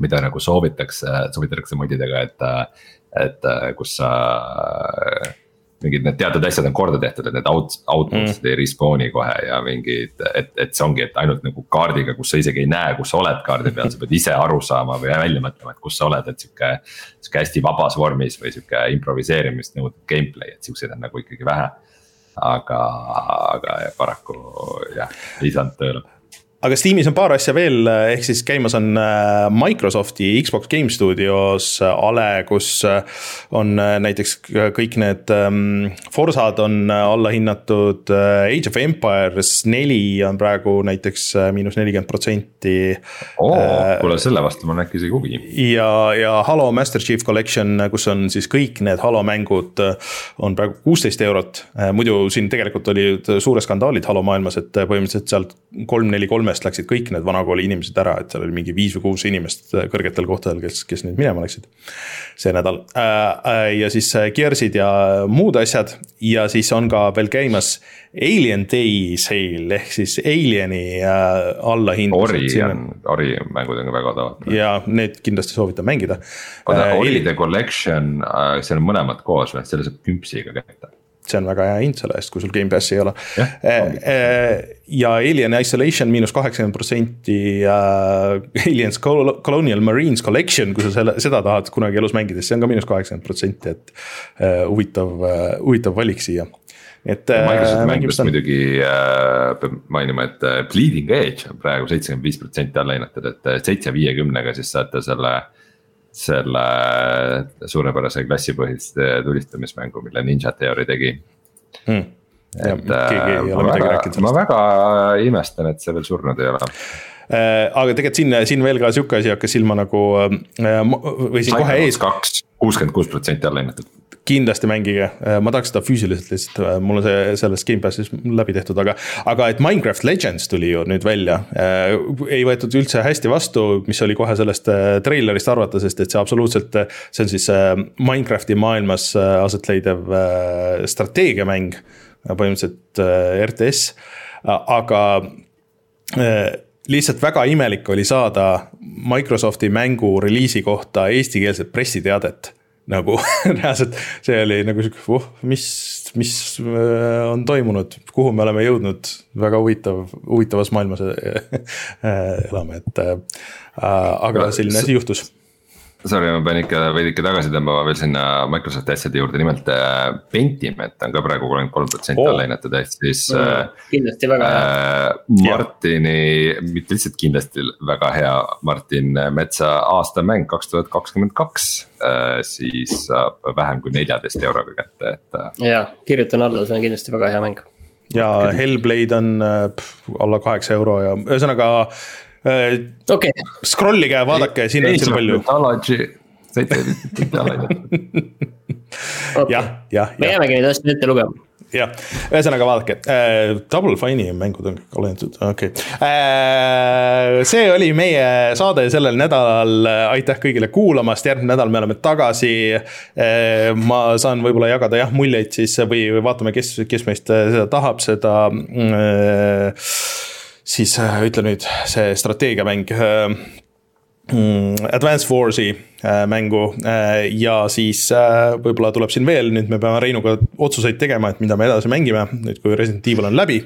mida nagu soovitakse, soovitatakse modidega, et, et kus sa mingid need teatud asjad on korda tehtud, et need out, outpost'id mm. ei respawn'i kohe ja mingid, et, et see ongi, et ainult nagu kaardiga, kus sa isegi ei näe, kus sa oled kaardi peal, sa pead ise aru saama või välja mõtlema, et kus sa oled, et sihuke. sihuke hästi vabas vormis või sihuke improviseerimist nõudev gameplay, et siukseid on nagu ikkagi vähe. aga, aga paraku jah, ei saanud tööle aga Steamis on paar asja veel, ehk siis käimas on äh, Microsofti Xbox Game Studios äh, ale, kus on näiteks kõik need ähm, Forsad on alla hinnatud. Age of Empires neli on praegu näiteks miinus nelikümmend protsenti. kuule, selle vastu mul on äkki isegi huvi. ja, ja Halo Master Chief Collection, kus on siis kõik need Halo mängud, on praegu kuusteist eurot. muidu siin tegelikult olid suured skandaalid Halo maailmas, et põhimõtteliselt sealt kolm, neli, kolme kolmest läksid kõik need vanakooli inimesed ära, et seal oli mingi viis või kuus inimest kõrgetel kohtadel, kes, kes nüüd minema läksid. see nädal äh, äh, ja siis äh, Gears'id ja muud asjad ja siis on ka veel käimas Alien Day sale ehk siis Alieni allahindlused. Ori on, Ori mängud on ka väga odavad. ja need kindlasti soovitan mängida. oota, Ori The Collection, seal on mõlemad koos või, selle saab küpsiga kätte see on väga hea hind selle eest, kui sul Gamepassi ei ole yeah,. Äh, ja Alien Isolation miinus kaheksakümmend protsenti ja Aliens Colonial Marines Collection, kui sa selle, seda tahad kunagi elus mängida, siis see on ka miinus kaheksakümmend protsenti, et uh, huvitav uh,, huvitav valik siia et. Mängust muidugi äh, peab mainima, et Bleeding Edge on praegu seitsekümmend viis protsenti alla hinnatud, et seitse viiekümnega siis saate selle äh, selle suurepärase klassipõhist tulistamismängu, mille Ninja Theory tegi. Hmm.. et ja, äh, ma väga, ma väga imestan, et see veel surnud ei ole. Äh, aga tegelikult siin, siin veel ka sihuke asi hakkas silma nagu äh, või siin kohe ees. kuuskümmend kuus protsenti alla hinnatud kindlasti mängige, äh, ma tahaks seda füüsiliselt lihtsalt, äh, mul on see sellest Gamepassis läbi tehtud, aga. aga et Minecraft Legends tuli ju nüüd välja äh,, ei võetud üldse hästi vastu, mis oli kohe sellest treilerist arvata, sest et see absoluutselt. see on siis Minecrafti maailmas aset leidev strateegiamäng, põhimõtteliselt RTS, aga lihtsalt väga imelik oli saada Microsofti mängu reliisi kohta eestikeelset pressiteadet nagu reaalselt see oli nagu sihuke, uh, mis, mis äh, on toimunud, kuhu me oleme jõudnud, väga huvitav, huvitavas maailmas äh, elame, et äh,. aga selline asi juhtus Sorry, ma pean ikka veidike tagasi tõmbama veel sinna Microsofti asjade juurde, nimelt äh, Pentiment on ka praegu kolmkümmend kolm protsenti alla hinnatud, ehk siis mm,. kindlasti väga hea äh,. Martini, mitte lihtsalt kindlasti väga hea, Martin Metsa aastamäng kaks tuhat kakskümmend kaks. Äh, siis saab vähem kui neljateist euroga kätte, et. Äh. ja, kirjutan alla, see on kindlasti väga hea mäng. ja Hellblade on pff, alla kaheksa euro ja ühesõnaga Äh, okay.. Scrollige ja vaadake, siin on siin palju. jah, jah. me jäämegi neid asju ette lugema jah, ühesõnaga vaadake äh,, Double Fine'i mängud on kõik olenenud, okei okay. äh,. see oli meie saade sellel nädalal, aitäh kõigile kuulamast, järgmine nädal me oleme tagasi äh,. ma saan võib-olla jagada jah muljeid siis või, või vaatame, kes, kes meist seda tahab, seda äh, siis äh, ütle nüüd see strateegiamäng äh, mm, Advance Wars'i Äh, mängu äh, ja siis äh, võib-olla tuleb siin veel, nüüd me peame Reinuga otsuseid tegema, et mida me edasi mängime, nüüd kui Resident Evil on läbi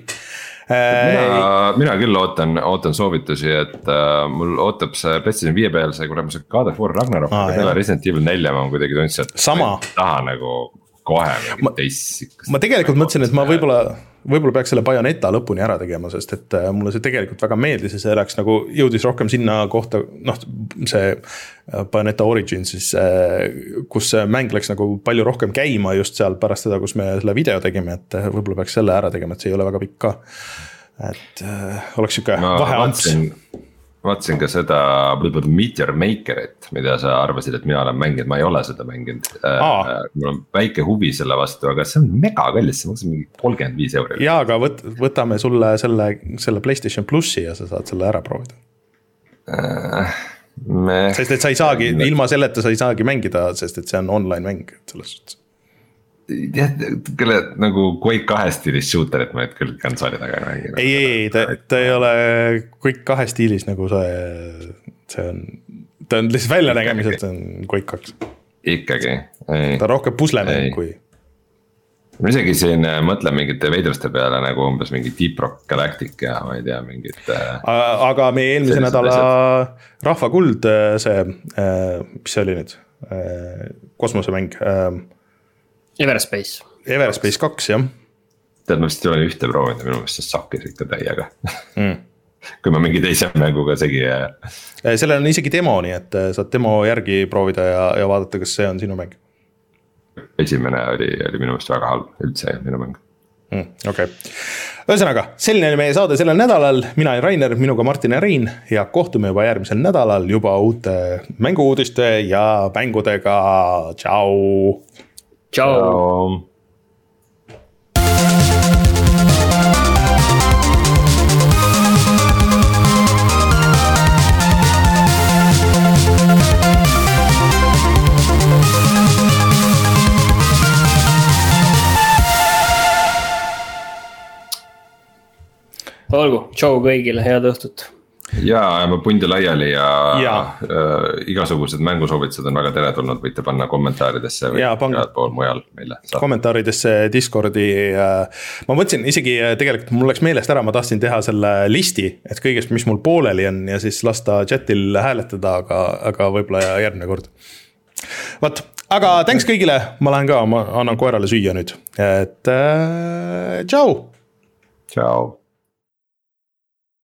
mina, mina küll ootan, ootan soovitusi, et uh, mul ootab see PlayStation viie peal see kurat, see God of War Ragnarok ah,, aga peale Resident Evil nelja ma kuidagi tundsin, et. sama. taha nagu kohe mingit teist. ma tegelikult mõtlesin, et ma võib-olla võib-olla peaks selle Bayoneta lõpuni ära tegema, sest et äh, mulle see tegelikult väga meeldis ja see läks nagu, jõudis rohkem sinna kohta, noh, see äh, Bayoneta Origin siis, äh, kus see mäng läks nagu palju rohkem käima just seal pärast seda, kus me selle video tegime, et võib-olla peaks selle ära tegema, et see ei ole väga pikk ka. et oleks sihuke vaheamps vaatasin ka seda Meteor Makerit, mida sa arvasid, et mina olen mänginud, ma ei ole seda mänginud äh,. mul on väike huvi selle vastu, aga see on megakallis, see maksab mingi kolmkümmend viis euri. jaa, aga võt-, võtame sulle selle, selle Playstation plussi ja sa saad selle ära proovida äh,. Me... sest et sa ei saagi, ilma selleta sa ei saagi mängida, sest et see on online mäng, selles suhtes jah, kelle nagu Quake kahe stiilis shooter'it ma küll konsooli taga ei mängi. ei, ei, ta, ta ei ole Quake kahe stiilis nagu see, see on, ta on lihtsalt väljanägemiselt, on Quake kaks. ikkagi, ta on rohkem puslemäng kui. ma isegi siin äh, mõtlen mingite veidruste peale nagu umbes mingi Deep Rock Galactic ja ma ei tea, mingid. Äh, aga meie eelmise nädala rahvakuld, äh, see, mis see oli nüüd, kosmosemäng Everspace. Everspace kaks, jah. tead, ma vist ei ole ühte proovinud ja minu meelest see sakkis ikka täiega mm. kui ma mingi teise mänguga segi. Äh, sellel on isegi demo, nii et äh, saad demo järgi proovida ja, ja vaadata, kas see on sinu mäng. esimene oli, oli minu meelest väga halb, üldse ei olnud minu mäng mm,. okei okay., ühesõnaga selline oli meie saade sellel nädalal, mina olen Rainer, minuga Martin ja Rein ja kohtume juba järgmisel nädalal juba uute mängu-uudiste ja mängudega, tšau. Tšau, tšau.. olgu, tšau kõigile, head õhtut ja jääme pundi laiali ja, ja. äh, igasugused mängusoovitused on väga teretulnud, võite panna kommentaaridesse või igal pool mujal meile. kommentaaridesse, Discordi äh,. ma mõtlesin isegi äh, tegelikult mul läks meelest ära, ma tahtsin teha selle listi, et kõigest, mis mul pooleli on ja siis lasta chat'il hääletada, aga, aga võib-olla järgmine kord. vot, aga thanks kõigile, ma lähen ka, ma annan koerale süüa nüüd, et äh, tšau. tšau